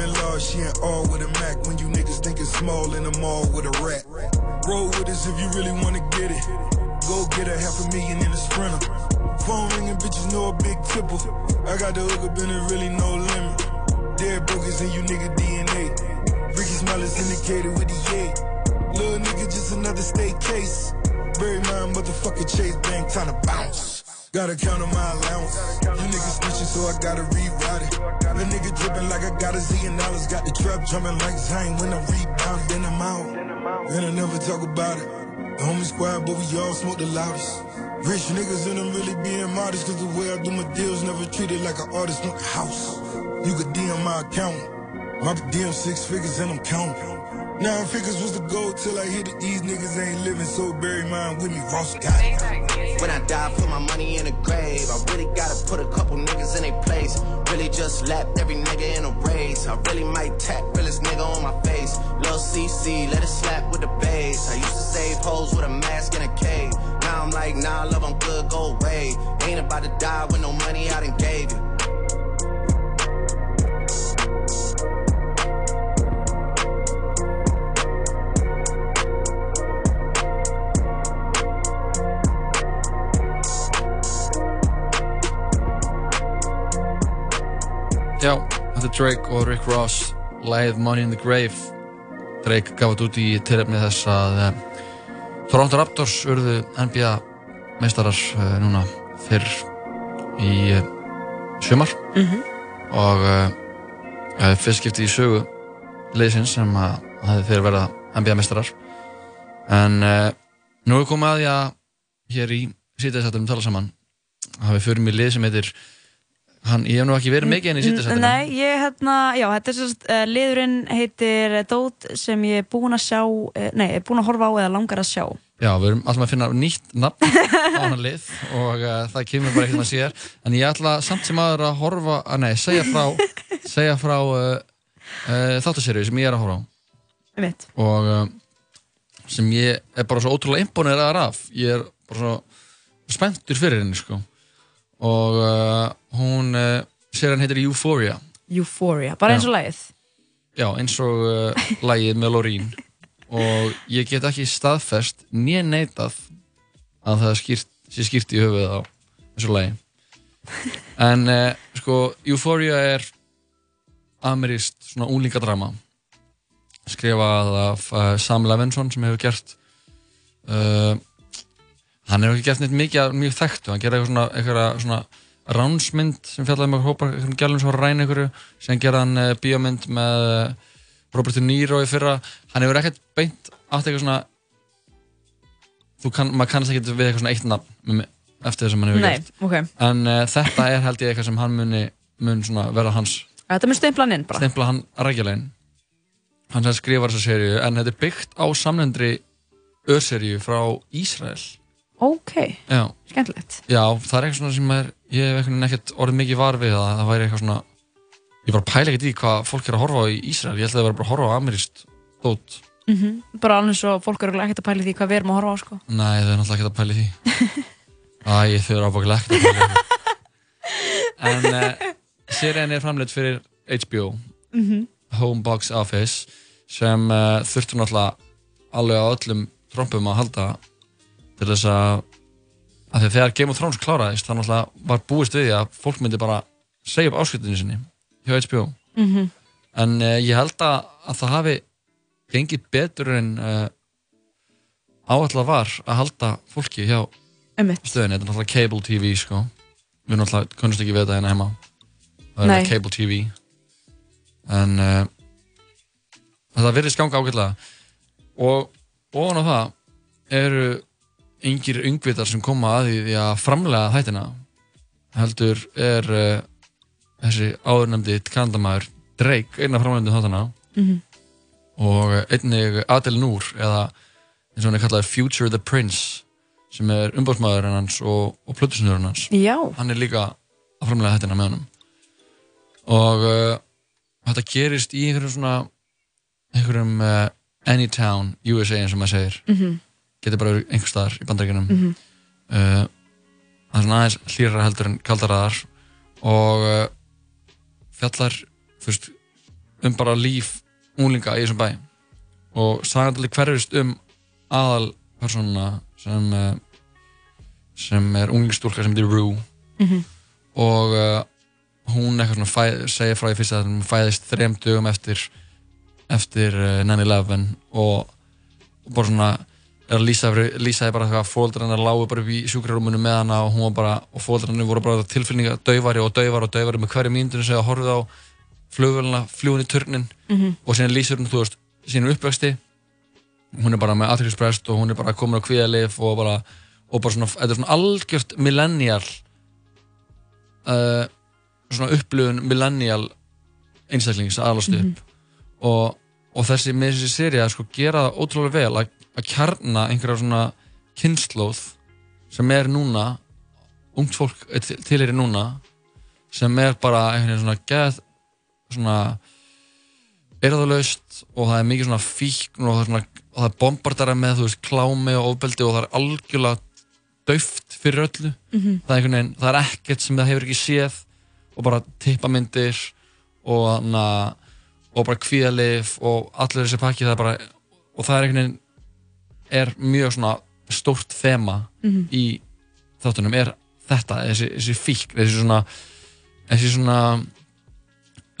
Living large, she ain't all with a Mac. When you niggas think it's small in the mall with a rat. Roll with us if you really wanna get it. Go get a half a million in a sprinter. Phone ringing, bitches know a big tipple. I got the hook up and there really no limit. Dead brokers in you nigga DNA. Ricky Smile is indicated with the yay. Little nigga, just another state case. Bury my motherfucking Chase Bank, time to bounce. Gotta count on my allowance. You niggas snitching, so I gotta rewrite it. The nigga dripping like I got a zillion dollars. Got the trap jumping like Zane when I rebound, then I'm out. And I never talk about it. The homie squad, but we all smoke the loudest. Rich niggas and I'm really being modest, cause the way I do my deals never treated like an artist, want the house. You could DM my account. My DM six figures and I'm counting. Nine figures was the goal till I hit it. These niggas ain't living, so bury mine with me. Ross got it. When I die, put my money in a grave. I really gotta put a couple niggas in their place. Really just lapped every nigga in a race. I really might tap realest nigga on my face. Lil CC, let it slap with the bass. I used to save hoes with a mask in a cave. Now I'm like, nah, I love, I'm good, go away. Ain't about to die with no money I done gave you. Já, þetta er Drake og Rick Ross Læð Money in the Grave. Drake gaf þetta út í tilefni þess að uh, Toronto Raptors urðu NBA meistarar uh, núna fyrr í uh, sumar. Mhm. og uh, fyrst skipti í sögu liðsins sem að hefði þeir verða NBA meistarar. En uh, nú er komið að því að hér í sítæðisættum tala saman hafið fyrir mig lið sem heitir hann, ég hef nú ekki verið mikið enn í sítæðisættum Nei, ég hérna, já, þetta er sérst, uh, liðurinn heitir eh, Dót sem ég er búinn að sjá, uh, nei, er búinn að horfa á eða langar að sjá. Já, við erum alltaf að finna nýtt nafn á hann lið og uh, það kemur bara ekkert maður sér en ég ætla samt sem aður að horfa að nei, segja frá segja frá þáttaserju sem ég er að horfa á. Einmitt. og uh, sem ég er bara svo ótrúlega imponeraðar af. Ég er bara svo spenntur fyrir henni sko og uh, hún uh, sér hann heitir Euphoria Euphoria, bara eins og Já. lagið. Já, eins og uh, lagið með Lorín og ég get ekki staðfest nýja neitað að það skýrt, sé skýrt í höfuð á þessu lagi en uh, sko Euphoria er ameríst svona unglingadrama skrifað af uh, Sam Levinson sem hefur gert uh, hann hefur ekki gert neitt mikið mjög þekktu, hann gerði eitthvað svona, eitthvað svona ránsmynd sem fjallaði með hópar einhverjum gælum sem var að ræna einhverju. Sem gerði hann uh, bíómynd með uh, Robert De Niro í fyrra. Hann hefur ekkert beint átt eitthvað svona þú kann, maður kannast ekkert við eitthvað svona eitt nafn eftir það sem hann hefur Nei, gert. ok. en uh, þetta er held ég eitthvað sem hann muni mun svona verða hans Þetta mun stimplan inn bara. stempla hann rækjulegin hann sem skrifar þessa seríu en þetta er byggt á samlendri örseríu frá Ísrael Ok, já, skemmtilegt. já, það er eitthvað svona sem er ég hef ekkert orðið mikið var við það það væri eitthvað svona ég bara pæla ekkert í hvað fólk er að horfa á í Ísrael. Ég held að það var bara að horfa á ameríst dót. Mm Bara alveg svo fólk eru ekkert að pæla því hvað við erum að horfa á, sko. nei, þau er náttúrulega ekkert að pæla því. Æ, þau eru ábúinlega ekkert að pæla því. En uh, serían er framleitt fyrir HBO Mhm. Home Box Office sem uh, þurftu náttúrulega alveg á öllum trompum að halda til þess að, að þegar Game of Thrones kláraðist þá náttúrulega var búist við að fólk myndi bara segja upp áskiptinu sinni hjá HBO Mhm. en uh, ég held að, að það hafi gengið betur en uh, áallega var að halda fólki hjá Einmitt. stöðinni, þetta er náttúrulega cable TV sko. Við náttúrulega kunnumst ekki við þetta hérna heima. Það er cable TV en uh, þetta það verðist ganga ágætlega. Og ofan á það eru yngir yngvitar sem koma að því að framlega þættina heldur er uh, þessi áðurnemdi kanadamæður Drake, eina framlegndum þáttana Mhm. og einnig Adel Noor eða eins og hann er kallað Future the Prince sem er umbásmaðurinn hans og, og plötusnurinn hans Já. hann er líka að framlega þetta með honum og uh, þetta gerist í einhverjum svona einhverjum uh, Anytown USA eins og maður segir Mhm. Getur bara verið einhver staðar í bandaríkjunum Mhm. uh, það er svona aðeins hlýra heldur en kaldaraðar og uh, fjallar fyrst, um bara líf unglinga í þessum bæ og sagandali hverjust um aðal persónuna sem uh, sem er unglingstúlka sem heitir Rue Mhm. og uh, hún eitthvað svona fæ, segir frá í fyrsta að hún fæðist þrem dögum eftir eftir uh, 9-11 og, og bara svona er að lýsa, lýsaði bara eitthvað að fóldrarnar lágu bara upp í sjúkrarúmunu með hana og hún var bara, og fóldrarnar voru bara tilfinninga dauvari og dauvari og dauvari með hverju mínutunum sem það horfið á flugvöluna, fljúin í turnin Mhm. og síðan lýsir hún, þú veist, sínum uppvexti hún er bara með aðtryggsprest og hún er bara komin á kvíðalif og bara, og bara svona, þetta er svona algjört millennial uh, svona upplifun millennial einstaklings aðalast upp Mhm. og, og þessi með þessi séri að sko gera það ótrúlega vel að, að kjarna einhverja svona kynnslóð sem er núna ungt fólk er til, er núna sem er bara einhvern veginn svona geð svona erðalaust og það er mikið svona fíkn og það er, svona, og það er bombardara með þú veist klámi og ofbeldi og það er algjörlega dauft fyrir öllu Mhm. það, er veginn, það er ekkert sem það hefur ekki séð og bara tippamyndir og, og bara kvíðalif og allir þessi pakki það bara og það er einhvern veginn er mjög svona stórt þema Mhm. í þáttunum er þetta, þessi, þessi fíkn þessi svona þessi svona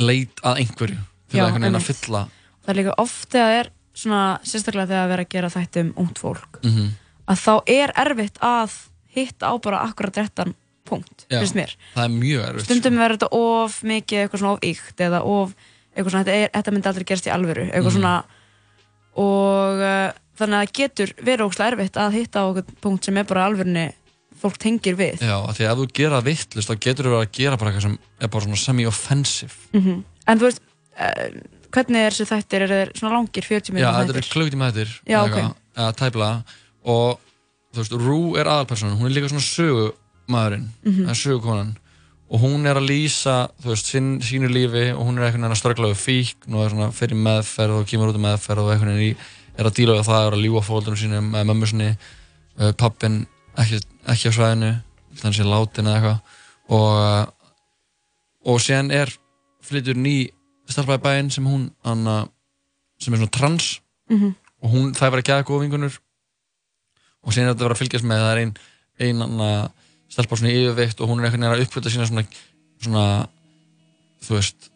leit að einhverju til Já, að einhvern veginn að fylla Það er líka oft þegar það er svona, sérstaklega þegar það er að gera þætti um ungt fólk Mhm. að þá er erfitt að hitta á bara akkurat réttan punkt, finnst mér það er mjög erfitt stundum verður þetta of mikið eitthvað svona of ykt eða of, eitthvað svona, þetta, er, þetta myndi aldrei gerast í alvöru, eitthvað Mhm. svona og þannig að það getur verið ógslag erfitt að hitta á eitthvað punkt sem er bara alvörunni fólk tengir við. Já, af því að ef þú gera það vittlust þá getur þú verið að gera bara eitthvað sem er bara svona semi-offensive. Mhm. en þú veist uh, hvernig er þessi þættir, er þeir svona langir 40 Já, minútur þetta er klukkutíma þettir Já, ok. eða tæplega og þú veist, Rú er aðalpersonan hún er líka svona sögumadurinn það er sögukonan. Og hún er að lýsa, þú veist, sín, sínu lífi og hún er veginn að ströggla við fíkn og er svona fyrir meðferð og kemur út af meðferð og veginn í, er að díla við það er að ljúa fólkdunum sínum með mömmu sinni uh, pappin ekki, ekki á svæðinu þannig sé látin eða eitthvað. Og uh, og síðan er flytur ný í bæinn sem hún anna, sem er svona trans. Mhm. og hún, það er bara gæða góða vingunur og síðan er þetta að vera að fylgjast með það er ein, ein anna, stelpa svona í yfirveikt og hún er veginn að uppfylta sína svona, svona þú veist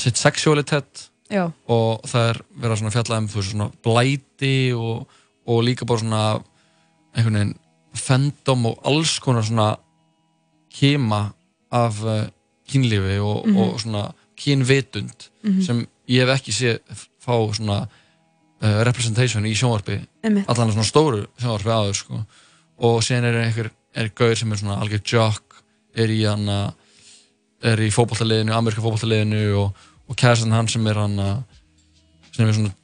sitt sexualitet Já. og það er verið að fjalla um veist svona blæti og, og líka bara svona einhvern veginn fendom og alls konar svona kema af uh, kynlífi og, Mhm. og svona kynvitund Mhm. sem ég hef ekki séð fá svona uh, representation í sjónvarpi allan svona stóru sjónvarpi áður sko. og síðan er einhver er gaur sem er svona algjör jock er í er í fótballtaliðinu, ameríska fótballtaliðinu og, og kæðastan hann sem er hann sem er svona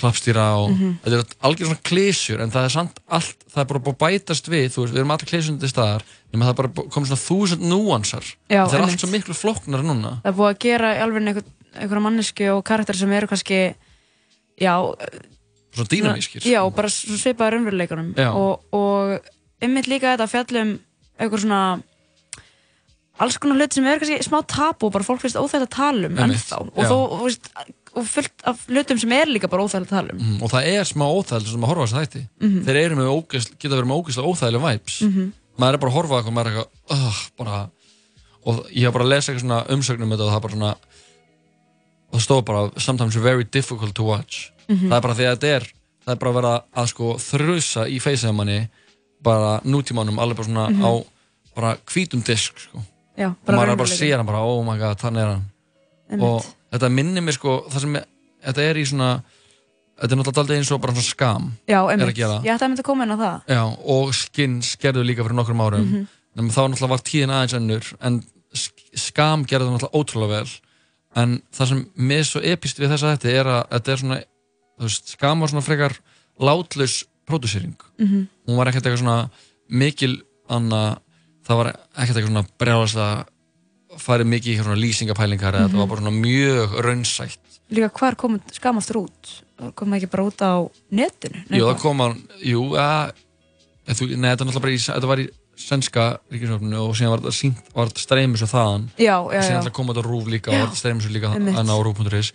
klappstýra og Mhm. þetta er algjör svona klísjur en það er samt allt, það er bara búið bætast við þú veist, við erum allir klísjum til staðar nema það er bara komið svona þúsund núansar Já, það er allt svo miklu flokknar núna það er búið að gera alveg einhver, einhverja mannesku og karakter sem eru kannski já Svona dýnamískir. já, bara svipaður raunveruleikunum Já. og, og einmitt líka þetta fjallum einhver svona alls konar hlut sem eru kannski smá tabu og bara fólk finnst óþægt að tala um ennþá og, þó, og, veist, og fullt af hlutum sem er líka bara óþægt að tala um mm, og það er smá óþægileg sem að horfa þess þætti Mhm. þeir eru með ógeðsl, geta verið með ógeðslega óþægileg vibes Mhm. maður er bara að horfa eitthvað maður er eitthvað uh, bara, og ég hef bara að lesa eitthvað svona umsögnum um þetta og það er bara svona það stóð bara sometimes very difficult to watch Mhm. það er bara því að þetta er það er bara að vera að sko þrusa í feysiða manni bara nútímanum alveg bara svona Mhm. á bara hvítum disk sko Já, og maður er bara að sé hann bara oh my god, þannig er hann Einmitt. og þetta minnir mér sko það sem þetta er í svona þetta er náttúrulega aldrei eins og bara svona skam Já, einmitt. að Ég ætti að mynda að koma inn á það. Já, og skins gerðu líka fyrir nokkrum árum Mhm. nema þá náttúrulega var tíðin aðeins önnur en sk- skam gerðu það náttúrulega ótrúlega vel en það sem mér er svo epist við þessa þetta er að þetta er svona þú veist, skam var svona frekar látlaus pródúsering Mhm. hún var ekkert eitthvað svona mikil anna, það var ekkert eitthvað svona brjálast að farið mikið í svona lýsingapælingar eða Mhm. það var bara svona mjög raunsætt Líka hvar kom skam aftur út? Kom það ekki bara út á netinu? Jú, það kom hann, jú, að, þú, nei, þetta, er náttúrulega bara í, þetta var í sænska ríkisvöfninu og síðan var þetta sínt, var þetta streymis og þaðan Já, já, og síðan já. alltaf kom þetta á rúf líka Já. og var þetta streymis líka Einmitt. hann á rúf.is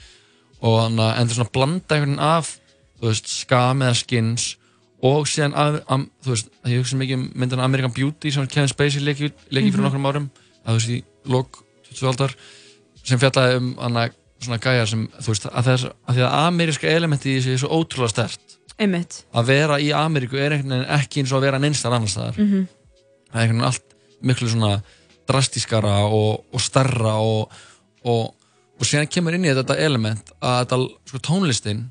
og hann endur svona að blanda einhvern af, þú veist, skam eða skins og síðan að, að þú veist, ég hugsa mikið um myndina American Beauty sem Kevin Spacey leiki, leiki fyrir Mhm. nokkrum árum að þú veist, í lok 20. aldar sem fjallaði um hann að svona gæjar sem, þú veist, að, þess, að því að ameríska elementi í þessu er svo ótrúlega stert Einmitt. að vera í Ameríku er einhvern veginn ekki eins og að vera neinstar annars staðar Mhm. það er einhvern veginn allt miklu svona drastískara og, og starra og, og, og síðan kemur inn í þetta element að þetta sko, tónlistin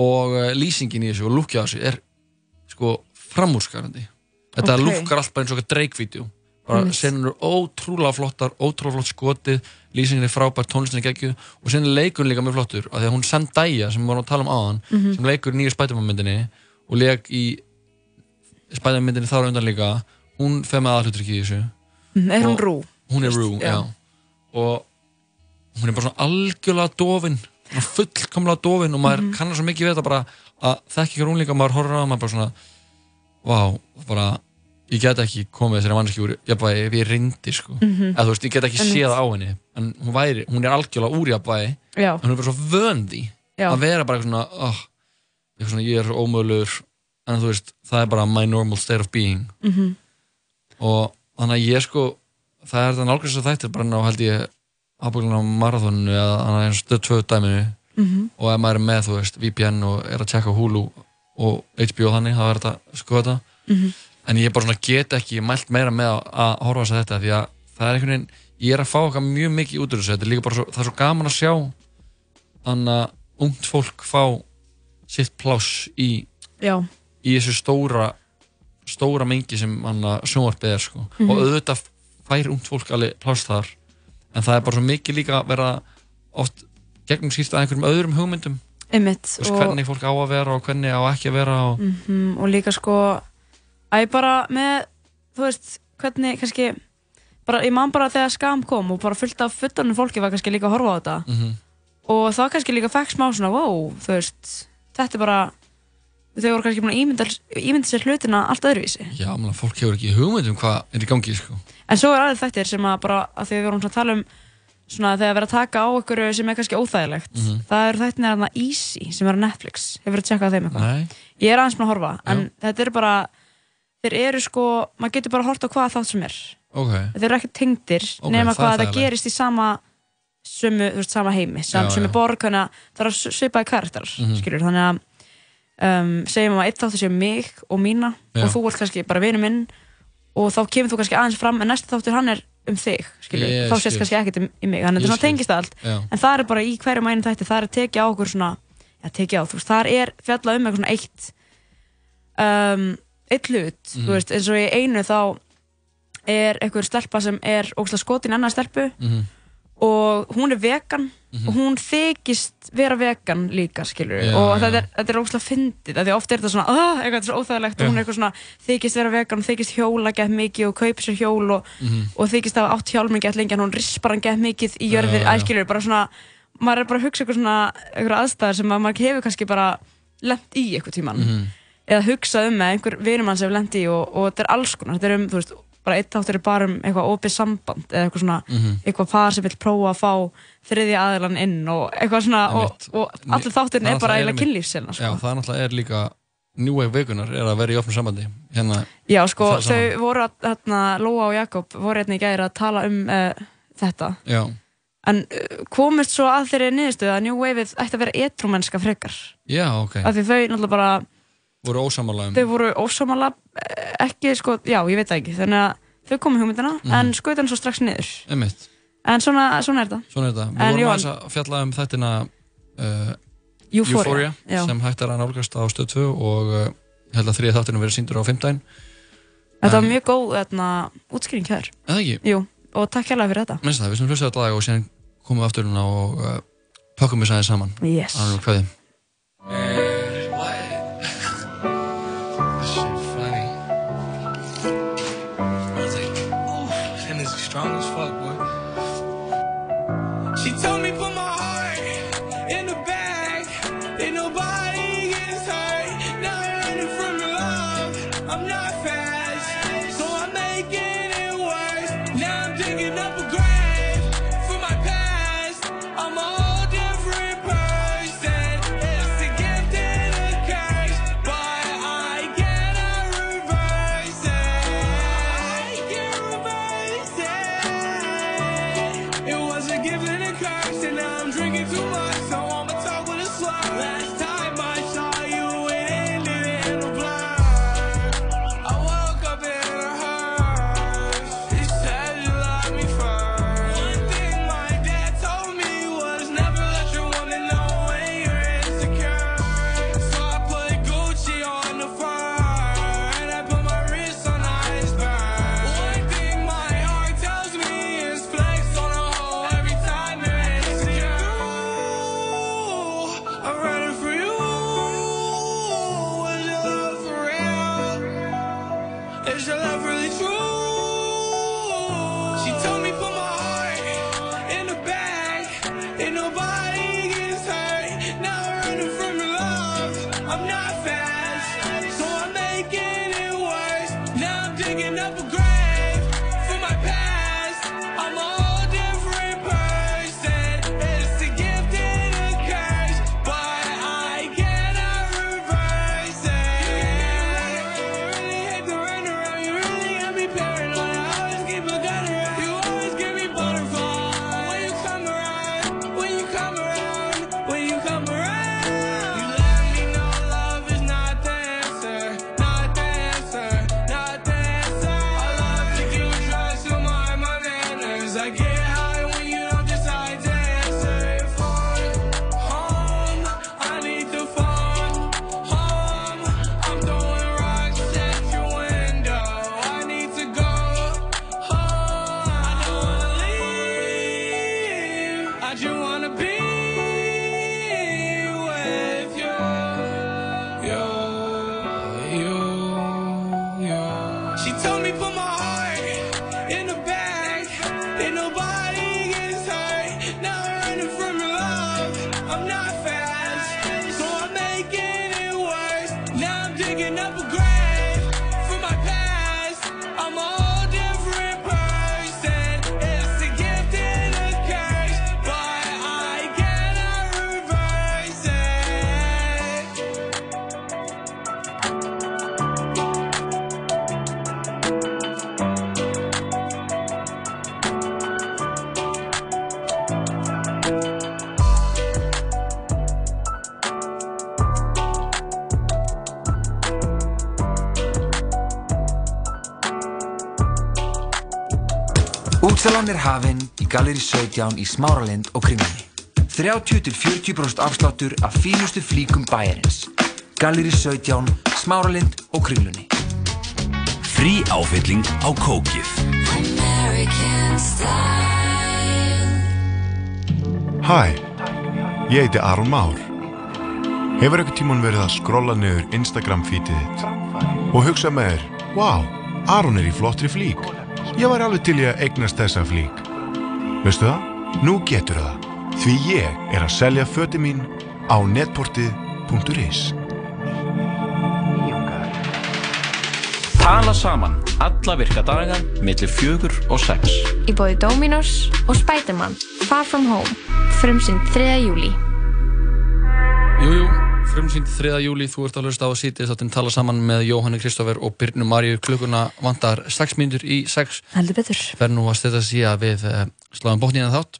og uh, lýsingin í þessu og lúkja á þessu er sko framúrskarandi þetta Ok. okay. lúkar allt bara eins og eitthvað Drake-vídeó bara Einmitt. senur ótrúlega flottar ótrúlega flott skotið, lýsingin er frábær tónlistin er geggjuð og sen er leikun líka mjög flottur af því að hún Zendaya sem við vorum að tala um áðan Mhm. sem leikur nýju spætumamyndinni og leik í spætumamyndinni þar á undan líka hún fer með aðhlutur í þessu Mhm, Er hún Rú? hún er Rú, já. já. og hún er bara svona algjörlega dofin fullkomlega dofin og maður Mhm. kannar svo mikið við þetta bara að þekki ekki rúnleika maður horfir á það, maður bara svona vá, bara ég get ekki komið þessari mannski úr jafnvægi ef ég reyndi sko Mhm. eða þú veist, ég get ekki séð á henni en hún væri, hún er algjörlega úr jafnvægi en hún er bara svo vön því Já. að vera bara eitthvað svona, oh, eitthvað svona ég er ómögulegur en þú veist, það er bara my normal state of being Mhm. og þannig að ég sko það er þetta nálgast að þættir bara ná held ég ábyggulega á marathónu eða þannig að dæminu Mhm. og ef maður er með, þú veist, VPN og er að tjekka Hulu og HBO þannig, það er þetta sko þetta Mhm. en ég bara svona get ekki mælt meira með að, að horfa þess að þetta því að það er einhvern veginn, ég er að fá eitthvað mjög mikið út úr þessu, þetta er líka bara svo, það er svo gaman að sjá þannig að ungt fólk fá sitt pláss í, í þessu stóra stóra mengi sem sjónvarpið er sko. Mhm. og auðvitað fær ungt fólk alveg pláss þar en það er bara svo mikið líka að vera oft gegnum skýrt að einhverjum öðrum hugmyndum Einmitt. Þú veist, hvernig fólk á að vera og hvernig á ekki að vera og... Mhm, og líka sko að ég bara með þú veist, hvernig kannski bara, ég man bara þegar skam kom og bara fullt af fullanum fólki var kannski líka að horfa á þetta Mhm. og það kannski líka fekk smá svona wow, þú veist, þetta er bara þau voru kannski búin að ímynda, ímynda sér hlutina allt öðruvísi Já, menn, fólk hefur ekki hugmynd um hvað er í gangi sko. en svo er aðeins þættir sem að bara að vorum svona að tala um svona þegar erum að taka á ykkur sem er kannski óþægilegt Mhm. það eru þættirnir þarna Easy sem er á Netflix hefur að tjekka á þeim eitthvað ég er aðeins búin að horfa en þetta er bara þeir eru sko, maður getur bara að horta á hvaða þátt sem er Ok. þeir eru ekki tengdir Ok, nema það er hvað þetta þægilegt. gerist í sama sömu, þú veist, sama heimi Já, sömu já. borg, þannig að það er svipaði karakterar Mhm. skilur, þannig að um, segjum að eitt þáttur sé mig og mína Já. og þú ert kannski bara vinur minn og þá kemur þú kannski aðeins fram en næsta þáttur hann er um þig skilur, Ég þá sést kannski ekkert um, í mig þannig að þetta tengist allt Já. en það er bara í hverjum einu þætti það er að tekja á okkur svona já, tekja á, þú veist, það er fjalla um eitthvað svona eitt um, eitt hlut, Mhm. þú veist, eins og í einu þá er einhver stelpa sem er ógslag skotin annar stelpu Mhm. Og hún er vegan Mhm. og hún þykist vera vegan líka skilur Já, og þetta er, þetta er ógslag fyndið af því ofta er þetta svona, ah, eitthvað svo óþægilegt og hún er eitthvað svona, þykist vera vegan og þykist hjóla gett mikið og kaupa sér hjól og, Mhm. og þykist hafa átt hjálminn gett lengi en hún rispar hann gett mikið í jörðir, æskilur bara svona, maður er bara að hugsa eitthvað svona eitthvað aðstæðar sem að maður hefur kannski bara lent í eitthvað tíman Mhm. eða hugsa um með einhver vinum hans hefur lent í og, og þetta er alls konar, þetta er um, þú veist bara eitt þáttur er bara um eitthvað opið samband eða eitthvað svona, Mhm. eitthvað par sem vil prófa að fá þriðja aðilan inn og eitthvað svona, og, og allir þátturinn er bara eiginlega kynlífsina sko. Já, það náttúrulega er líka New Wave vikunar er að vera í opnum sambandi hérna, Já, sko, það saman. þau voru að, hérna, Lóa og Jakob voru hérna í gæri að tala um uh, þetta Já, en uh, komist svo að þeirri niðurstöðu að New Wave-ið ætti að vera etrúmennska frekar já, ok af því þau náttúrulega bara Voru ósamála um þau voru ósámála ekki, sko, já, ég veit það ekki þannig að þau komu hugmyndina Mhm. en skutan svo strax niður Einmitt, en svona, svona er þetta svona er þetta Við En vorum aðeins að fjalla um þættina uh, Euphoria, já. sem hægt er að nálgast á stöð 2 og uh, held að þriða þáttinu verið síndur á 15 Þetta var mjög góð útskýring hér. Jú, og takk hérlega fyrir þetta. Minnst það, við sem hlustaði þetta lag og síðan komum við aftur og uh, pakkum við sæðið saman Yes. Útsalan er hafinn í Galeri 17 í Smáralind og kringlunni. 30-40% afsláttur af fínustu flíkum bæjarins. Galeri 17, Smáralind og kringlunni. Frí áfylling á kókið. Hæ, ég heiti Aron Már. Hefur eitthvað tíman verið að skrolla niður Instagram feedið þitt og hugsa með þér, wow, Aron er í flottri flík. Ég var alveg til í að eignast þessa flík. Veistu það? Nú getur það. Því ég er að selja föti mín á netportið.is. Tala saman alla virka daga millir fjögur og sex. Í bóði Dominos og Spiderman Far From Home frumsýnd 3. júli Jújú, frumsýnd 3. júli, þú ert að hlusta á að sýti þess að tala saman með Jóhanni Kristoffer og Byrnu Maríu. Klukkuna vantar 6 mínútur í 6 Heldur betur. Fer nú að stetta sig að við uh, sláðum bóknina þátt.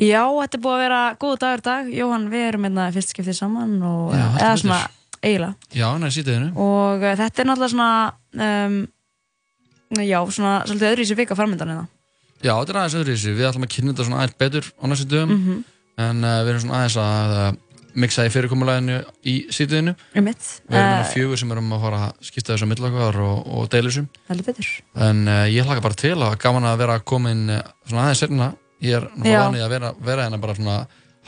Já, þetta er búið að vera góð dagur dag. Jóhann, við erum hérna fyrst skiptið saman og, Já, eða betur. svona eiginlega. Já, næri sýtiðinu og uh, þetta er náttúrulega svona um, já, svona svolítið öðru í sér vika farmyndan hérna. Já, þetta er aðeins öðru í þessu, við ætlum að kynna þetta svona aðeins betur á næstu dögum. Mhm. en uh, við erum svona aðeins að uh, mixaði fyrirkomuleginu í sítiðinu Einmitt. við erum uh, Eh, fjögur sem erum að fara að skipta þessu millakvar og, og deilisum en uh, ég hlaka bara til að gaman að vera komin uh, svona aðeins sérna ég er náttúrulega vanið að vera, vera hérna bara svona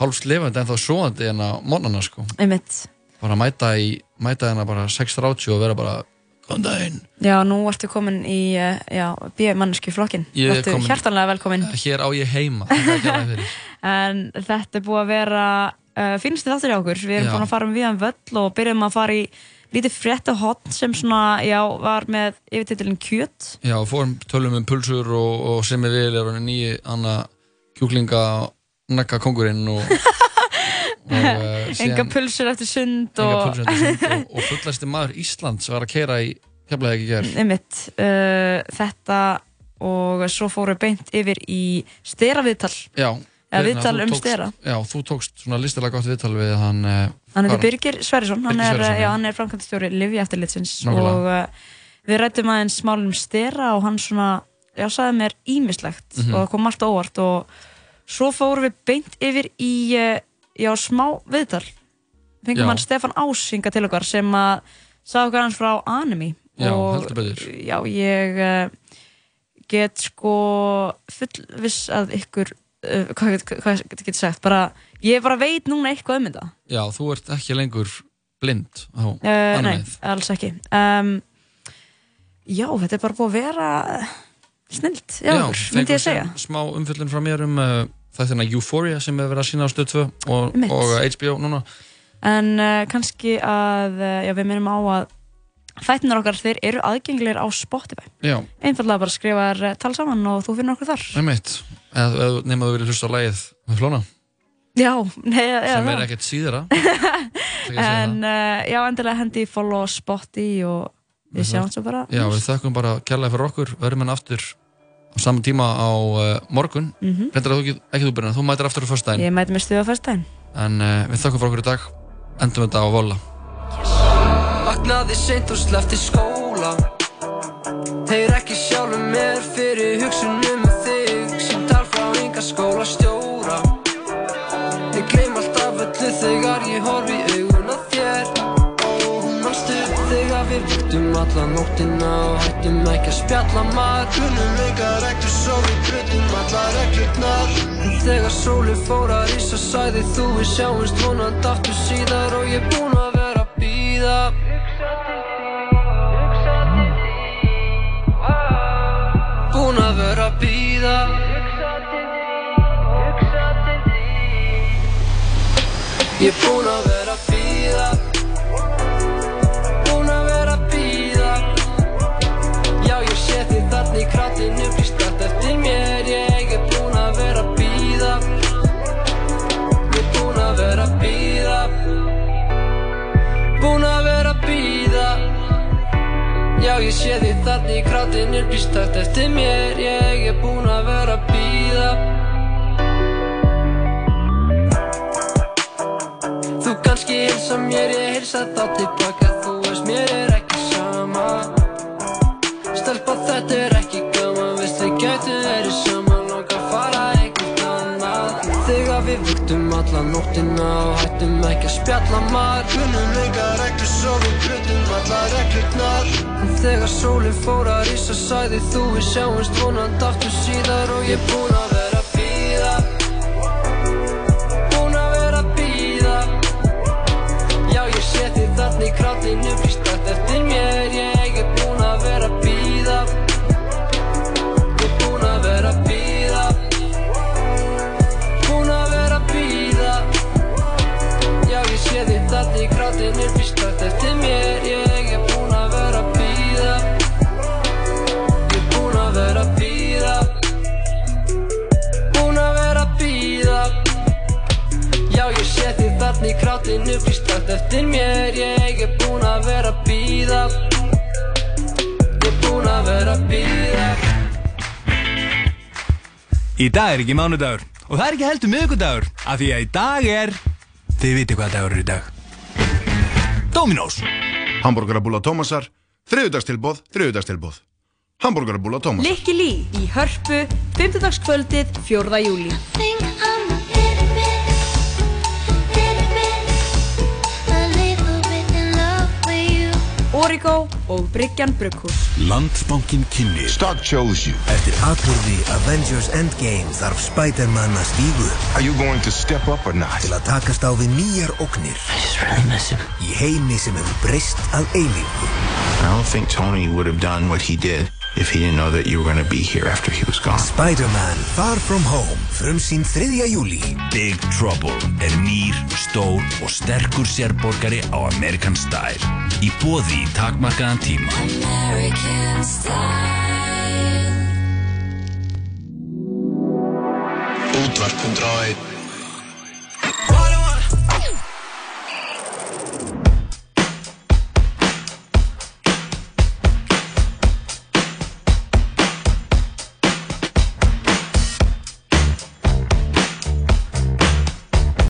hálfst lifandi en þá svoandi hérna mótnana sko Einmitt. bara mæta í, mæta hérna bara 6.30 og vera bara góðan daginn Já, nú ertu komin í, já, bíumanneski flokkin. Er Ertu hjartanlega velkomin. hér á ég heima fyrir. En þetta er búið að vera uh, finnstu þáttur hjá okkur. Við erum búin að fara um viðan völl og byrjum að fara í lítið frétta hotn sem svona, já, var með yfirtitilin kjöt. Já, fórum tölum um pulsur og, og sem er vil er nýji anna kjúklinga nakka kongurinn og, og uh, Enga pulsur eftir sund og... og, fullasti maður Íslands var að keira í keflaði ekki ger Einmitt, uh, þetta og svo fóru beint yfir í steraviðtal. Já Eða Birna, viðtal um stera. Já, þú tókst svona listilega gott viðtal við hann uh, Hann heitir Birgir Sverrisson, hann er, já, hann er framkvæmstjóri Livji eftirlitsins og uh, við rættum aðeins málum stera og hann svona, já, sagði mér ímislegt Mhm. og það kom allt óvart og svo fórum við beint yfir í, uh, já, smá viðtal. Fengum hann Stefan Ás hinga til okkar sem að sagði okkar hans frá Anime Já, og heldur betur. já, ég uh, get sko fullviss að ykkur uh, hvað, hvað, hvað get ég sagt, bara ég bara veit núna eitthvað um þetta. Já, þú ert ekki lengur blind á Uh, nei, animeið. alls ekki. Um, Já, þetta er bara búið að vera snilt, já, myndi ég segja. síðan smá umfyllun frá mér um uh, þættina Euphoria sem hefur verið að sína á stöð 2 og, og HBO núna. En kannski að, já, við minnum á að þættinar okkar, þeir eru aðgengilegir á Spotify. Já, Einfallega bara skrifar tal saman og þú finnur okkur þar. Einmitt. eða eða nema þú vilja hlusta á lagið með flóna. Já, nei, já, sem er ekkert síðara. En uh, já, endilega hendi follow Spotify og við sjáum svo bara. Já, við þakkum bara kærlega fyrir okkur. Verðum henn aftur á saman tíma á uh, morgun. Mhm. reyndar að þú ekki, ekki þú byrjun, þú mætir aftur á föstudaginn. Ég mæti með stuða fyrstæðin en uh, við þakkum fyrir okkur í dag. Endum þetta á vola Vaknaði seint og slefti skóla. Heyr ekki sjálfum mér fyrir hugsunum viktum alla nóttina Og hættum ekki að spjalla. Maður Kunnum enga reglur svo við brutum alla reglurnar. Þegar sóli fór að rísa sagði þú við sjáumst vonandi aftur síðar Og ég er búinn að vera að býða Búinn að vera að býða Ég er búinn að vera að býða ég sé þig þarna í krátinu Býst allt eftir mér. Ég er búinn að vera að býða Þú kannski hilsa mér, ég hilsa þá tilbaka alla nóttina Og hættum ekki að spjalla maður. Kunnum enga reglur svo við brutum alla reglurnar. En þegar sólinn fór að rísa Sæði þú við sjáumst vonandi aftur síðar. Og ég búinn að vera að býða Búinn að vera að býða Já, ég þig þarna í krátinu Býst allt eftir mér Ég þarna í krátinu Býst allt eftir mér Ég er búinn að vera að býða Ég er búinn að vera að býða Búinn að vera að býða Já, ég sé þig þarna í krátinu Býst allt eftir mér Ég er búinn að vera að býða er að vera að býða Í dag er ekki mánudagur og það er ekki heldur miðgudagur af því að í dag er Þið viti hvað dagur er í dag Dominos Hamburgerabúla Tómasar, þriðudagstilbóð, þriðudagstilbóð. Hamburgerabúla Tómasar. Likki Lí í Hörpu, 5. kvöldið 4. júli. Origo og Bryggjan Brugghús. Landsbankin kynni Stock chose you. Eftir atbyrði Avengers Endgame þarf Spider-Man að stígu Are you going to step up or not? til að takast á við nýjar ógnir really miss him. í heimi sem hefur breyst að eilífu. I don't think Tony would have done what he did if he didn't know that you were going to be here after he was gone. Spider-Man Far From Home, frum sín 3. júli. Big Trouble er nýr, stór og sterkur sérborgari á American Style. Í bóði í takmarkaðan tíma. American Style Útvarp 101